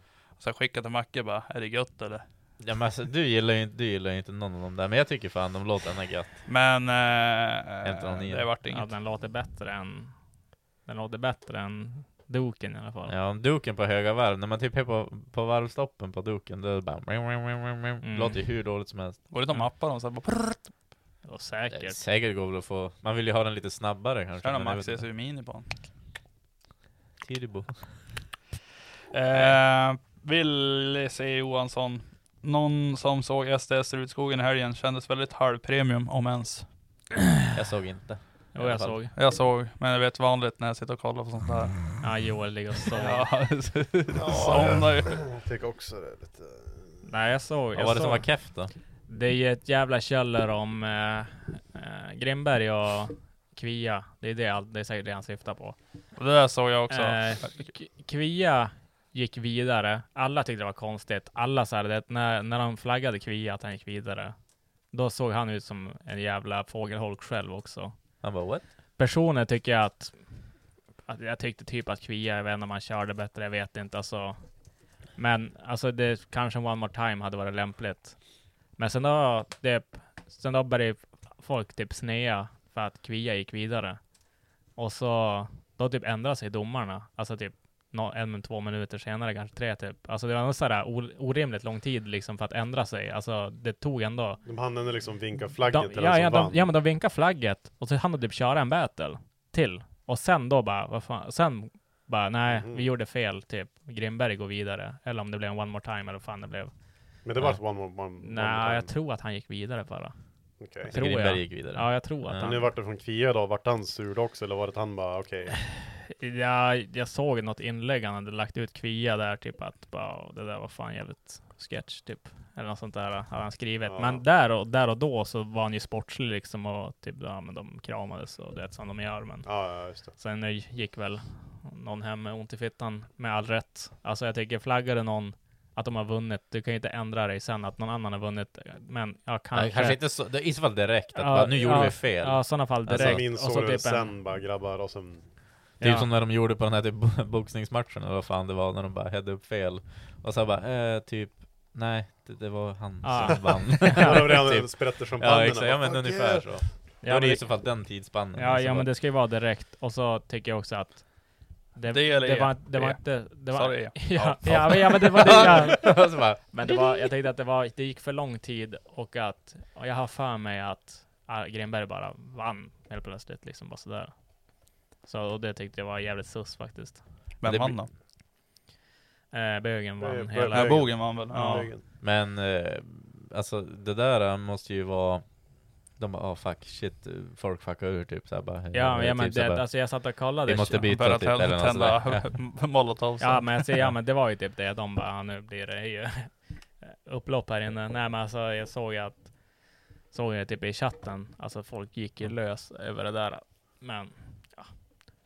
Så jag skickade till Macke bara, är det gött eller? Ja, men alltså, du gillar ju inte, du gillar inte någon av dem där, men jag tycker fan de låter ändå gött. Men eh, MT-09. det vart Ja, inget. den låter bättre än, den låter bättre än Duken i alla fall. Ja, duken på höga varv, när man typ är på, på varvstoppen på duken, då är det bara... Mm. Låter ju hur dåligt som helst. Inte att mappa dem så bara prrrt. Och Det säkert. säkert går väl att få... Man vill ju ha den lite snabbare kanske. Kör någon Max vet inte. SU Mini på den. Tidibo. Eh, Vill se Johansson. Någon som såg SDS Rutskogen i helgen kändes väldigt halvpremium om ens. Jag såg inte. Jo, jag såg. Jag såg, men jag vet vanligt när jag sitter och kollar på sånt där. Ja, Joel ligger och sover. Ja, somnar ju. Jag tycker också det är lite... Nej, jag såg. Vad Jag var det såg. som var keff då? Det är ju ett jävla källor om eh, eh, Grimberg och Kvia. Det är, det, det är säkert det han syftar på. Det där såg jag också. Eh, Kvia gick vidare. Alla tyckte det var konstigt. Alla sa det, när, när de flaggade Kvia att han gick vidare. Då såg han ut som en jävla fågelholk själv också. Han bara what? Personer tycker jag att, att jag tyckte typ att Kvia, jag vet inte om han körde bättre, jag vet inte alltså. Men alltså det kanske one more time hade varit lämpligt. Men sen då, det, sen då började folk typ snea för att Kvia gick vidare. Och så, då typ ändrade sig domarna. Alltså typ nå- en, två minuter senare, kanske tre typ. Alltså det var nog sådär orimligt lång tid liksom för att ändra sig. Alltså det tog ändå De hann ändå liksom vinka flagget de, till ja, ja, de, ja men de vinkade flagget och så hann de typ köra en battle till. Och sen då bara, vad fan, sen bara nej, Mhm. vi gjorde fel typ. Grimberg går vidare. Eller om det blev en one more time eller vad fan det blev. Men det Ja. var ett one more, one, one Nej, jag tror att han gick vidare bara. Okej. Tror Grimberg jag. gick vidare. Ja, jag tror att Ja. Men han... nu vart det från Kvia då, vart han sur då också eller var det han bara okej? *sighs* Ja, jag såg något inlägg han hade lagt ut Kvia där, typ att bara, det där var fan jävligt sketch, typ. Eller något sånt där hade han skrivit. Ja. Men där och, där och då så var han ju sportslig liksom och typ, ja men de kramades och det som de gör. Men Ja, ja just det. sen gick väl någon hem med ont i fittan med all rätt. Alltså jag tycker, flaggade någon att de har vunnit, du kan ju inte ändra dig sen att någon annan har vunnit. Men ja, kanske. Kanske, kanske inte så, det är i så fall direkt, att Ja, bara, nu gjorde ja, vi fel. Ja, i sådana fall Alltså, direkt. Alltså, minns och så typ en, sen bara grabbar och sen... Det är ju ja. som när de gjorde på den här typ bo- boxningsmatchen eller vad fan det var, när de bara hade upp fel. Och så bara, eh, typ, nej, det, det var han Ah. som vann. *laughs* Ja, det var det han Typ. sprätter som Ja exakt, ja men ungefär så. Då Ja, är det i så fall den tidsspannen. Ja, Så ja men det ska ju vara direkt. Och så tycker jag också att det, Det eller det var, det var inte... Det var, Sorry. *laughs* ja, ja, men, ja, men det var det. Ja. *laughs* Så bara, Men det var, jag tänkte att det var, det gick för lång tid och att, och jag har för mig att ah, Grimberg bara vann helt plötsligt liksom bara sådär. Så och det tyckte jag var jävligt sus faktiskt. Vem det vann då? Eh, bögen vann Bö- hela... Nej, Bogen vann väl? Ja. Ja. Men, eh, alltså det där eh, måste ju vara de bara, oh fuck, shit, folk fuckar ur typ såhär bara Ja, men, ja, men typ så här det, bara, alltså jag satt och kollade. Vi måste byta typ, eller något tända *laughs* molotovs. Ja men, alltså, ja men det var ju typ det, de bara, "Ja, nu blir det ju *laughs* upplopp här inne. Nej men alltså jag såg ju att, såg jag typ i chatten, alltså folk gick ju lös över det där. Men, ja.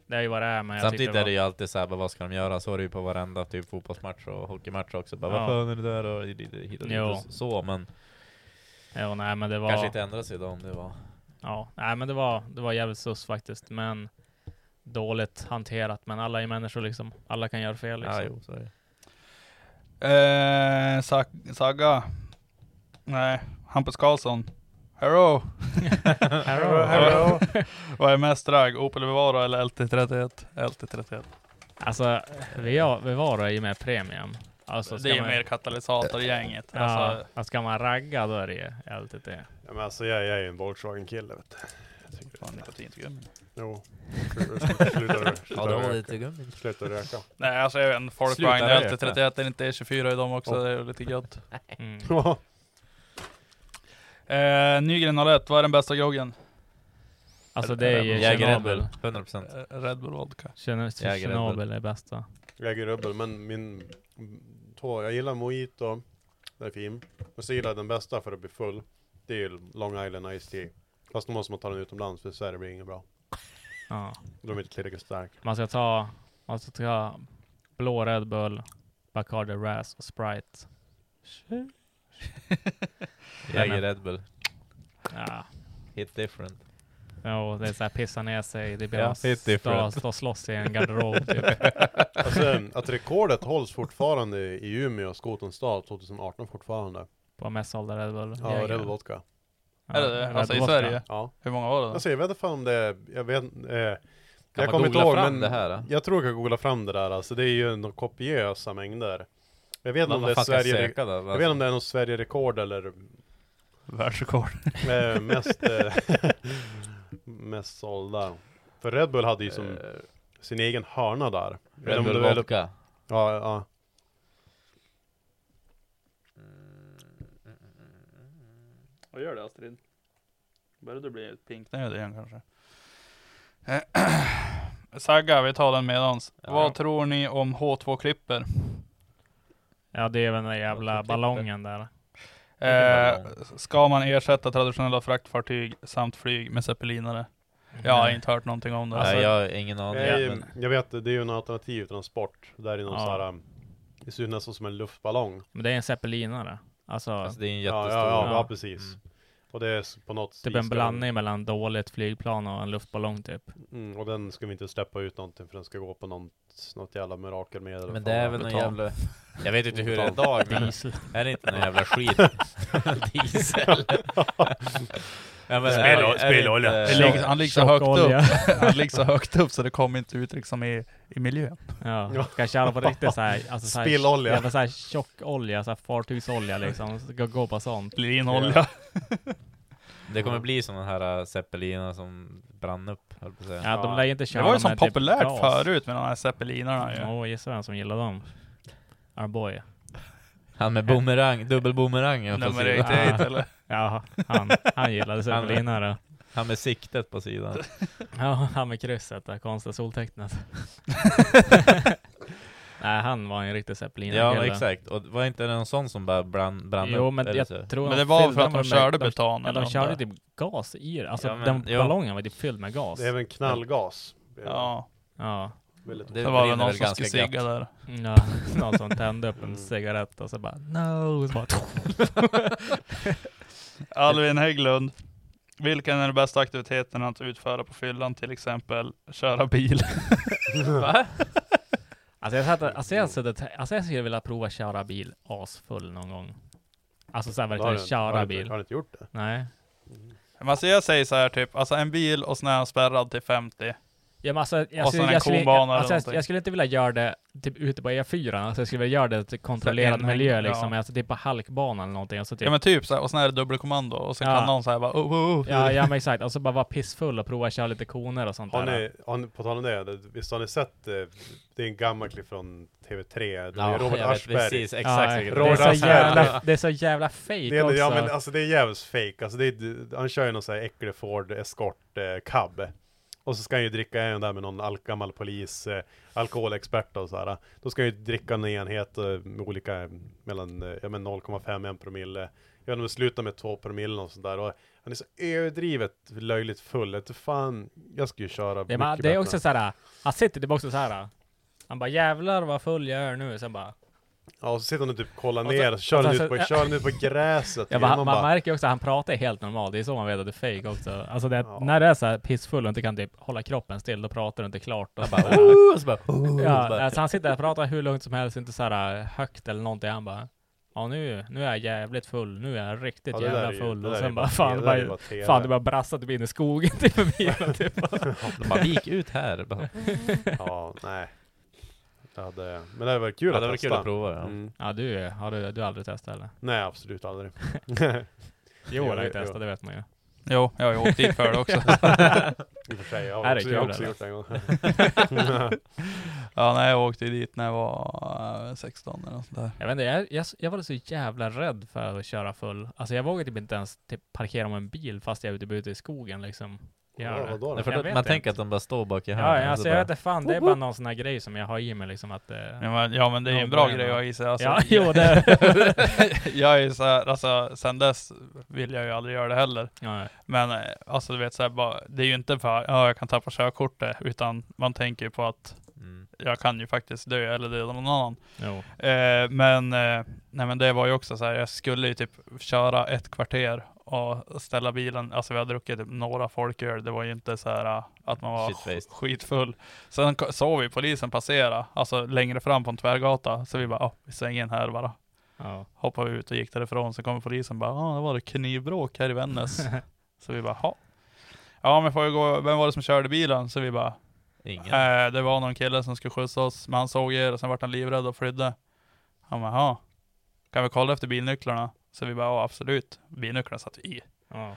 Det är ju vad det är, men jag Samtidigt är det ju alltid såhär, vad ska de göra? Så är det ju på varenda typ fotbollsmatch och hockeymatch också. Bara, Ja. vad fan är det där? Och hit och dit så, men Jo, nej men det var... kanske inte ändra sig idag om det var... Ja, nej men det var, det var jävligt sus faktiskt. Men dåligt hanterat. Men alla är människor liksom. Alla kan göra fel liksom. Ja, jo, så är det. Eh, Sag- Saga. Nej, Hampus Karlsson. *laughs* Hello! Hello. Hello. Vad är mest drag? Opel Vivaro eller LT31? LT31. Alltså, Via- Vivaro är ju mer premium. Alltså, det är man- mer katalysatorgänget. Ja, Alltså, ska man ragga då är det ju LTT. Ja, men alltså jag, jag är ju en Volkswagen-kille vet du. Jag tycker fan. Jo. Sluta, sluta. Sluta röka. Nej alltså jag vet en Folkvagn Sluta röka. LT31 är inte E24 i dem också, Oh. det är lite gött. Mm. *laughs* Eh, Nygren 01, vad är den bästa groggen? Alltså det är ju Jäger Red Tjernobyl. Bull, 100%. Eh, Red Bull Vodka. Tjerno- Jäger Red Bull. Tjernobyl är bästa. Jag är rubbel, men min två, jag gillar mojito, det är fin. Men så gillar jag den bästa för att bli full. Det är ju Long Island Ice Tea. Fast då måste man ta den utomlands för i Sverige blir det inget bra. Ja. De är inte tillräckligt stark. Man ska ta, man ska ta blå Red Bull, Bacardi Ras och Sprite. Jäger Red Bull. Ja. Hit different. Jo, det är såhär pissa ner sig, det blir Ja, ja, hit stå, och slåss i en garderob *laughs* typ. Alltså att rekordet hålls fortfarande i Umeå, Skotens stad, 2018 fortfarande. På mest sålda Red Bull. Ja, Jäger. Red Vodka. Är det det? Red Alltså i. Sverige? Ja. Hur många var det då? Alltså jag vet inte om det är, jag vet eh, Jag man kommer inte ihåg fram men det här, då? jag tror jag kan googla fram det där alltså. Det är ju några kopiösa mängder. Jag vet inte om det är jag Sverige, då? jag vet inte om det är något Sverige-rekord eller Världsrekord. eh, mest, eh, *laughs* *laughs* mest sålda. För Red Bull hade ju som sin egen hörna där. Red Bull Vodka. Ja, ja. Vad gör det Astrid? Börjar du bli pinknödig igen kanske? *clears throat* Sagga, vi tar den medans. Ja. Vad tror ni om H2-klipper? Ja, det är väl den där jävla Klipper. ballongen där. Eh, ska man ersätta traditionella fraktfartyg samt flyg med zeppelinare? Jag har inte hört någonting om det. Nej, Alltså- jag har ingen aning. Nej, men jag vet, det är ju en alternativ transport. Där är någon Ja. så här, um, det ser ut nästan som en luftballong. Men det är en zeppelinare. Alltså, Alltså det är en Ja, jättestor. ja, ja, ja Ja. precis. Mm. Och det är på något typ en blandning mellan dåligt flygplan och en luftballong typ. Mm, och den ska vi inte släppa ut någonting för den ska gå på något, något jävla mirakelmedel. Men det är väl någon jävla... *laughs* Jag vet inte hur det är idag men Diesel. är det inte någon jävla skit? *laughs* Diesel? *laughs* ja, men Spel- det- det ligger, han ligger så högt upp. *laughs* Han ligger så högt upp så det kommer inte ut liksom i, i miljön. Ja, ska jag köra på riktigt såhär, alltså såhär, Spillolja. Jävla såhär tjockolja, såhär fartygsolja liksom. Ska gå på sånt. Linolja. *laughs* Det kommer bli sådana här äh, zeppeliner som brann upp, höll på att säga. Ja, de lär inte köra Det var ju så typ populärt gas. förut med de här zeppelinarna ju. Åh, gissa vem som gillar dem? Our boy. Han med boomerang, dubbelboomerangen på Nummer sidan. *laughs* 88 eller? Ja, han, han gillade zeppelinare. Han med siktet på sidan. *laughs* Ja, han med krysset, det konstiga soltecknet. *laughs* Nej, han var en riktig zeppelinare Ja exakt, och var inte det någon sån som bara brann, brann Jo, upp? men eller jag så? tror Men de det var för fyllde att de körde de, beton Ja, eller de något körde där. typ gas i det. Alltså Ja, men- den jo. ballongen var typ fylld med gas. Det är även knallgas. Ja, Ja. Väldigt Det det var väl någon väl som ganska skulle sigga där. Ja, någon som tände upp en cigarett och så bara no. *laughs* Så bara, Alvin Hägglund. Vilken är den bästa aktiviteten att utföra på fyllan? Till exempel köra bil. *laughs* Va? Alltså jag, satt, alltså, jag, suttit, alltså jag skulle vilja prova köra bil asfull någon gång. Alltså såhär Har verkligen har köra du- bil. Har du inte gjort det? Nej. Men alltså jag säger så här typ, alltså en bil och sen är den spärrad till 50. Ja, men alltså, jag, Och sen skulle, en jag, skulle, jag, alltså, jag, skulle inte vilja göra det typ ute på E4, alltså jag skulle vilja göra det till kontrollerad miljö liksom, ja. alltså typ på halkbana eller någonting. Alltså, typ, Ja men typ så här, och sen är det dubbelkommando och sen Ja. kan någon säga bara oh, oh, oh. ja, ja men exakt, och så bara vara pissfull och prova köra lite koner och sånt Har där. ni, har ni, på tal om det, visst har ni sett, eh, det är en gammal klipp från TV3, det är Ja, Robert Aschberg. precis, Ja, exakt. det, är Robert så jävla, det är så jävla fake Det är, också. ja men alltså det är jävligt fake. Alltså det är, han kör ju någon sån här äcklig Ford Escort eh, cab. Och så ska han ju dricka en där med någon al gammal polis, eh, alkoholexpert och så här. Då ska han ju dricka en enhet eh, med olika, eh, mellan eh, ja, men 0,5 1 promille. Ja, de slutar med 2 promille och sånt där. Och han är så överdrivet löjligt full. Att fan, jag ska ju köra det, man, mycket det är också såhär, han sitter typ också såhär. Han bara jävlar vad full jag är nu, sen bara Ja, och så sitter han och typ kollar Och så- ner, och så kör och han ut på, ja. kör han ut på gräset. Ja, man, Man bara, märker ju också att han pratar helt normalt, det är så man vet att det är fake också. Alltså det, Ja. när det är så här pissfull och inte kan typ hålla kroppen still, då pratar du inte klart. Och bara, så- *laughs* "Oh", och så bara, "Oh", ja, så bara- alltså han sitter där och pratar hur lugnt som helst, inte så här äh, högt eller någonting. Han bara Ja nu, nu är jag jävligt full, nu är jag riktigt Ja, det jävla ju- full. det och sen ju bara bara fan, det det ju bara, bara fan du bara brassade typ in i skogen med *laughs* bilen typ. *laughs* De bara, vi gick ut här. Bara, ja, nej. Det hade, men det hade varit kul Ja, att det var testa. kul att prova, ja. Mm. Ja du, har du, du har aldrig testat eller? Nej, absolut aldrig. *laughs* Jo, har ju testat, det vet man ju. Jo, jag har ju åkt dit för det också. *laughs* I och för sig, jag Är har det också, jag har också gjort det en gång. *laughs* ja, nej, jag åkte dit när jag var eh, 16 eller något sånt där. Jag vet inte, jag, jag, jag var så jävla rädd för att köra full. Alltså jag vågar typ inte ens typ parkera med en bil fast jag är ute, ute i skogen liksom. Ja, Gör det. vadå då? Nej, för Jag då, vet man inte. tänker att de bara står bak i Ja, hörnet. och alltså så jag bara- vet inte fan, det är bara någon sån här grej som jag har i mig liksom att... Eh, Ja men, ja, men det är ju en Ja, bra är grej att ha i sig. Alltså, Ja, *laughs* jo, det- *laughs* jag är ju så här, alltså sen dess vill jag ju aldrig göra det heller. Ja. Men eh, alltså du vet så här, bara, det är ju inte för ja jag kan tappa körkortet, utan man tänker ju på att Mm. jag kan ju faktiskt dö eller döda någon annan. Jo. Eh, men, eh, nej men det var ju också så här, jag skulle ju typ köra ett kvarter och ställa bilen, alltså vi hade druckit typ några folköl, det var ju inte så här eh, att man var Shitfaced. skitfull. Sen såg vi polisen passera, alltså längre fram på en tvärgata, så vi bara, vi svänger in här bara. Ja. Hoppade vi ut och gick därifrån, så kommer polisen bara, ja det var det knivbråk här i Vännäs. *laughs* så vi bara, ja. Ja men får vi gå, vem var det som körde bilen? Så vi bara, Ingen. Eh, det var någon kille som skulle skjutsa oss, men han såg er och sen vart han livrädd och flydde. Han bara, ja. Kan vi kolla efter bilnycklarna? Så vi bara, ja absolut. Bilnycklarna satt i. Ja.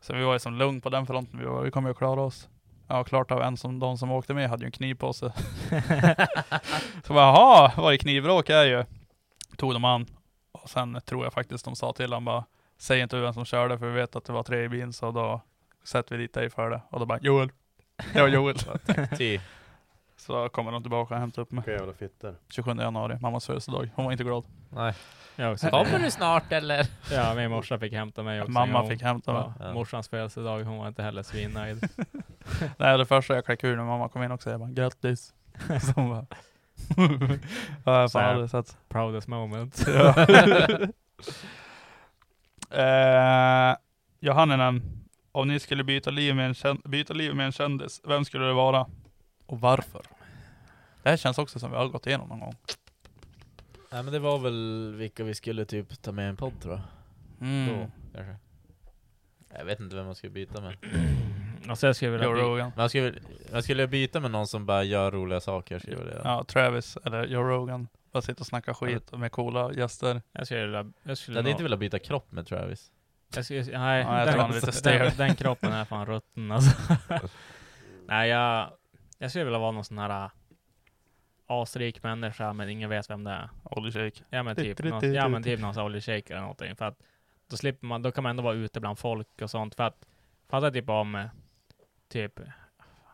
Så vi var ju som lugn på den fronten. Vi, var, vi kommer ju klara oss. Ja, klart av en som, de som åkte med hade ju en kniv på sig. *laughs* så bara, jaha, var det knivbråk här ju? Tog de an. Och sen tror jag faktiskt de sa till honom bara, säg inte vem som körde för vi vet att det var tre i bilen så då sätter vi dit dig för det. Och då bara, Joel. Det var Joel. *laughs* Så kommer de tillbaka och hämtar upp mig. Vilka jävla fitter. 27 januari, mammas födelsedag. Hon var inte glad. Nej. Jag också. Kommer du snart eller? Ja, min morsa fick hämta mig också. Mamma fick hämta mig. Ja. Morsans födelsedag, hon var inte heller svinnöjd. *laughs* Nej, det första jag klickade ur när mamma kom in också, jag bara grattis. *laughs* Så hon bara... *laughs* ja, jag fan aldrig sett. Proudest moment. Eh, Johanninen, om ni skulle byta liv, med en byta liv med en kändis, vem skulle det vara? Och varför? Det här känns också som vi har gått igenom någon gång. Nej men det var väl vilka vi skulle typ ta med i en podd tror jag. Mm. Då, kanske. Jag vet inte vem man skulle byta med. Och *clears throat* så jag skulle vilja Joe Rogan. Man skulle, man skulle byta med någon som bara gör roliga saker, skulle jag göra. Ja, Travis eller Joe Rogan. Bara sitta och snacka skit med coola gäster. Jag skulle vilja... Jag Jag skulle hade nog- inte velat byta kropp med Travis. Jag skulle, nej, Ja, jag den, tror han är lite den, den kroppen är fan rutten alltså. *laughs* nej, jag, jag skulle vilja vara någon sån här äh, asrik människa, men ingen vet vem det är. Oljeshake. Ja men typ, någon, ja, men typ någon oljeshejk eller någonting. För att då slipper man, då kan man ändå vara ute bland folk och sånt. För att, fatta typ om, typ,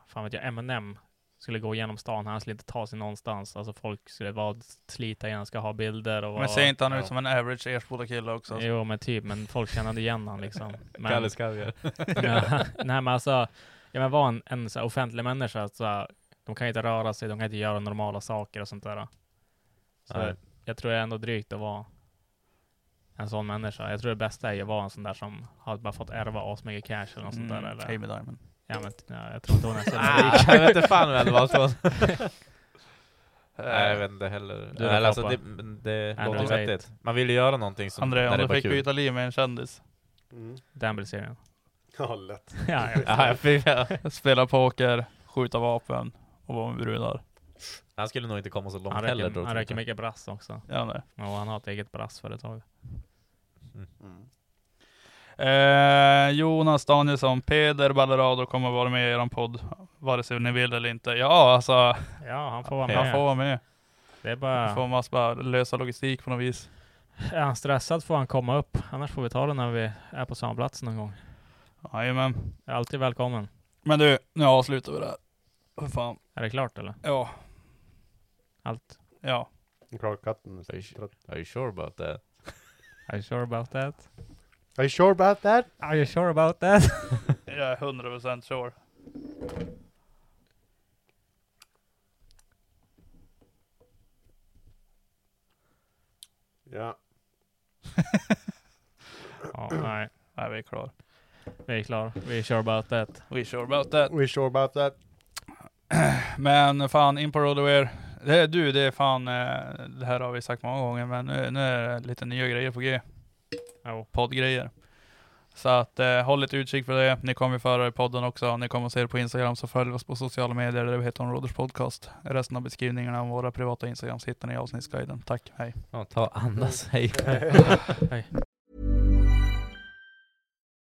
fan vet jag, Eminem skulle gå igenom stan, han skulle inte ta sig någonstans. Alltså folk skulle vara slita igen, ska ha bilder och Men ser inte han ja. ut som en average Ersboda kille också? Jo men typ, men folk känner igen han liksom. *laughs* Men, Kaviar. ja, *laughs* nej men alltså, ja men vara en, en så här offentlig människa, så de kan inte röra sig, de kan inte göra normala saker och sånt där. Så Nej. jag tror det är ändå drygt att vara en sån människa. Jag tror det bästa är att vara en sån där som har bara fått ärva asmycket cash eller något sånt där. Mm, Eller, Amy Diamond. ja, men, ja, jag tror inte hon är så Ah, rik. jag vet inte fan vem det var så. Nej jag vet inte heller. Du Eller, alltså, det men det låter vettigt. Man vill ju göra någonting som André, om du fick kul. byta liv med en kändis? Mm. Danble-serien. Ja, lätt. *laughs* ja, jag jag fick- ja. Spela poker, skjuta vapen och vara med brudar. Han skulle nog inte komma så långt Han heller röker, då. han jag. mycket brass också. Ja, nej. Och han har ett eget brassföretag. Mm. Eh, Jonas Danielsson, Peder Ballerado kommer vara med i eran podd, vare sig ni vill eller inte. Ja, alltså, Ja, han får vara med. han får vara med. Det är bara... Får man bara lösa logistik på något vis. Är han stressad får han komma upp. Annars får vi ta det när vi är på samma plats någon gång. Jajamän. Jag är alltid välkommen. Men du, nu avslutar vi det här. För fan. Är det klart eller? Ja. Allt? Ja. Klar katten. Are you, su- are you sure about that? Are you sure about that? Are you sure about that? Are you sure about that? *laughs* Jag är 100% sure. Ja. *laughs* Ja, nej. Nej, vi är klara. Vi är klara. Vi kör about that. We sure about that. We sure about that. *clears throat* Men fan, in på Roadaware. Det är du, det är fan, eh, det här har vi sagt många gånger, men nu, nu är det lite nya grejer på G. Jo. Poddgrejer. Så att eh, håll lite utkik för det. Ni kommer föra i podden också. Ni kommer se det på Instagram, så följ oss på sociala medier. där vi heter Onroaders Podcast. Resten av beskrivningarna om våra privata Instagrams hittar ni i avsnittsguiden. Tack, hej. Ja, ta andas, hej. *laughs*